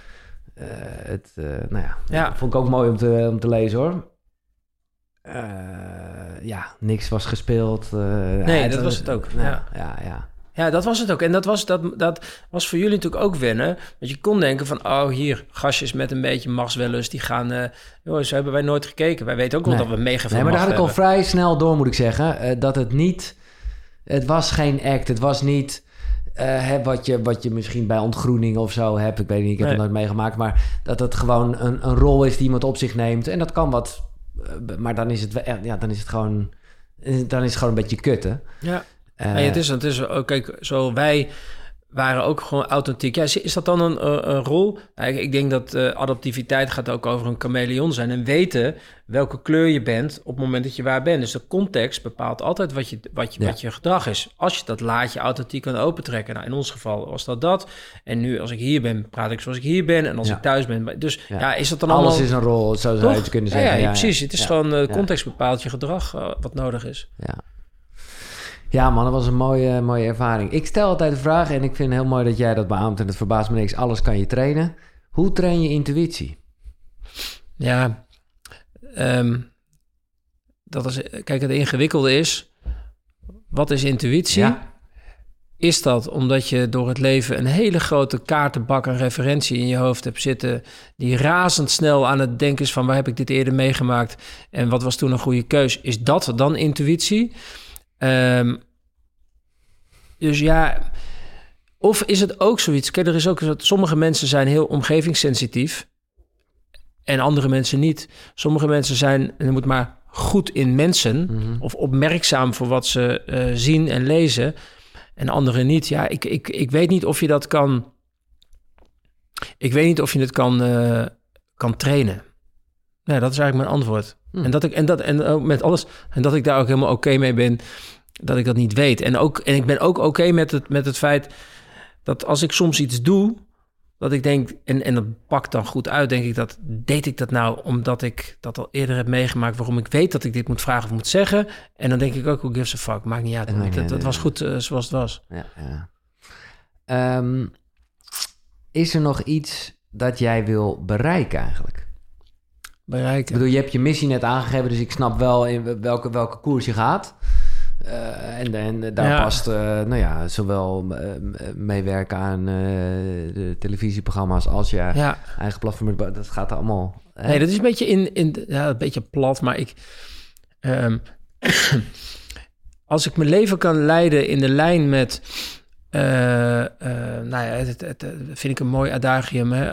het, nou ja, Ja. vond ik ook mooi om te, om te lezen hoor. Eh, ja, niks was gespeeld. eh, Nee, dat was het ook, ja. ja, ja. Ja, dat was het ook. En dat was, dat, dat was voor jullie natuurlijk ook wennen. Want je kon denken van, oh hier, gastjes met een beetje machtswellust, die gaan... eh joh, zo hebben wij nooit gekeken. Wij weten ook wel Nee. dat we mega veel Nee, maar daar had ik al vrij snel door, moet ik zeggen. dat het niet... Het was geen act. Het was niet hè, wat, je, wat je misschien bij ontgroening of zo hebt. Ik weet niet, ik heb Nee. het nooit meegemaakt. Maar dat het gewoon een, een rol is die iemand op zich neemt. En dat kan wat... eh, maar dan is het, ja, dan is het gewoon... Dan is het gewoon een beetje kutten. Ja. Nee, het is, het is ook, kijk, zo wij waren ook gewoon authentiek. Ja, is, dat dan een, een, een rol? Nou, ik, denk dat eh, adaptiviteit gaat ook over een chameleon zijn en weten welke kleur je bent op het moment dat je waar bent. Dus de context bepaalt altijd wat je, wat je, Ja. wat je gedrag is. Als je dat laadje authentiek kan opentrekken. Nou, in ons geval was dat dat. En nu als ik hier ben, praat ik zoals ik hier ben. En als Ja. ik thuis ben. Dus ja, Ja. is dat dan Alles allemaal... is een rol, zo zou je kunnen Ja, zeggen. ja, precies. Het is gewoon uh, Ja. context bepaalt je gedrag uh, wat nodig is. Ja. Ja, man, dat was een mooie, mooie ervaring. Ik stel altijd de vraag, en ik vind het heel mooi dat jij dat beaamt, en het verbaast me niks, alles kan je trainen. Hoe train je intuïtie? Ja, um, dat is, kijk, het ingewikkelde is, wat is intuïtie? Ja. Is dat omdat je door het leven een hele grote kaartenbak aan referentie in je hoofd hebt zitten, die razendsnel aan het denken is van waar heb ik dit eerder meegemaakt en wat was toen een goede keus? Is dat dan intuïtie? Um, dus ja, of is het ook zoiets? Kijk, er is ook sommige mensen zijn heel omgevingssensitief en andere mensen niet. Sommige mensen zijn, en je moet maar goed in mensen Mhm. of opmerkzaam voor wat ze uh, zien en lezen en anderen niet. Ja, ik, ik, ik weet niet of je dat kan. Ik weet niet of je het kan, uh, kan trainen. Ja, dat is eigenlijk mijn antwoord. Hmm. En dat ik en dat en met alles en dat ik daar ook helemaal oké okay mee ben dat ik dat niet weet. En ook en ik ben ook oké okay met het met het feit dat als ik soms iets doe, dat ik denk en en dat pakt dan goed uit, denk ik dat deed ik dat nou omdat ik dat al eerder heb meegemaakt, waarom ik weet dat ik dit moet vragen of moet zeggen. En dan denk ik ook, who gives a fuck, maakt niet uit. Het, het, het was goed uh, zoals het was. Ja, ja. Um, is er nog iets dat jij wil bereiken eigenlijk? Bereiken. Ik bedoel, je hebt je missie net aangegeven, dus ik snap wel in welke, welke koers je gaat. Uh, en, en daar ja. past, uh, nou ja, zowel uh, meewerken aan de televisieprogramma's als je ja. eigen platform. Dat gaat allemaal. Hè? Nee, dat is een beetje in, in ja, een beetje plat, maar ik. Um, als ik mijn leven kan leiden in de lijn met. Nou ja, het, het, het, vind ik een mooi adagium, hè?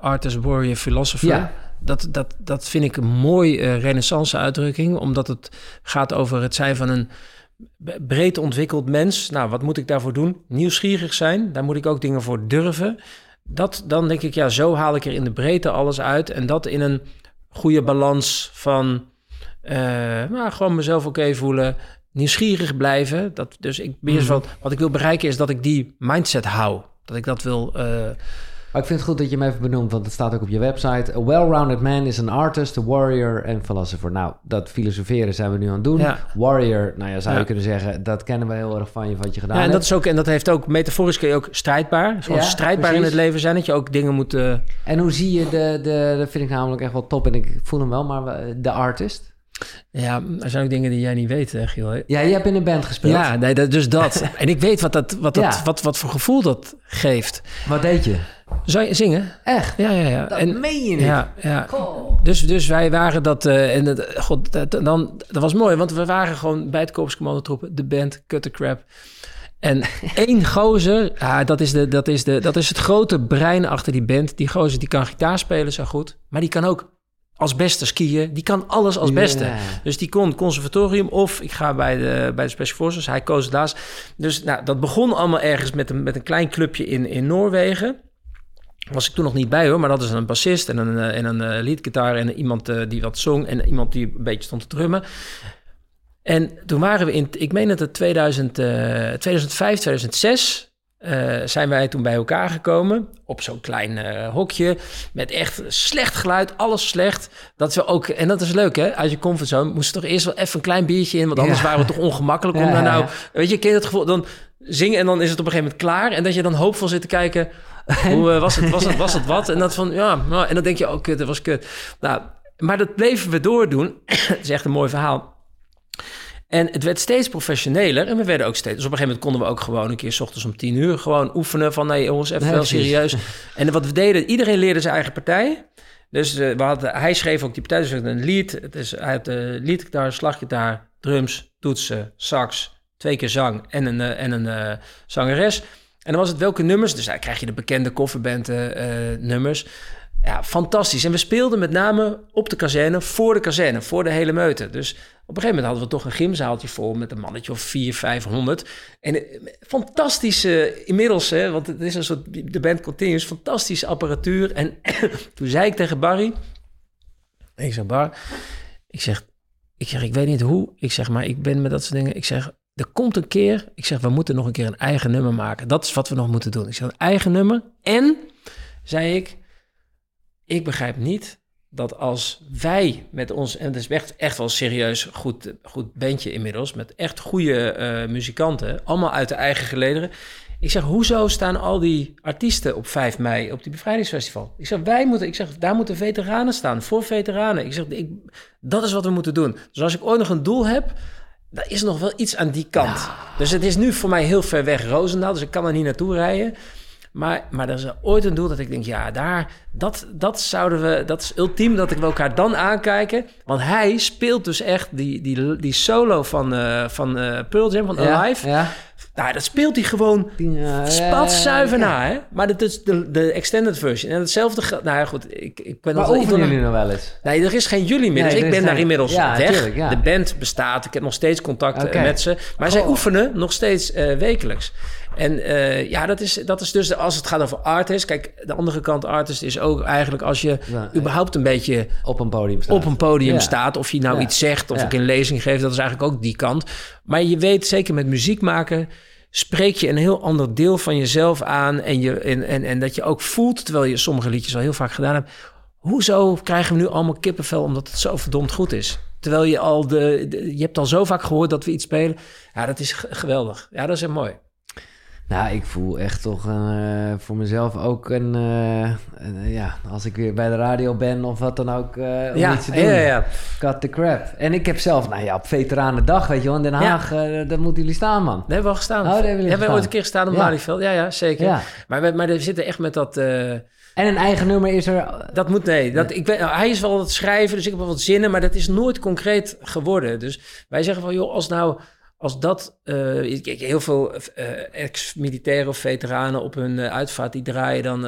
artist, warrior, philosopher. Ja. Dat, dat, dat vind ik een mooi uh, renaissance uitdrukking, omdat het gaat over het zijn van een breed ontwikkeld mens. Nou, wat moet ik daarvoor doen? Nieuwsgierig zijn, daar moet ik ook dingen voor durven. Dat, dan denk ik, ja, zo haal ik er in de breedte alles uit. En dat in een goede balans van, uh, nou, gewoon mezelf oké okay voelen, nieuwsgierig blijven. Dat, dus ik mm -hmm. wat, wat ik wil bereiken is dat ik die mindset hou. Dat ik dat wil... Uh, maar ik vind het goed dat je hem even benoemt, want het staat ook op je website. A well-rounded man is an artist, a warrior en philosopher. Nou, dat filosoferen zijn we nu aan het doen. Ja. Warrior, nou ja, zou Ja. je kunnen zeggen, dat kennen we heel erg van je, wat je gedaan Ja, en dat hebt. is ook, en dat heeft ook, metaforisch kun je ook strijdbaar. Ja, strijdbaar in het leven zijn, dat je ook dingen moet... eh, En hoe zie je de, de, dat vind ik namelijk echt wel top en ik voel hem wel, maar we- de artist? Ja, er zijn ook dingen die jij niet weet, hè, Giel. Ja, je hebt in een band gespeeld. Ja, nee, dat, dus dat. en ik weet wat, dat, wat, dat, Ja. wat, wat voor gevoel dat geeft. Wat deed je? Zou je zingen? Echt? Ja, ja, ja. Dat En, meen je niet. ja, ja. Goh. Dus, dus wij waren dat... eh, en dat, god, dat, dan, dat was mooi, want we waren gewoon bij het Korpscommandotroepen, de band, Cut the Crap. En één gozer, ja, dat, is de, dat, is de, dat is het grote brein achter die band. Die gozer die kan gitaar spelen zo goed, maar die kan ook als beste skiën. Die kan alles als beste. Dus die kon conservatorium of ik ga bij de, bij de Special Forces. Hij koos helaas. Dus nou, dat begon allemaal ergens met een, met een klein clubje in, in Noorwegen. Was ik toen nog niet bij hoor, maar dat is een bassist en een, eh, en een eh, leadgitaar en iemand eh, die wat zong en iemand die een beetje stond te drummen. En toen waren we in, ik meen dat het 2000, eh, 2005, 2006, eh, zijn wij toen bij elkaar gekomen op zo'n klein eh, hokje met echt slecht geluid, alles slecht. Dat we ook, en dat is leuk hè, uit je comfortzone moest er toch eerst wel even een klein biertje in, want anders Ja. waren we toch ongemakkelijk om Ja, daar nou, weet je, ken je dat gevoel, dan zingen en dan is het op een gegeven moment klaar en dat je dan hoopvol zit te kijken, hoe eh, was het, was het, was het wat? En dat van, ja, nou, en dan denk je, oh kut, dat was kut. Nou, maar dat bleven we doordoen. het is echt een mooi verhaal. En het werd steeds professioneler en we werden ook steeds... Dus op een gegeven moment konden we ook gewoon een keer... S ochtends om tien uur gewoon oefenen van... nee jongens, even Nee, wel serieus. En wat we deden, iedereen leerde zijn eigen partij. Dus eh, we hadden, hij schreef ook die partij, dus een lied. Het is, hij had de liedgitaar, slaggitaar, drums, toetsen, sax, twee keer zang en een, eh, en een eh, zangeres. En dan was het welke nummers, dus daar krijg je de bekende kofferband eh, nummers. Ja, fantastisch. En we speelden met name op de kazerne, voor de kazerne, voor de hele meute. Dus op een gegeven moment hadden we toch een gymzaaltje vol met een mannetje of 400, 500. En eh, fantastisch eh, inmiddels, hè, want het is een soort, de band continues, fantastische apparatuur. En toen zei ik tegen Barry, ik zeg Bar, ik zeg, ik zeg, ik weet niet hoe. Ik zeg, maar ik ben met dat soort dingen. Ik zeg, er komt een keer. Ik zeg, we moeten nog een keer een eigen nummer maken. Dat is wat we nog moeten doen. Ik zeg, een eigen nummer. En, zei ik, ik begrijp niet dat als wij met ons... En het is echt, echt wel serieus goed, goed bandje inmiddels... met echt goede eh, muzikanten, allemaal uit de eigen gelederen... Ik zeg, hoezo staan al die artiesten op 5 mei op die bevrijdingsfestival? Ik zeg, wij moeten, ik zeg, daar moeten veteranen staan, voor veteranen. Ik zeg, ik, dat is wat we moeten doen. Dus als ik ooit nog een doel heb, dan is er nog wel iets aan die kant. Dus het is nu voor mij heel ver weg Roosendaal, dus ik kan er niet naartoe rijden. Maar, maar er is ooit een doel dat ik denk, ja, daar, dat, dat zouden we, dat is ultiem dat ik we elkaar dan aankijken. Want hij speelt dus echt die, die, die solo van, eh van eh, Pearl Jam, van Alive. Ja, ja. Nou, dat speelt hij gewoon Spatzuiver ja. na, hè? Maar dit is de, de extended version. En hetzelfde... ge- Nou ja, goed. Ik, ik ben Maar wil- jullie nog wel eens? Nee, er is geen jullie meer. Nee, dus ik ben daar inmiddels Ja, weg. tuurlijk, ja. De band bestaat. Ik heb nog steeds contact eh, met ze. Maar zij Goh. oefenen nog steeds eh, wekelijks. En eh, ja, dat is, dat is dus als het gaat over artist. Kijk, de andere kant artist is ook eigenlijk als je überhaupt een beetje Op een podium staan. op een podium Ja. staat. Of je nou Ja. iets zegt of Ja. ik een lezing geef. Dat is eigenlijk ook die kant. Maar je weet zeker met muziek maken spreek je een heel ander deel van jezelf aan. En, je, en, en, en dat je ook voelt, terwijl je sommige liedjes al heel vaak gedaan hebt. Hoezo krijgen we nu allemaal kippenvel omdat het zo verdomd goed is? Terwijl je al de, de- je hebt al zo vaak gehoord dat we iets spelen. Ja, dat is geweldig. Ja, dat is echt mooi. Nou, ik voel echt toch eh, voor mezelf ook een, eh, een, Ja, als ik weer bij de radio ben of wat dan ook, eh om Ja, iets te doen. ja, ja. Cut the crap. En ik heb zelf, nou ja, op Veteranendag, weet je wel, in Den Haag, daar moeten jullie staan, man. Daar hebben we al gestaan. Oh, daar hebben jullie we ooit een keer gestaan op. Malieveld. Ja, ja, zeker. Maar, we, maar er zitten echt met dat... En een eigen nummer is er... Dat moet, nee. Dat, ik nou, hij is wel wat schrijven, dus ik heb wel wat zinnen, maar dat is nooit concreet geworden. Dus wij zeggen van, joh, als nou, als dat, eh, ik, heel veel eh, ex-militairen of veteranen op hun eh, uitvaart, die draaien dan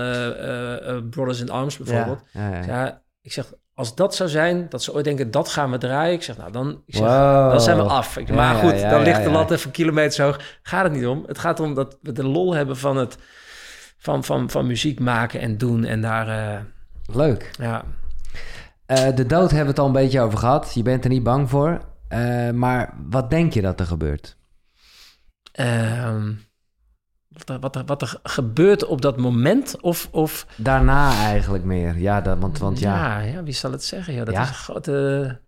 Brothers in Arms bijvoorbeeld. Ja, ja, Ja. ja. ik zeg, als dat zou zijn, dat ze ooit denken, dat gaan we draaien. Ik zeg, nou, dan, ik zeg, Wow. dan zijn we af. Ik, maar goed, dan ligt de lat even kilometers hoog. Gaat het niet om. Het gaat om dat we de lol hebben van het, van, van, van muziek maken en doen en daar, Leuk. ja... De dood hebben we het al een beetje over gehad. Je bent er niet bang voor. Eh, maar wat denk je dat er gebeurt? Ehm, wat, er, wat, er, wat er gebeurt op dat moment? Of, of Daarna eigenlijk meer. Ja, dat, want, want ja, ja, ja, wie zal het zeggen? Ja, dat Ja. is een grote.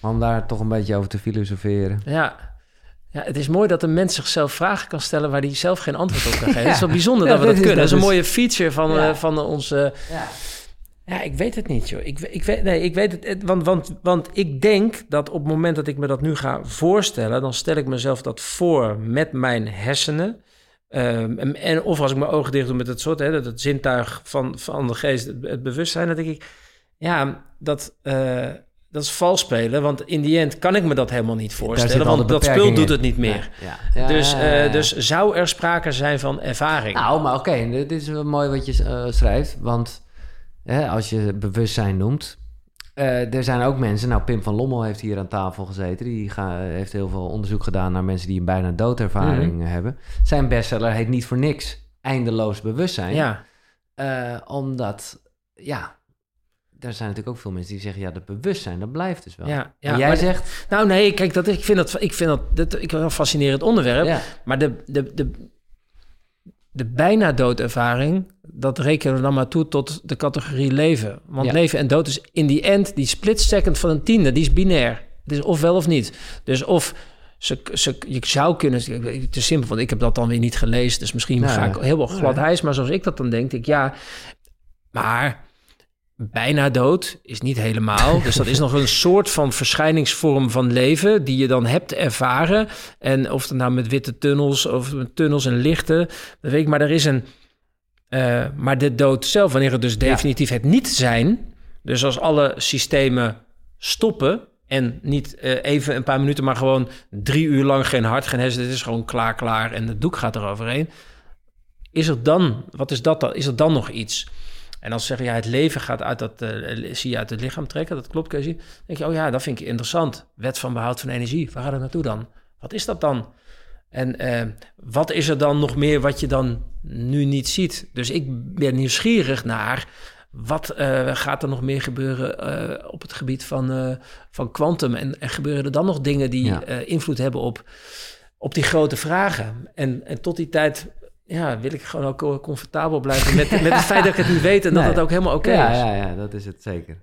om daar toch een beetje over te filosoferen. Ja. ja, het is mooi dat een mens zichzelf vragen kan stellen waar hij zelf geen antwoord op kan geven. Het is wel bijzonder Ja, dat we dat kunnen. Dat is dat een mooie feature van, Ja. eh, van onze. Ja. Ja, ik weet het niet, joh. Ik, ik weet, nee, ik weet het. Want, want, want ik denk dat op het moment dat ik me dat nu ga voorstellen, dan stel ik mezelf dat voor met mijn hersenen. Ehm, en, en of als ik mijn ogen dicht doe met het soort, hè, dat het zintuig van, van de geest, het, het bewustzijn, dan denk ik, ja, dat, eh, dat is vals spelen. Want in die end kan ik me dat helemaal niet voorstellen, want dat spul doet het niet meer. Ja, ja. Dus, eh, dus zou er sprake zijn van ervaring? Nou, maar oké, dit is wel mooi wat je eh, schrijft. Want hè, als je bewustzijn noemt... eh, er zijn ook mensen... Nou, Pim van Lommel heeft hier aan tafel gezeten. Die ga- heeft heel veel onderzoek gedaan naar mensen die een bijna doodervaring Mhm. hebben. Zijn bestseller heet niet voor niks Eindeloos Bewustzijn. ja. Eh, omdat, ja... Er zijn natuurlijk ook veel mensen die zeggen... ja, dat bewustzijn, dat blijft dus wel. Ja, ja, en jij zegt... Nou nee, kijk, dat, ik vind dat, ik vind dat, dat ik, een fascinerend onderwerp. Ja, Maar de, de, de, de bijna doodervaring, dat rekenen we dan maar toe tot de categorie leven. Want Ja. leven en dood is in die end, die split second van een tiende, die is binair. Het is of wel of niet. Dus of ze, ze, je zou kunnen, het is simpel, want ik heb dat dan weer niet gelezen, dus misschien Nou, ga ik heel wel glad maar zoals ik dat dan denk, denk ik, ja, maar bijna dood, is niet helemaal. Dus dat is nog een soort van verschijningsvorm van leven die je dan hebt ervaren. En of het nou met witte tunnels of met tunnels en lichten, dat weet ik. Maar er is een. Eh, maar de dood zelf, wanneer het dus definitief het niet zijn. Dus als alle systemen stoppen en niet eh, even een paar minuten, maar gewoon drie uur lang geen hart, geen hersen. Dit is gewoon klaar, klaar en het doek gaat eroverheen. Is er dan, wat is dat dan? Is er dan nog iets? En als ze zeggen, ja, het leven gaat uit dat, eh, zie je uit het lichaam trekken, dat klopt, Casey. Dan denk je, oh ja, dat vind ik interessant. Wet van behoud van energie, waar gaat het naartoe dan? Wat is dat dan? En wat is er dan nog meer wat je dan nu niet ziet? Dus ik ben nieuwsgierig naar wat eh, gaat er nog meer gebeuren eh, op het gebied van, eh, van quantum? En, en gebeuren er dan nog dingen die Ja. invloed hebben op, op die grote vragen? En, en tot die tijd ja, wil ik gewoon ook comfortabel blijven met, met het feit dat ik het niet weet en dat Nee. het ook helemaal oké ja, is. ja, ja, dat is het zeker.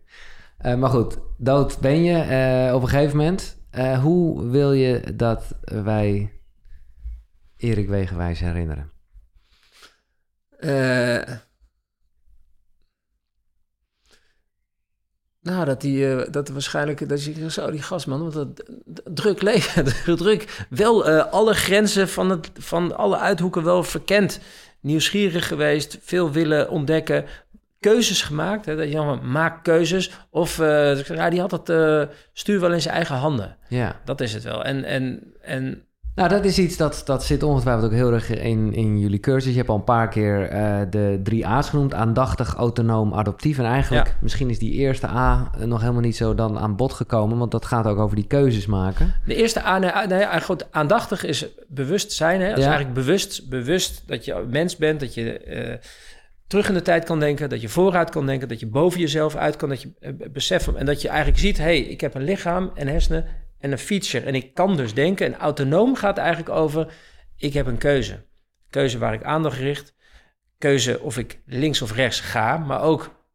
Maar goed, dood ben je op een gegeven moment. Hoe wil je dat wij Erik Wegenwijs herinneren? Eh, nou, dat die, eh, dat waarschijnlijk, dat je zo die gastman, want dat dat- druk leven, druk, wel eh, alle grenzen van, het, van alle uithoeken wel verkend, nieuwsgierig geweest, veel willen ontdekken, keuzes gemaakt, hè, dat je dan maakt keuzes, of ja, die had het stuur wel in zijn eigen handen, Ja. dat is het wel. En, en, en Nou, dat is iets dat, dat zit ongetwijfeld ook heel erg in, in jullie cursus. Je hebt al een paar keer eh, de drie A's genoemd. Aandachtig, autonoom, adoptief. En eigenlijk, Ja. misschien is die eerste A nog helemaal niet zo dan aan bod gekomen. Want dat gaat ook over die keuzes maken. De eerste aan, nee, nee, eigenlijk goed, aandachtig is bewust zijn. Hè? Dat is eigenlijk bewust, bewust dat je mens bent, dat je eh, terug in de tijd kan denken, dat je vooruit kan denken, dat je boven jezelf uit kan, dat je eh, beseft en dat je eigenlijk ziet, hé, hey, ik heb een lichaam en hersenen en een feature en ik kan dus denken. En autonoom gaat eigenlijk over, ik heb een keuze. Keuze waar ik aandacht richt, keuze of ik links of rechts ga, maar ook,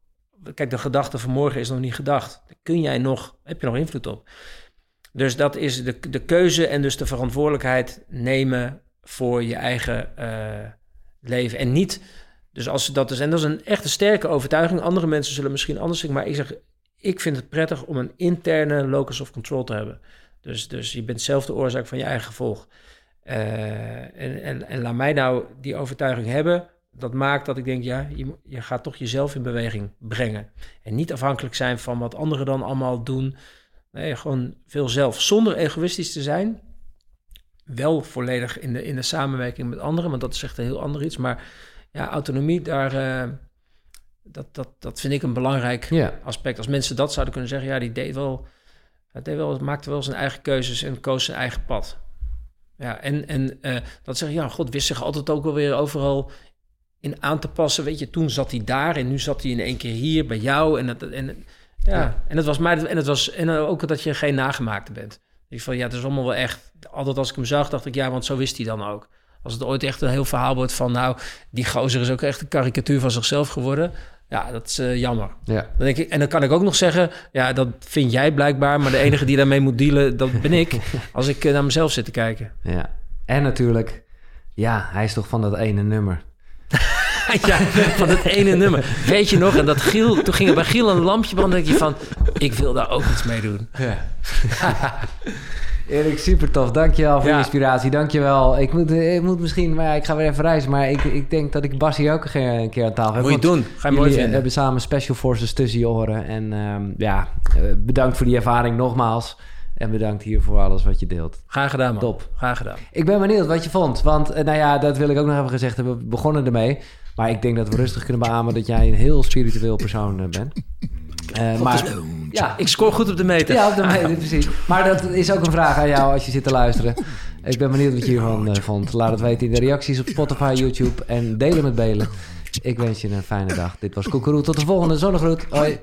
kijk, de gedachte van morgen is nog niet gedacht. Kun jij nog, heb je nog invloed op? Dus dat is de, de keuze en dus de verantwoordelijkheid nemen voor je eigen eh, leven. En niet, dus als dat is, en dat is een echte sterke overtuiging. Andere mensen zullen misschien anders zeggen, maar ik zeg, ik vind het prettig om een interne locus of control te hebben. Dus, dus je bent zelf de oorzaak van je eigen gevolg. Eh, en, en, en laat mij nou die overtuiging hebben. Dat maakt dat ik denk, ja, je, je gaat toch jezelf in beweging brengen. En niet afhankelijk zijn van wat anderen dan allemaal doen. Nee, gewoon veel zelf. Zonder egoïstisch te zijn. Wel volledig in de, in de samenwerking met anderen, want dat is echt een heel ander iets. Maar ja, autonomie, daar, eh, dat, dat, dat vind ik een belangrijk aspect. Als mensen dat zouden kunnen zeggen, ja, die deed wel, deed wel, maakte wel zijn eigen keuzes en koos zijn eigen pad. Ja, en, en eh, dat zeggen, ja, God wist zich altijd ook wel weer overal in aan te passen. Weet je, toen zat hij daar en nu zat hij in één keer hier bij jou. En, dat, en, ja, Ja. en het was maar, en het was en ook dat je geen nagemaakte bent. Ik van, ja, het is allemaal wel echt. Altijd als ik hem zag, dacht ik, ja, want zo wist hij dan ook. Als het ooit echt een heel verhaal wordt van, nou, die gozer is ook echt een karikatuur van zichzelf geworden. Ja, dat is eh, jammer. ja. Dan denk ik, en dan kan ik ook nog zeggen, ja, dat vind jij blijkbaar, maar de enige die daarmee moet dealen, dat ben ik. Als ik eh, naar mezelf zit te kijken. ja. En natuurlijk, ja, hij is toch van dat ene nummer. ja, van het ene nummer. Weet je nog? En dat Giel, toen ging er bij Giel een lampje branden. denk je van, ik wil daar ook iets mee doen. Ja. Erik, super tof. Dankjewel voor Ja. je inspiratie. Dankjewel. Ik moet, ik moet misschien, maar ja, ik ga weer even reizen. Maar ik, ik denk dat ik Bas hier ook een keer, aan tafel heb. Moet je doen. Ga je mooi jullie vinden. hebben samen Special Forces tussen je oren. En ehm, ja, eh, bedankt voor die ervaring nogmaals. En bedankt hier voor alles wat je deelt. Graag gedaan, man. Top. Graag gedaan. Ik ben benieuwd wat je vond. Want, eh, nou ja, dat wil ik ook nog even gezegd hebben. We begonnen ermee. Maar ik denk dat we rustig kunnen beamen dat jij een heel spiritueel persoon eh, bent. Eh, maar, ja, Ik scoor goed op de meter. ja, op de meter, precies. Maar dat is ook een vraag aan jou als je zit te luisteren. Ik ben benieuwd wat je hiervan eh, vond. Laat het weten in de reacties op Spotify, YouTube en delen met Belen. Ik wens je een fijne dag. Dit was Koekeroe. Tot de volgende zonnegroet. Hoi.